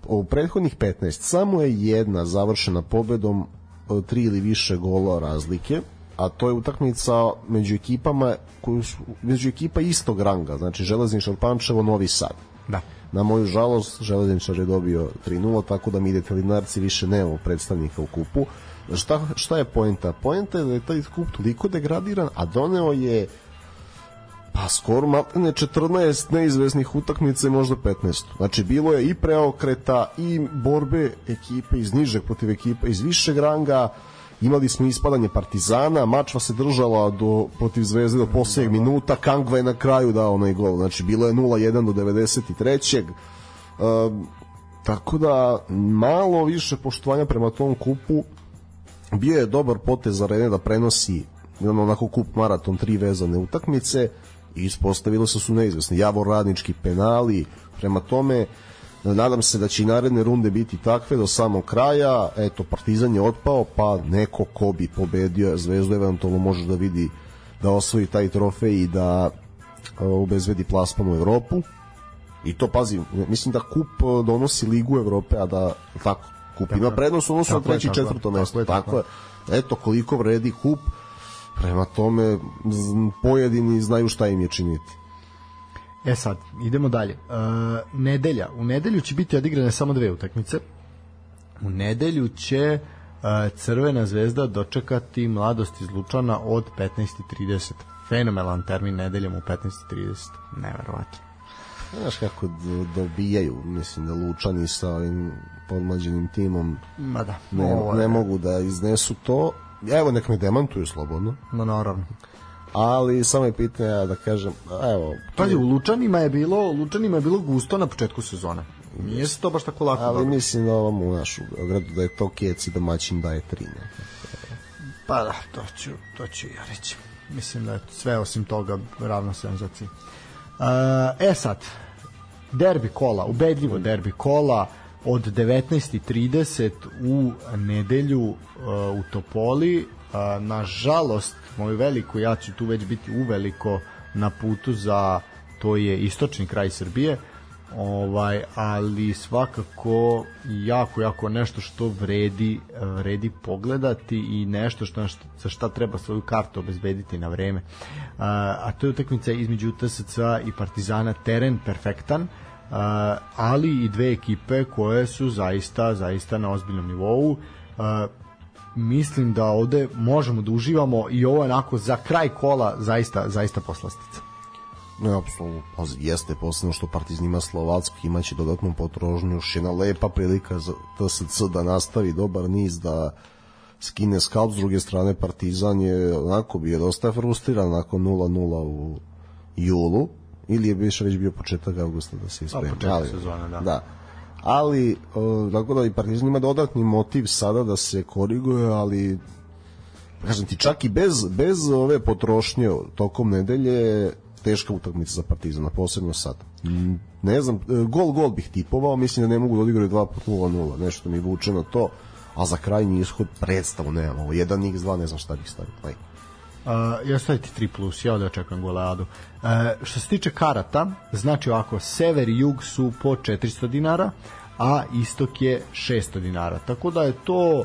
[SPEAKER 2] U prethodnih 15 samo je jedna završena pobedom e, tri ili više gola razlike, a to je utakmica među ekipama koju su, među ekipa istog ranga, znači Železničar Pančevo, Novi Sad.
[SPEAKER 1] Da.
[SPEAKER 2] Na moju žalost, Železničar je dobio 3-0, tako da mi detelinarci više nemamo predstavnika u kupu. Šta, šta je poenta? Poenta je da je taj kup toliko degradiran, a doneo je pa skoro maltene 14 neizvesnih utakmica i možda 15. Znači bilo je i preokreta i borbe ekipe iz nižeg protiv ekipa iz višeg ranga, imali smo ispadanje Partizana, mačva se držala do protiv Zvezde do poslednjeg minuta, Kangva je na kraju dao onaj gol. Znači bilo je 0-1 do 93. Um, tako da malo više poštovanja prema tom kupu bio je dobar potez Rene da prenosi jedan onako kup maraton tri vezane utakmice i ispostavilo se su neizvesni Javor radnički penali prema tome nadam se da će i naredne runde biti takve do samog kraja eto Partizan je otpao pa neko ko bi pobedio Zvezdu eventualno može da vidi da osvoji taj trofej i da e, obezvedi plasman u Evropu i to pazi, mislim da kup e, donosi ligu Evrope, a da tako kup ima prednost odnosu na treće i četvrto mesto. Tako, je. Eto koliko vredi kup. Prema tome pojedini znaju šta im je činiti.
[SPEAKER 1] E sad, idemo dalje. E, nedelja. U nedelju će biti odigrane samo dve utakmice. U nedelju će e, Crvena zvezda dočekati mladost iz Lučana od 15.30. Fenomenalan termin nedeljom u 15.30. Neverovatno.
[SPEAKER 2] Znaš kako dobijaju, mislim da Lučani sa ovim podmlađenim timom
[SPEAKER 1] Ma da,
[SPEAKER 2] ne,
[SPEAKER 1] je-
[SPEAKER 2] ne mogu da iznesu to. Evo, nek me demantuju slobodno.
[SPEAKER 1] Ma naravno.
[SPEAKER 2] Ali samo je pitanje ja da kažem, evo,
[SPEAKER 1] Pazi, u Lučanima je bilo, Lučanima je bilo gusto na početku sezone. Nije se to baš tako lako.
[SPEAKER 2] ali
[SPEAKER 1] dobilo.
[SPEAKER 2] mislim da ovom u našu gradu da je to kec i domaćin daje tri. Ne?
[SPEAKER 1] Pa da, to ću, to ću ja reći. Mislim da je sve osim toga ravno senzaciji. Uh, e sad, derbi kola, ubedljivo derbi kola od 19.30 u nedelju uh, u Topoli. Uh, nažalost, moju veliku, ja ću tu već biti uveliko na putu za to je istočni kraj Srbije ovaj ali svakako jako jako nešto što vredi vredi pogledati i nešto što za šta treba svoju kartu obezbediti na vreme. A, a to je utakmica između TSC i Partizana teren perfektan ali i dve ekipe koje su zaista zaista na ozbiljnom nivou mislim da ovde možemo da uživamo i ovo je onako za kraj kola zaista zaista poslastica
[SPEAKER 2] Ne, apsolutno. Pazi, jeste posebno što Partizan ima Slovacki, imaće dodatnu potrožnju, još jedna lepa prilika za TSC da nastavi dobar niz, da skine skalp, s druge strane Partizan je onako bio dosta frustriran nakon 0-0 u julu, ili je više već bio početak avgusta da se ispremi.
[SPEAKER 1] početak sezone, da.
[SPEAKER 2] da. Ali, o, tako da i Partizan ima dodatni motiv sada da se koriguje, ali kažem ti, čak i bez, bez ove potrošnje tokom nedelje teška utakmica za Partizana, posebno sad. Mm, Ne znam, e, gol gol bih tipovao, mislim da ne mogu da odigraju 2 put 0-0, nešto mi vuče na to, a za krajnji ishod predstavu nemamo, ovo 1x2, ne znam šta bih stavio. Aj.
[SPEAKER 1] Uh, ja staviti 3 plus, ja ovde očekujem goleadu. Uh, što se tiče karata, znači ovako, sever i jug su po 400 dinara, a istok je 600 dinara. Tako da je to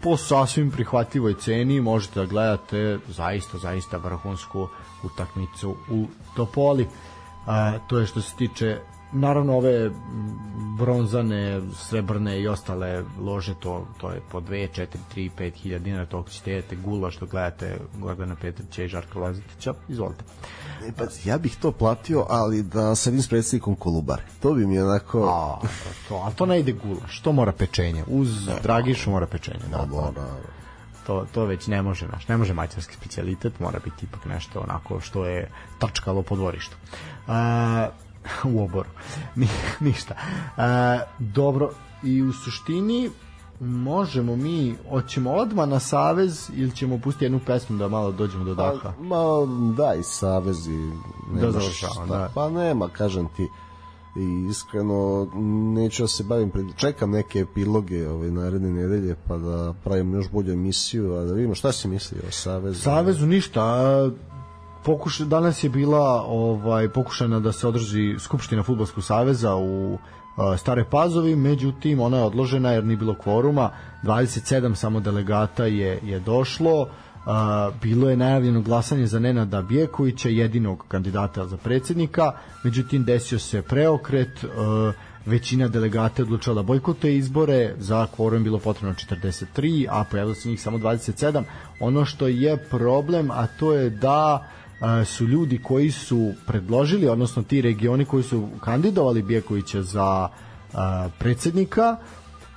[SPEAKER 1] po sasvim prihvatljivoj ceni, možete da gledate zaista, zaista vrhunsku utakmicu u Topoli. Uh, to je što se tiče naravno ove bronzane, srebrne i ostale lože to, to je po 2, 4, 3, 5 hiljada dinara toliko ćete jedete gula što gledate Gordana Petrića i Žarka Lazetića izvolite
[SPEAKER 2] E, pa, ja bih to platio, ali da sedim s predsjednikom Kolubare. To bi mi onako...
[SPEAKER 1] a, to, a to ne ide gula što mora pečenje uz Dragišu mora pečenje da, to,
[SPEAKER 2] Dobro,
[SPEAKER 1] to, to već ne može naš, ne može mađarski specijalitet, mora biti ipak nešto onako što je tačkalo po dvorištu. A, u oboru. Ni, ništa. A, dobro, i u suštini možemo mi, hoćemo odma na Savez ili ćemo pustiti jednu pesmu da malo dođemo do daha?
[SPEAKER 2] Pa, ma, daj, Savez i...
[SPEAKER 1] Da završavam, da.
[SPEAKER 2] Pa nema, kažem ti, i iskreno neću da se bavim pred... čekam neke epiloge ove naredne nedelje pa da pravim još bolju emisiju a da vidimo šta si mislio o Savezu
[SPEAKER 1] Savezu ništa a, pokuša, danas je bila ovaj pokušana da se održi skupština fudbalskog saveza u Stare Pazovi, međutim ona je odložena jer nije bilo kvoruma, 27 samo delegata je je došlo. Bilo je najavljeno glasanje za Nenada Bjekovića, jedinog kandidata za predsednika, međutim desio se preokret, većina delegata odlučila da bojkote izbore, za kvorum bilo potrebno 43, a pojavilo se njih samo 27. Ono što je problem, a to je da su ljudi koji su predložili, odnosno ti regioni koji su kandidovali Bjekovića za predsednika,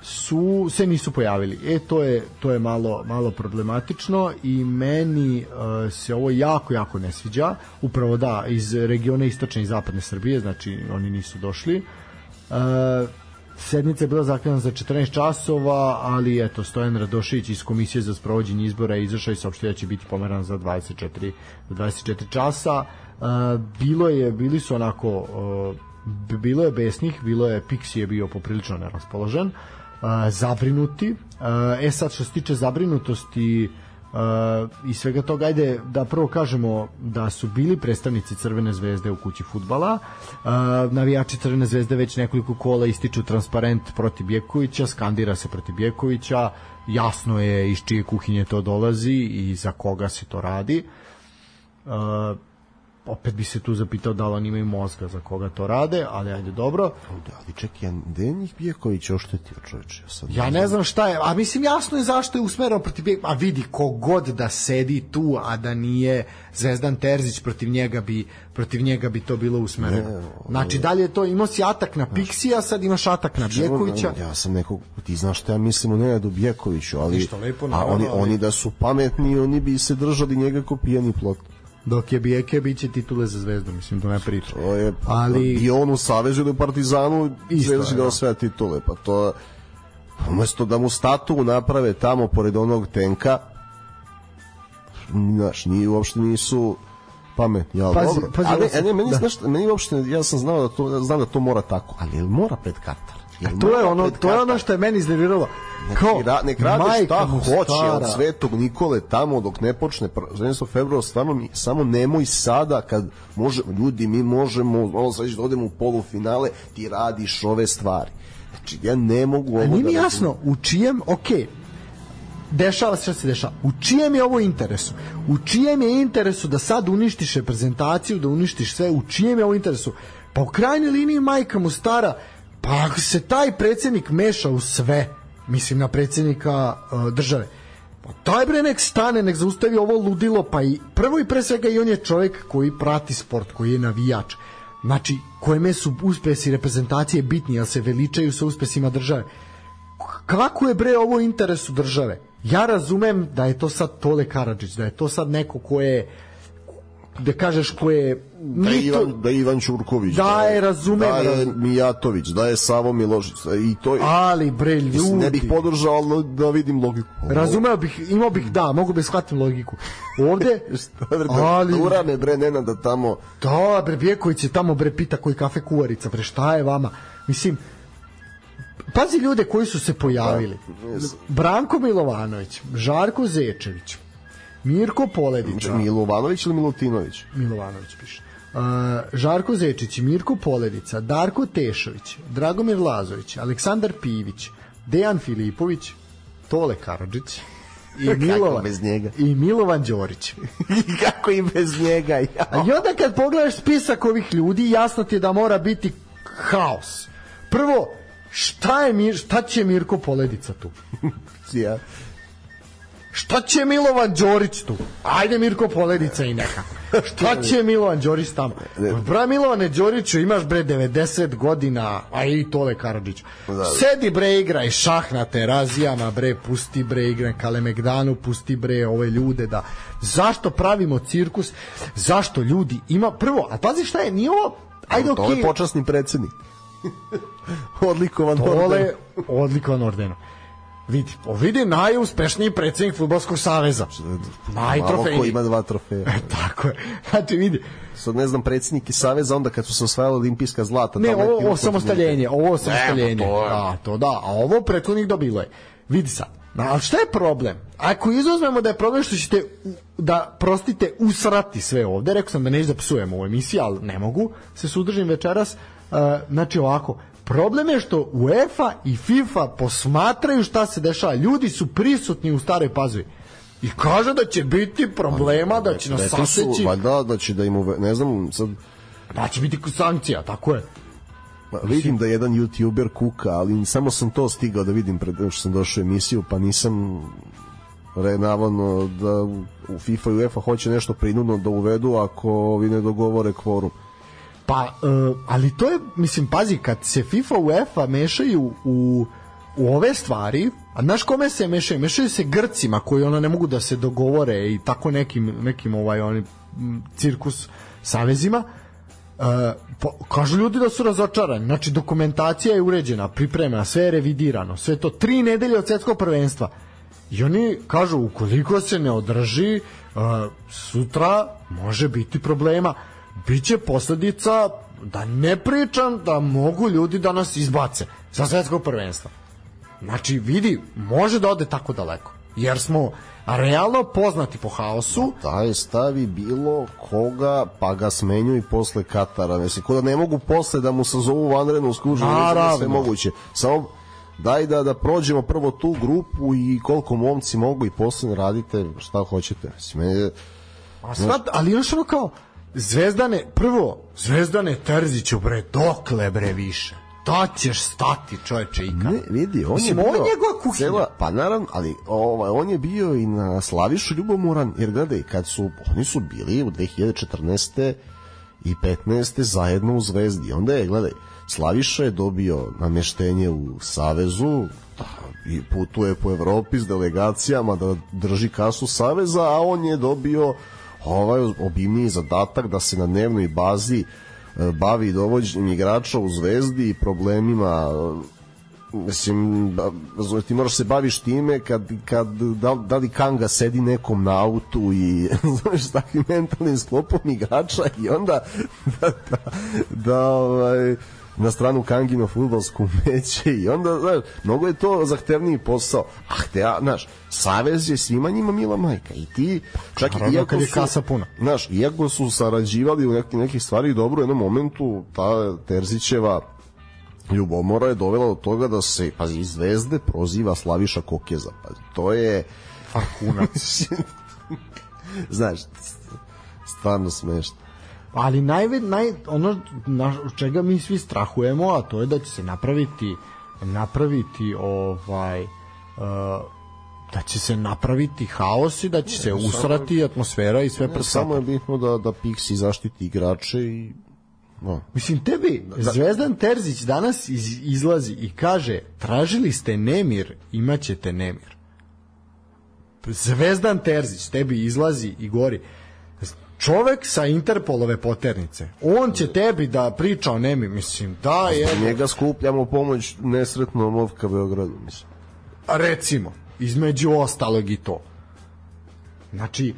[SPEAKER 1] su se nisu pojavili. E to je to je malo malo problematično i meni uh, se ovo jako jako ne sviđa. Upravo da iz regiona istočne i zapadne Srbije, znači oni nisu došli. Uh, sednica je bila zakazana za 14 časova, ali eto Stojan Radošević iz komisije za sprovođenje izbora je izašao i saopštio da će biti pomeran za 24 24 časa. Uh, bilo je bili su onako uh, bilo je besnih, bilo je Pixi je bio poprilično neraspoložen. Uh, zabrinuti. E sad što se tiče zabrinutosti i svega toga, ajde da prvo kažemo da su bili predstavnici Crvene zvezde u kući futbala. navijači Crvene zvezde već nekoliko kola ističu transparent protiv Bjekovića, skandira se protiv Bjekovića, jasno je iz čije kuhinje to dolazi i za koga se to radi opet bi se tu zapitao da li oni imaju mozga za koga to rade, ali ajde dobro.
[SPEAKER 2] Da, ali čekaj, gde je njih Bijeković oštetio čoveče?
[SPEAKER 1] Ja, sad ja ne znam šta je, a mislim jasno je zašto je usmerao protiv Bijekovića, a vidi kogod da sedi tu, a da nije Zvezdan Terzić protiv njega bi protiv njega bi to bilo usmereno. Znači dalje to imao si atak na Pixija, sad imaš atak na Bjekovića.
[SPEAKER 2] Ja sam nekog ti znaš šta ja mislim o Nenadu Bjekoviću, ali
[SPEAKER 1] Ništa lepo,
[SPEAKER 2] a oni
[SPEAKER 1] ali...
[SPEAKER 2] oni da su pametni, oni bi se držali njega kao pijani plot
[SPEAKER 1] dok je Bijeke biće titule za Zvezdu, mislim, to ne priča.
[SPEAKER 2] To je, ali... I on u Savezu ili Partizanu Zvezda će da sve titule, pa to umesto da mu statu naprave tamo pored onog tenka znaš, nije, uopšte nisu pametni, ja,
[SPEAKER 1] pazi,
[SPEAKER 2] dobro.
[SPEAKER 1] Pazi,
[SPEAKER 2] a ne, ne, meni, da. znaš, meni uopšte, ja sam znao da to, znam da to mora tako, ali mora pred Katar?
[SPEAKER 1] A to je ono, to je ono što je meni iznerviralo.
[SPEAKER 2] Kao, ra, nek rade šta hoće od Svetog Nikole tamo dok ne počne prvenstvo februara, stvarno samo nemoj sada kad može, ljudi mi možemo, ono sad da odemo u polufinale, ti radiš ove stvari. Znači, ja ne mogu ovo
[SPEAKER 1] A nije mi da jasno, u čijem, okej, okay, dešava se šta se dešava. U čijem je ovo interesu? U čijem je interesu da sad uništiš reprezentaciju, da uništiš sve? U čijem je ovo interesu? Pa u krajnjoj liniji majka mu stara Pa ako se taj predsednik meša u sve, mislim na predsednika uh, države, pa taj bre nek stane, nek zaustavi ovo ludilo, pa i prvo i pre svega i on je čovjek koji prati sport, koji je navijač. Znači, kojeme su uspesi reprezentacije bitni, jel se veličaju sa uspesima države. Kako je bre ovo interesu države? Ja razumem da je to sad Tole Karadžić, da je to sad neko ko je da kažeš ko je
[SPEAKER 2] da je Ivan, da je Ivan Ćurković
[SPEAKER 1] da, da je, razumem.
[SPEAKER 2] da je Mijatović da je Savo Milošić i to je,
[SPEAKER 1] ali bre ljudi
[SPEAKER 2] ne bih podržao ali da vidim logiku.
[SPEAKER 1] Razumeo bih imao bih da mogu bih shvatim logiku. Ovde <laughs>
[SPEAKER 2] ali urane bre Nena da tamo
[SPEAKER 1] da bre Bjeković je tamo bre pita koji kafe kuvarica bre šta je vama? Mislim pazi ljude koji su se pojavili. Da, Branko Milovanović Žarko Zečević Mirko Poledica.
[SPEAKER 2] Milovanović ili Milutinović?
[SPEAKER 1] Milovanović piše. Uh, Žarko Zečić, Mirko Poledica, Darko Tešović, Dragomir Lazović, Aleksandar Pivić, Dejan Filipović, Tole Karadžić <laughs> i Milovan,
[SPEAKER 2] bez njega?
[SPEAKER 1] i Milovan Đorić. <laughs>
[SPEAKER 2] Kako i bez njega? Ja.
[SPEAKER 1] A i onda kad pogledaš spisak ovih ljudi, jasno ti je da mora biti haos. Prvo, šta, je, šta će Mirko Poledica tu? <laughs>
[SPEAKER 2] ja.
[SPEAKER 1] Šta će Milovan Đorić tu? Ajde Mirko Poledica i nekako. Šta će Milovan Đorić tamo? Bra Milovane Đoriću imaš bre 90 godina, a i Tole Karadžić. Da. Sedi bre igraj šah na terazijama, bre pusti bre igraj Kalemegdanu, pusti bre ove ljude da zašto pravimo cirkus? Zašto ljudi ima prvo, a pazi šta je, nije ovo Ajde,
[SPEAKER 2] to okay. je počasni predsednik. <laughs> odlikovan
[SPEAKER 1] Tole, odlikovan ordenom Vidi, vidi najuspešniji predsednik Futbolskog saveza.
[SPEAKER 2] Malo ko
[SPEAKER 1] Najtrofejniji.
[SPEAKER 2] ima dva trofeja.
[SPEAKER 1] Tako je. Znači, vidi,
[SPEAKER 2] Sad ne znam, predsjednik i saveza, onda kad su se osvajali olimpijska zlata.
[SPEAKER 1] Ne,
[SPEAKER 2] tamo
[SPEAKER 1] ovo, ovo samostaljenje, ovo samostaljenje.
[SPEAKER 2] Ne, pa to je.
[SPEAKER 1] Da, to da, a ovo prethodnih dobilo je. Vidi sad, na, ali šta je problem? Ako izuzmemo da je problem što ćete, da, prostite, usrati sve ovde, rekao sam da neću da psujem u emisiji, ali ne mogu, se sudržim večeras, uh, znači ovako, problem je što UEFA i FIFA posmatraju šta se dešava, ljudi su prisutni u staroj pazovi i kaže da će biti problema, da će nas saseći,
[SPEAKER 2] valjda da će da im uve, ne znam, sad
[SPEAKER 1] da će biti sankcija, tako je.
[SPEAKER 2] Ma, vidim da jedan youtuber kuka, ali samo sam to stigao da vidim pred što sam došao u emisiju, pa nisam re, navodno da u FIFA i UEFA hoće nešto prinudno da uvedu ako ovi ne dogovore kvorum.
[SPEAKER 1] Pa, e, ali to je, mislim, pazi, kad se FIFA UEFA mešaju u, u ove stvari, a znaš kome se mešaju? Mešaju se Grcima koji ono ne mogu da se dogovore i tako nekim, nekim ovaj, oni, cirkus savezima, E, po, kažu ljudi da su razočarani. Znači dokumentacija je uređena pripremena, sve je revidirano sve to. Tri nedelje od svetskog prvenstva. I oni kažu ukoliko se ne održi e, sutra može biti problema biće posledica da ne pričam da mogu ljudi da nas izbace sa svetskog prvenstva Znači, vidi, može da ode tako daleko. Jer smo realno poznati po haosu.
[SPEAKER 2] Taj stavi bilo koga, pa ga smenju i posle Katara. Mislim, ko da ne mogu posle da mu sazovu vanrednu skužu,
[SPEAKER 1] Naravno.
[SPEAKER 2] sve moguće. Samo daj da, da prođemo prvo tu grupu i koliko momci mogu i posle radite šta hoćete. Mislim, meni je-
[SPEAKER 1] A sad, ali još ono kao, Zvezdane, prvo, Zvezdane Terziću, bre, dokle bre više? Da ćeš stati, čoveče, ikad.
[SPEAKER 2] Ne, vidi, on
[SPEAKER 1] Mislim,
[SPEAKER 2] je bio...
[SPEAKER 1] ovo je njegova kuhinja.
[SPEAKER 2] Cela, pa naravno, ali ovaj, on je bio i na Slavišu ljubomoran, jer gledaj, kad su, oni su bili u 2014. i 15. zajedno u Zvezdi. Onda je, gledaj, Slaviša je dobio nameštenje u Savezu, da, i putuje po Evropi s delegacijama da drži kasu Saveza, a on je dobio ovaj obimniji zadatak da se na dnevnoj bazi e, bavi dovođenjem igrača u Zvezdi i problemima e, mislim, razumeš, ti moraš se baviš time kad, kad da, da li Kanga sedi nekom na autu i <laughs> znaš, s takvim mentalnim sklopom igrača i onda <laughs> da, da, da ovaj, na stranu Kangino futbolsku meće <laughs> i onda, znaš, mnogo je to zahtevniji posao. Ah, te, ja, znaš, Savez je svima njima mila majka i ti, čak i iako
[SPEAKER 1] kad je
[SPEAKER 2] su,
[SPEAKER 1] kasa puna.
[SPEAKER 2] Znaš, iako su sarađivali u nekih, nekih stvari dobro, u jednom momentu ta Terzićeva ljubomora je dovela do toga da se, pazi, iz zvezde proziva Slaviša Kokeza. Pazi, to je,
[SPEAKER 1] Farkunac. <laughs>
[SPEAKER 2] znaš, stvarno smešno.
[SPEAKER 1] Ali najve, naj, ono na čega mi svi strahujemo, a to je da će se napraviti napraviti ovaj uh, da će se napraviti haos i da će se usrati atmosfera i sve
[SPEAKER 2] Samo
[SPEAKER 1] prsata.
[SPEAKER 2] je bitno da, da Pixi zaštiti igrače i no.
[SPEAKER 1] Mislim, tebi Zvezdan Terzić danas iz, izlazi i kaže tražili ste nemir, imaćete nemir. Zvezdan Terzić tebi izlazi i gori čovek sa Interpolove poternice. On će tebi da priča o nemi mislim da je
[SPEAKER 2] Njega skupljamo pomoć nesretnom Ovka Beogradu, mislim.
[SPEAKER 1] recimo između ostalog i to. Znači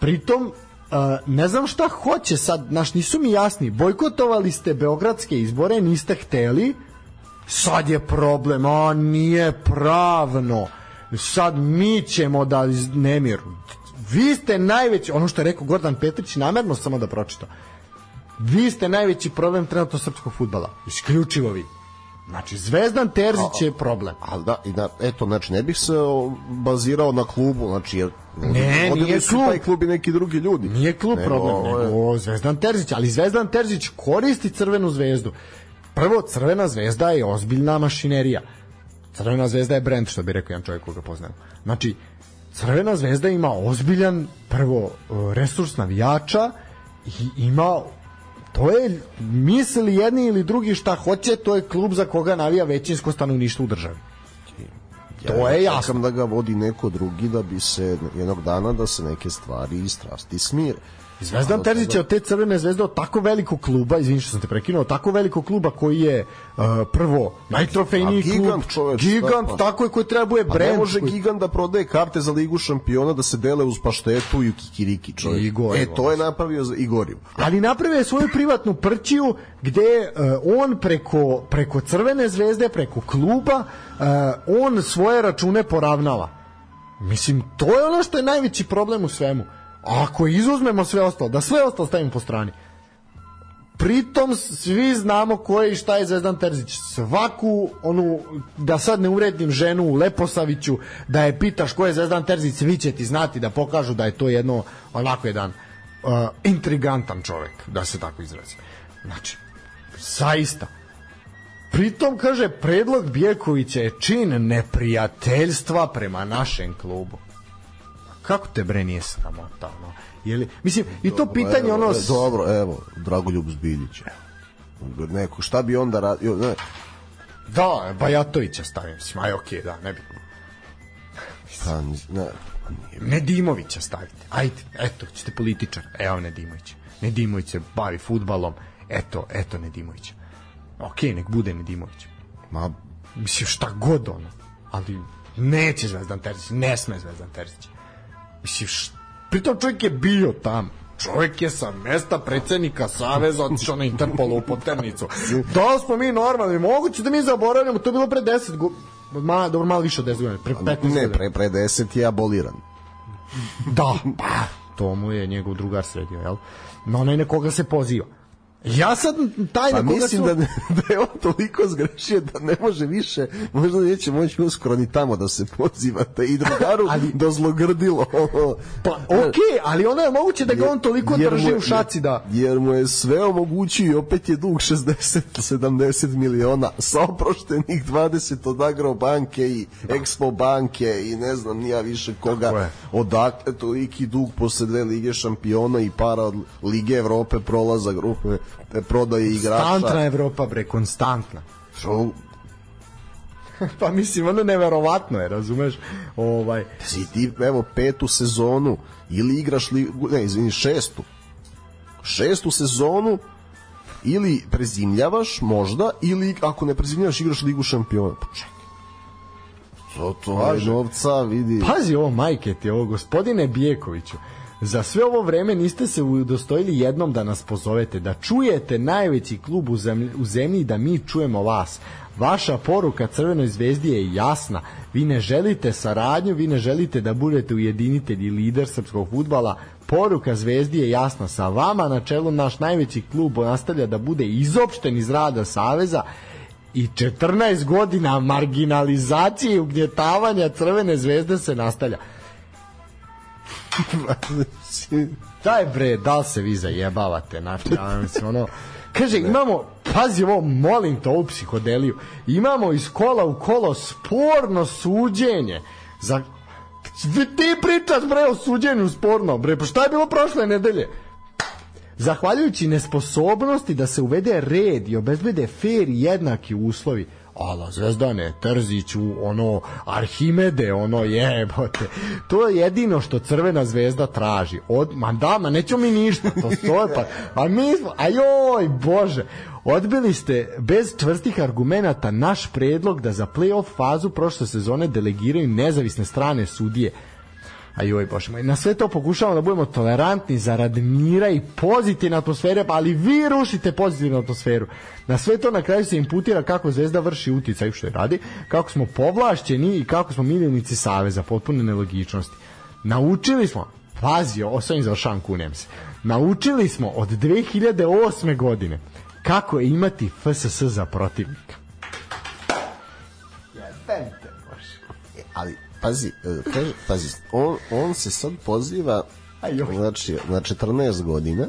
[SPEAKER 1] pritom Uh, ne znam šta hoće sad, naš nisu mi jasni. Bojkotovali ste beogradske izbore niste hteli. Sad je problem, a nije pravno. Sad mi ćemo da iz- nemir vi ste najveći, ono što je rekao Gordan Petrić namerno samo da pročita vi ste najveći problem trenutno srpskog futbala isključivo vi znači Zvezdan Terzić je problem
[SPEAKER 2] Ali da, i da, eto, znači, ne bih se bazirao na klubu, znači, jer
[SPEAKER 1] Ne, nije
[SPEAKER 2] su
[SPEAKER 1] klub.
[SPEAKER 2] taj klub i neki drugi ljudi.
[SPEAKER 1] Nije klub
[SPEAKER 2] Nego,
[SPEAKER 1] problem,
[SPEAKER 2] ovo je-
[SPEAKER 1] nego Zvezdan Terzić, ali Zvezdan Terzić koristi crvenu zvezdu. Prvo, crvena zvezda je ozbiljna mašinerija. Crvena zvezda je brend, što bi rekao jedan čovjek koga poznajem. Znači, Crvena zvezda ima ozbiljan, prvo, e, resurs navijača i ima to je misli jedni ili drugi šta hoće, to je klub za koga navija većinsko stanovništvo u državi. To je jasno.
[SPEAKER 2] Da ga vodi neko drugi da bi se jednog dana da se neke stvari i strasti smire.
[SPEAKER 1] Zvezdan Terzić je od te crvene zvezde od tako velikog kluba, izvini što sam te prekinuo, od tako velikog kluba koji je uh, prvo najtrofejniji
[SPEAKER 2] A gigant,
[SPEAKER 1] klub,
[SPEAKER 2] čoveč,
[SPEAKER 1] gigant,
[SPEAKER 2] šta pa?
[SPEAKER 1] tako je koji trebuje brend.
[SPEAKER 2] ne može
[SPEAKER 1] koji-
[SPEAKER 2] gigant da prodaje karte za ligu šampiona da se dele uz paštetu i kikiriki čovjek.
[SPEAKER 1] I gorivo.
[SPEAKER 2] E, to je napravio za Igoriju.
[SPEAKER 1] ali napravio je svoju privatnu prćiju gde uh, on preko, preko Crvene zvezde, preko kluba, uh, on svoje račune poravnava. Mislim, to je ono što je najveći problem u svemu. Ako izuzmemo sve ostalo, da sve ostalo stavimo po strani, pritom svi znamo ko je i šta je Zvezdan Terzić. Svaku onu, da sad ne uredim ženu u Leposaviću, da je pitaš ko je Zvezdan Terzić, svi će ti znati da pokažu da je to jedno, onako jedan uh, intrigantan čovek, da se tako izrazi. Znači, zaista. Pritom, kaže, predlog Bjekovića je čin neprijateljstva prema našem klubu. Kako te bre nije sramota, ono? Jeli, mislim, i to pitanje,
[SPEAKER 2] Evo,
[SPEAKER 1] ono...
[SPEAKER 2] e,
[SPEAKER 1] s-
[SPEAKER 2] Dobro, evo, Dragoljub Zbiljić. Neko, šta bi onda radio? Ne,
[SPEAKER 1] Da, Bajatovića stavim, mislim, aj okej, da, ne bi.
[SPEAKER 2] pa, ne,
[SPEAKER 1] Nedimovića stavite. Ajde, eto, ćete političar. Evo Nedimović. Nedimović se bavi futbalom. Eto, eto Nedimović. Okej, nek bude Nedimović.
[SPEAKER 2] ma,
[SPEAKER 1] Mislim, šta god ono. Ali neće Zvezdan Terzić, ne sme Zvezdan Terzić. Mislim, š... pritom čovjek je bio tam. Čovjek je sa mesta predsednika Saveza otišao na Interpolu u poternicu. Da li smo mi normalni? Moguće da mi zaboravljamo, to je bilo pre 10 godina. Ma, dobro, malo više od 10 godina, pre 15
[SPEAKER 2] ne,
[SPEAKER 1] godina.
[SPEAKER 2] pre, pre deset je aboliran.
[SPEAKER 1] Da, pa, to mu je njegov drugar sredio, jel? No, onaj na koga se poziva. Ja sad, taj
[SPEAKER 2] Pa
[SPEAKER 1] koga
[SPEAKER 2] mislim
[SPEAKER 1] su...
[SPEAKER 2] da, <laughs> da je on toliko zgrešio da ne može više, možda neće moći uskoro ni tamo da se pozivate i drugaru <laughs>
[SPEAKER 1] Ali-
[SPEAKER 2] do zlogrdilo. <laughs>
[SPEAKER 1] Pa, okej, ali ono je moguće da ga on toliko
[SPEAKER 2] Jer
[SPEAKER 1] drži
[SPEAKER 2] mu-
[SPEAKER 1] u šaci da...
[SPEAKER 2] Jer mu je sve omogućio i opet je dug 60-70 miliona sa oproštenih 20 od Agrobanke i Expo banke i ne znam nija više koga
[SPEAKER 1] je.
[SPEAKER 2] odakle toliki dug posle dve lige šampiona i para od Lige Evrope prolaza grupe prodaje igrača.
[SPEAKER 1] Konstantna Evropa, bre, konstantna.
[SPEAKER 2] Što, <laughs>
[SPEAKER 1] pa mislim, ono neverovatno je, razumeš? Ovaj,
[SPEAKER 2] si ti evo petu sezonu ili igraš li, ne izvini šestu. Šestu sezonu ili prezimljavaš možda ili ako ne prezimljavaš igraš ligu šampiona. Pa čekaj. To to je novca vidi.
[SPEAKER 1] Pazi ovo, majke ti, ovo, gospodine Bijekoviću, za sve ovo vreme niste se udostojili jednom da nas pozovete, da čujete najveći klub u zemlji, u zemlji da mi čujemo vas. Vaša poruka Crvenoj zvezdi je jasna. Vi ne želite saradnju, vi ne želite da budete ujedinitelj i lider srpskog futbala. Poruka zvezdi je jasna. Sa vama na čelu naš najveći klub nastavlja da bude izopšten iz rada Saveza i 14 godina marginalizacije i ugnjetavanja Crvene zvezde se nastavlja. <laughs> Daj bre, da li se vi zajebavate, znači, ja mislim, ono, kaže, imamo, pazi ovo, molim te, ovu psihodeliju, imamo iz kola u kolo sporno suđenje za ti pričaš bre o suđenju sporno, bre, pa šta je bilo prošle nedelje? Zahvaljujući nesposobnosti da se uvede red i obezbede fair i jednaki uslovi, ala Zvezdane, Trziću, ono, Arhimede, ono jebote. To je jedino što Crvena zvezda traži. Od, ma da, ma mi ništa, to stoje pa. A mi smo, ajoj, bože. Odbili ste bez čvrstih argumenata naš predlog da za play-off fazu prošle sezone delegiraju nezavisne strane sudije. A joj, bože moj, na sve to pokušavamo da budemo tolerantni zarad mira i pozitivne atmosfere, pa ali vi rušite pozitivnu atmosferu. Na sve to na kraju se imputira kako Zvezda vrši uticaj što je radi, kako smo povlašćeni i kako smo miljenici Saveza, potpune nelogičnosti. Naučili smo, pazi, ovo sam završavam, kunem se, naučili smo od 2008. godine kako je imati FSS za protivnika. Jebem te, bože.
[SPEAKER 2] E, ali pazi, e, kaže, pazi, on, on se sad poziva znači, na 14 godina,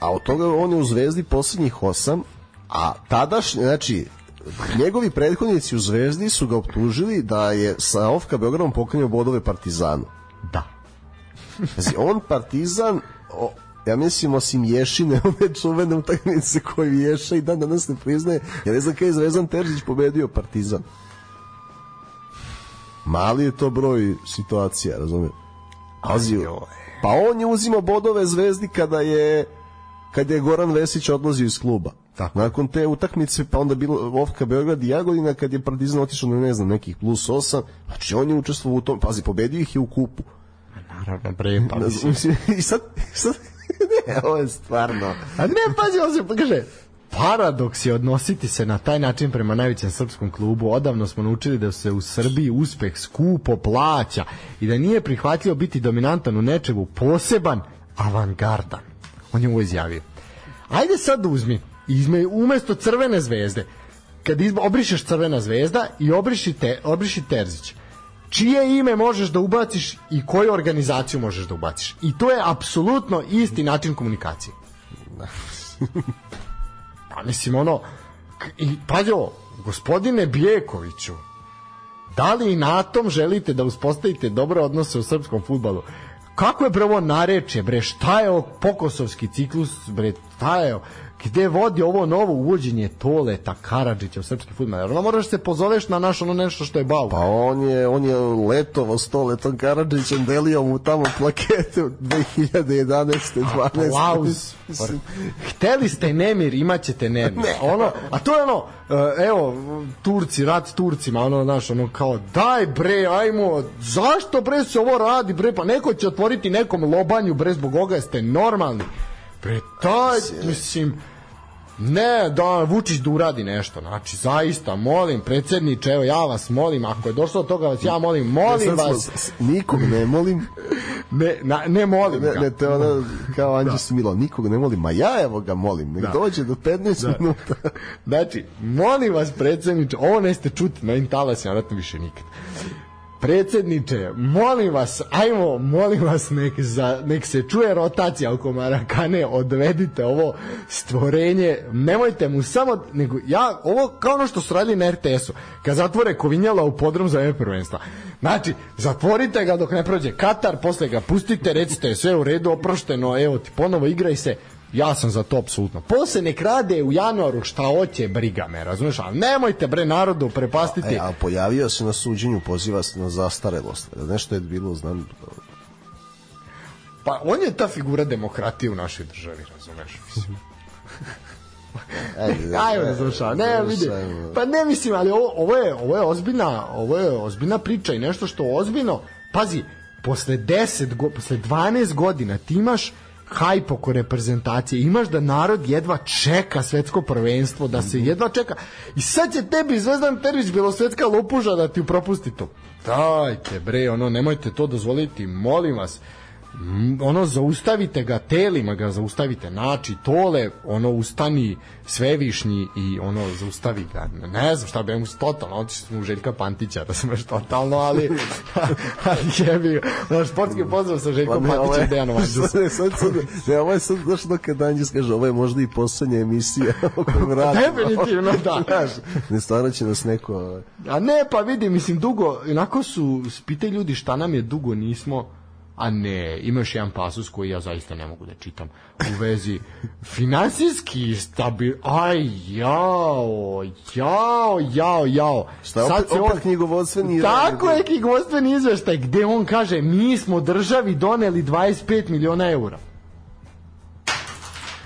[SPEAKER 2] a od toga on je u Zvezdi poslednjih 8, a tadašnji, znači, njegovi prethodnici u Zvezdi su ga optužili da je sa Ofka Beogradom pokrenio bodove Partizanu.
[SPEAKER 1] Da.
[SPEAKER 2] Pazi, on Partizan, o, ja mislim osim Ješine, <laughs> one čuvene utakmice koje Ješa i dan danas ne priznaje, ja ne znam kada je Zvezdan Terzić pobedio Partizan. Mali je to broj situacija, razumijem. Pazi, Pa on je uzimao bodove zvezdi kada je kada je Goran Vesić odlazio iz kluba.
[SPEAKER 1] Tako.
[SPEAKER 2] Nakon te utakmice, pa onda bilo Ofka Beograd i Jagodina, kad je Partizan otišao na ne znam, nekih plus 8, znači on je učestvovao u tom, pazi, pobedio ih je u kupu.
[SPEAKER 1] Naravno, bre, pa mislim. <laughs>
[SPEAKER 2] I sad, sad <laughs> ne, ovo je stvarno...
[SPEAKER 1] A ne, pazi, on se kaže, paradoks je odnositi se na taj način prema najvećem srpskom klubu. Odavno smo naučili da se u Srbiji uspeh skupo plaća i da nije prihvatljivo biti dominantan u nečemu poseban, avangardan. On je ovo izjavio. Ajde sad uzmi, izme, umesto crvene zvezde, kad izba, obrišeš crvena zvezda i obriši, te, obriši Terzić, čije ime možeš da ubaciš i koju organizaciju možeš da ubaciš. I to je apsolutno isti način komunikacije. <laughs> Pa mislim ono i ovo, gospodine Bijekoviću da li i na tom želite da uspostavite dobre odnose u srpskom futbalu kako je bre ovo narečje bre šta je ovo pokosovski ciklus bre šta je ovo? Gde vodi ovo novo uvođenje Toleta Karadžića u srpski fudbal jer ono moraš da se pozoveš na naš ono nešto što je bau
[SPEAKER 2] Pa on je, on je letovao s Toletom Karadžićem, delio mu tamo plakete u 2011. 12.
[SPEAKER 1] Aplauz.
[SPEAKER 2] Mislim,
[SPEAKER 1] Hteli ste nemir, imaćete nemir. Ono, a to je ono, e, evo, Turci, rat s Turcima, ono, znaš, ono kao, daj bre, ajmo, zašto bre se ovo radi, bre, pa neko će otvoriti nekom lobanju, bre, zbog ovoga jeste normalni. Bre, daj, mislim, Ne, da Vučić da uradi nešto. Znači, zaista, molim, predsjedniče, evo, ja vas molim, ako je došlo do toga, vas ja molim, molim
[SPEAKER 2] smo-
[SPEAKER 1] vas,
[SPEAKER 2] s- nikog ne molim, <laughs>
[SPEAKER 1] ne, na, ne molim
[SPEAKER 2] ne,
[SPEAKER 1] ga.
[SPEAKER 2] ne, to je ono kao Anđe Smilo, nikog ne molim, ma ja evo ga molim, nek
[SPEAKER 1] Da.
[SPEAKER 2] dođe do 15 minuta.
[SPEAKER 1] Znači, molim vas, predsjedniče, ovo neste čuti na ovim talasima, vratno više nikad. Predsjedniče, molim vas, ajmo, molim vas, nek, za, nek se čuje rotacija oko Marakane, odvedite ovo stvorenje, nemojte mu samo, nego ja, ovo kao ono što su radili na RTS-u, kad zatvore Kovinjala u podrom za ove prvenstva. Znači, zatvorite ga dok ne prođe Katar, posle ga pustite, recite sve u redu, oprošteno, evo ti ponovo igraj se, Ja sam za to apsolutno. Posle nek rade u januaru šta hoće, briga me, razumeš? Ali nemojte bre narodu prepastiti.
[SPEAKER 2] E, a pojavio se na suđenju, poziva se na zastarelost. Nešto je bilo, znam,
[SPEAKER 1] Pa on je ta figura demokratije u našoj državi, razumeš? Mislim. <laughs>
[SPEAKER 2] Ajde, <laughs>
[SPEAKER 1] da slušamo. Ne, vidi. Pa ne mislim, ali ovo, ovo je ovo je ozbiljna, ovo je ozbiljna priča i nešto što ozbiljno. Pazi, posle 10 go, posle 12 godina ti imaš hajp oko reprezentacije, imaš da narod jedva čeka svetsko prvenstvo, da se jedva čeka. I sad će tebi Zvezdan Tervić belosvetska lopuža da ti propusti to. Dajte bre, ono, nemojte to dozvoliti, molim vas. Mm, ono zaustavite ga telima ga zaustavite nači tole ono ustani svevišnji i ono zaustavi ga. Ne znam šta bi mu totalno otišli smo u Željka Pantića da sam još totalno ali <laughs> ali jebi naš sportski pozdrav sa Željkom
[SPEAKER 2] Pa
[SPEAKER 1] Pantićem i Dejanom Anđelsom <laughs>
[SPEAKER 2] Ne, sad, sad, ne, ovo je sad, znaš, ono kad Anđes kaže, ovo je možda i poslednja emisija <laughs>
[SPEAKER 1] definitivno da.
[SPEAKER 2] Znaš, ne, stvarno će nas neko...
[SPEAKER 1] A ne, pa vidi, mislim, dugo, onako su, pitaju ljudi šta nam je dugo nismo, a ne, ima još jedan pasus koji ja zaista ne mogu da čitam u vezi finansijski stabil, aj, jao, jao, jao, jao.
[SPEAKER 2] Šta, opet,
[SPEAKER 1] se
[SPEAKER 2] opet knjigovodstveni...
[SPEAKER 1] Tako je knjigovodstveni izveštaj gde on kaže mi smo državi doneli 25 miliona eura.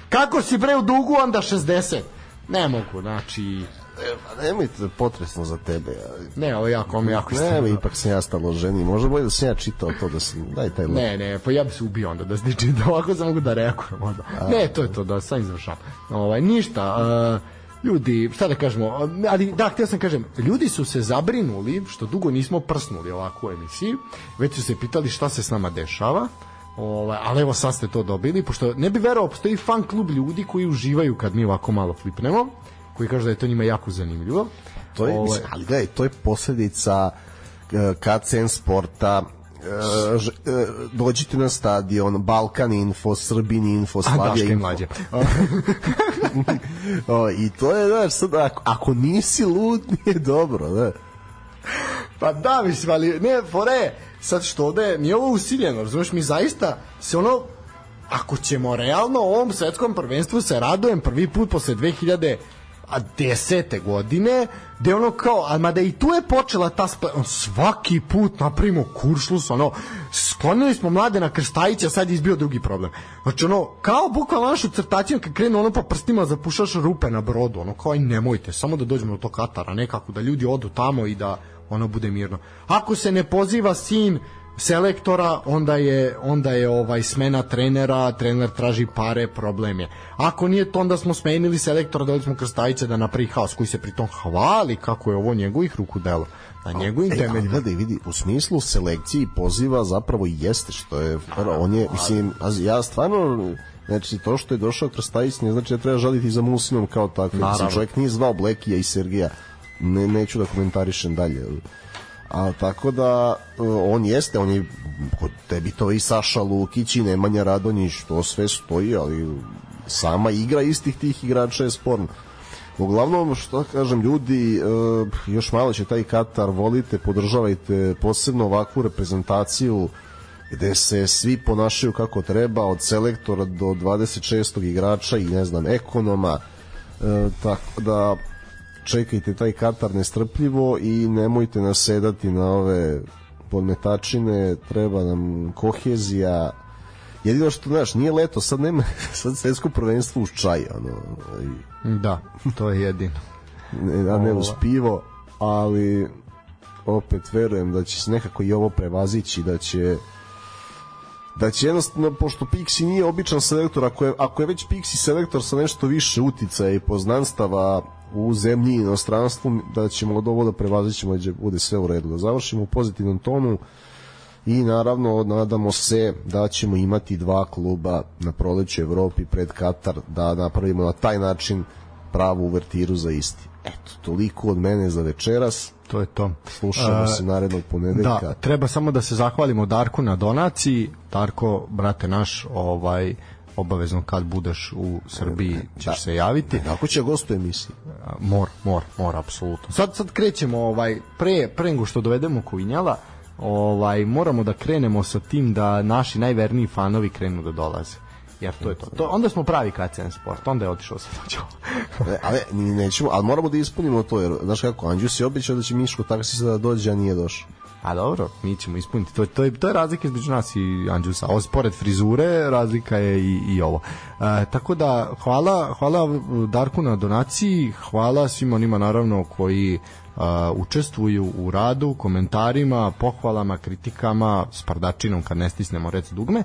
[SPEAKER 1] Kako si bre u dugu onda 60? Ne mogu, znači...
[SPEAKER 2] E, pa nemojte, potresno za tebe.
[SPEAKER 1] Ne, ovo je jako, ovo je jako
[SPEAKER 2] Ne,
[SPEAKER 1] stvarno.
[SPEAKER 2] ipak sam ja stalo ženi. Možda bolje da sam ja čitao to da sam... Daj taj lep.
[SPEAKER 1] Ne, ne, pa ja bi se ubio onda da znači da ovako sam mogu da reagujem onda. Ne, to je to, da sam izvršam. Ovaj, ništa, uh, ljudi, šta da kažemo, ali da, htio sam kažem, ljudi su se zabrinuli što dugo nismo prsnuli ovako u emisiji, već su se pitali šta se s nama dešava, Ovaj, ali evo sad ste to dobili, pošto ne bi verovao, postoji fan klub ljudi koji uživaju kad mi ovako malo flipnemo, koji kažu da je to njima jako zanimljivo.
[SPEAKER 2] To je,
[SPEAKER 1] Ovaj,
[SPEAKER 2] mislim, ali gledaj, to je posledica uh, KCN sporta, Uh, ž, uh, dođite na stadion Balkan Info, Srbin Info,
[SPEAKER 1] a
[SPEAKER 2] Slavija Info.
[SPEAKER 1] mlađe. <laughs>
[SPEAKER 2] o, I to je, znaš, sad, ako, ako nisi lud, <laughs> nije dobro, da.
[SPEAKER 1] Pa da, mislim, ali ne, fore, sad što ovde, nije ovo usiljeno, razumeš, mi zaista se ono, ako ćemo realno ovom svetskom prvenstvu se radujem prvi put posle 2000 desete godine, gde ono kao, a mada i tu je počela ta spa, on, svaki put napravimo kuršlus, ono, sklonili smo mlade na Krstajića, sad je izbio drugi problem. Znači ono, kao bukvalno našu crtaciju kad krenu ono pa prstima zapušaš rupe na brodu, ono kao aj nemojte, samo da dođemo do tog Katara, nekako da ljudi odu tamo i da ono bude mirno. Ako se ne poziva sin selektora, onda je onda je ovaj smena trenera, trener traži pare, problem je. Ako nije to, onda smo smenili selektora, dali smo Krstajića da napravi haos, koji se pritom hvali kako je ovo njegovih ruku delo na njegovim
[SPEAKER 2] e,
[SPEAKER 1] temeljima.
[SPEAKER 2] Gledaj, vidi, u smislu selekcije i poziva zapravo i jeste što je, on je, mislim, ja stvarno, znači to što je došao Krstajić ne znači da treba žaliti za Musinom kao tako. Mislim, čovjek nije zvao Blekija i Sergija, ne, neću da komentarišem dalje a tako da e, on jeste on je kod tebi to i Saša Lukić i Nemanja Radonjić to sve stoji ali sama igra istih tih igrača je sporna uglavnom što kažem ljudi e, još malo će taj Katar volite podržavajte posebno ovakvu reprezentaciju gde se svi ponašaju kako treba od selektora do 26. igrača i ne znam ekonoma e, tako da čekajte taj Katar nestrpljivo i nemojte nasedati na ove podmetačine, treba nam kohezija, jedino što, znaš, nije leto, sad nema, <laughs> sad svetsko prvenstvo uz čaj, ono.
[SPEAKER 1] Da, to je jedino.
[SPEAKER 2] Ne, a ne uz pivo, ali opet verujem da će se nekako i ovo prevazići, da će da će jednostavno, pošto Pixi nije običan selektor, ako je, ako je već Pixi selektor sa nešto više uticaja i poznanstava u zemlji i inostranstvu, da ćemo od ovo da prevazićemo da bude sve u redu. Da završimo u pozitivnom tonu i naravno nadamo se da ćemo imati dva kluba na proleću Evropi pred Katar da napravimo na taj način pravu uvertiru za isti. Eto, toliko od mene za večeras.
[SPEAKER 1] To je to.
[SPEAKER 2] Slušamo uh, se narednog ponedeljka.
[SPEAKER 1] Da, treba samo da se zahvalimo Darku na donaciji. Darko, brate naš, ovaj obavezno kad budeš u Srbiji ćeš da. se javiti.
[SPEAKER 2] Kako će gostuje emisiji?
[SPEAKER 1] Mor, mor, mor, apsolutno. Sad sad krećemo ovaj pre pre nego što dovedemo Kovinjala, ovaj moramo da krenemo sa tim da naši najverniji fanovi krenu da dolaze jer to je to. to onda smo pravi KCN sport, onda je otišao sa dođo.
[SPEAKER 2] ne, <laughs> ali nećemo, ali moramo da ispunimo to, jer znaš kako, Anđus je običao da će Miško taksi da dođe, a nije došao.
[SPEAKER 1] A dobro, mi ćemo ispuniti. To, to, je, to je razlika između nas i Anđusa. Ovo pored frizure, razlika je i, i ovo. E, tako da, hvala, hvala Darku na donaciji, hvala svim onima naravno koji uh, učestvuju u radu, komentarima, pohvalama, kritikama, s pardačinom kad ne stisnemo rec dugme.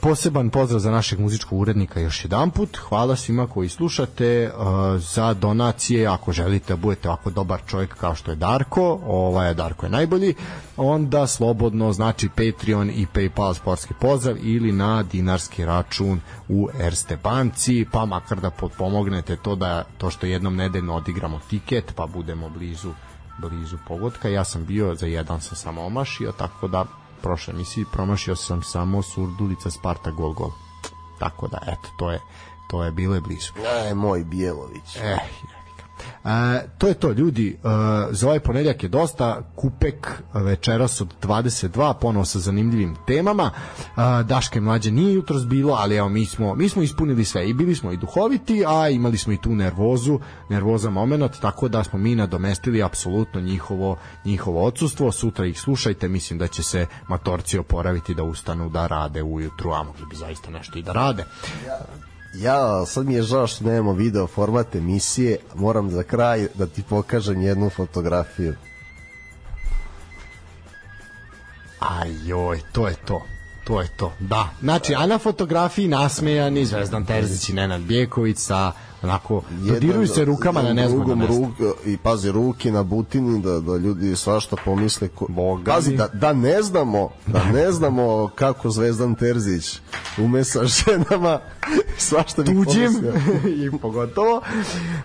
[SPEAKER 1] Poseban pozdrav za našeg muzičkog urednika još jedan put. Hvala svima koji slušate za donacije. Ako želite da budete ovako dobar čovjek kao što je Darko, ovaj Darko je najbolji, onda slobodno znači Patreon i PayPal sportski pozdrav ili na dinarski račun u Erste banci, pa makar da pomognete to da to što jednom nedeljno odigramo tiket, pa budemo blizu blizu pogodka. Ja sam bio za jedan sam samo omašio, tako da prošle emisiji promašio sam samo Surdulica Sparta gol gol. Tako da, eto, to je to je bilo je blizu.
[SPEAKER 2] Aj, moj Bjelović.
[SPEAKER 1] Eh, E, to je to, ljudi, e, za ovaj ponedljak je dosta, kupek večeras od 22, ponovo sa zanimljivim temama. E, Daške mlađe nije jutros bilo, ali evo, mi smo, mi smo ispunili sve i bili smo i duhoviti, a imali smo i tu nervozu, nervoza moment, tako da smo mi nadomestili apsolutno njihovo, njihovo odsustvo. Sutra ih slušajte, mislim da će se matorci oporaviti da ustanu da rade ujutru, a mogli bi zaista nešto i da rade.
[SPEAKER 2] Ja, sad mi je žao što nemamo video format emisije, moram za kraj da ti pokažem jednu fotografiju.
[SPEAKER 1] Ajoj, to je to. To je to, da. Znači, a na fotografiji nasmejani Zvezdan Terzić i Nenad Bjeković sa onako dodiruju se rukama na nezgodno. Ruk,
[SPEAKER 2] I pazi, ruke na butini da, da ljudi svašta pomisle. Ko... Boga pazi, da, da ne znamo, da ne znamo kako Zvezdan Terzić ume sa ženama, <laughs> svašta bi
[SPEAKER 1] Tuđim <laughs> i pogotovo.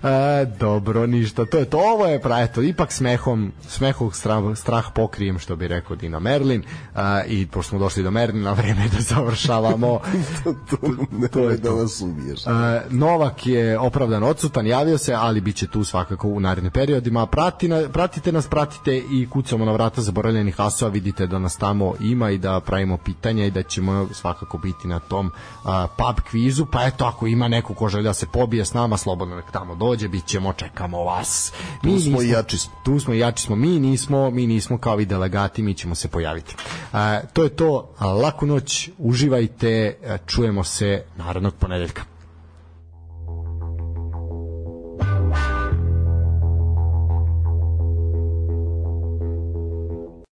[SPEAKER 1] E, dobro, ništa, to je to. Ovo je, pra, eto, ipak smehom, smehom strah, strah pokrijem, što bi rekao Dino Merlin. E, I pošto smo došli do Merlina, <laughs> vreme da završavamo.
[SPEAKER 2] to, to, ne, to je da nas ubiješ.
[SPEAKER 1] E, Novak je opravdano odsutan, javio se, ali bit će tu svakako u narednim periodima. Prati na, pratite nas, pratite i kucamo na vrata zaboravljenih asova, vidite da nas tamo ima i da pravimo pitanja i da ćemo svakako biti na tom uh, pub kvizu, pa eto, ako ima neko ko želi da se pobije s nama, slobodno nek tamo dođe, bit ćemo, čekamo vas.
[SPEAKER 2] Mi tu smo i jači smo.
[SPEAKER 1] Tu smo i jači smo. Mi nismo, mi nismo kao i delegati, mi ćemo se pojaviti. E, to je to, laku noć, uživajte, čujemo se narodnog ponedeljka.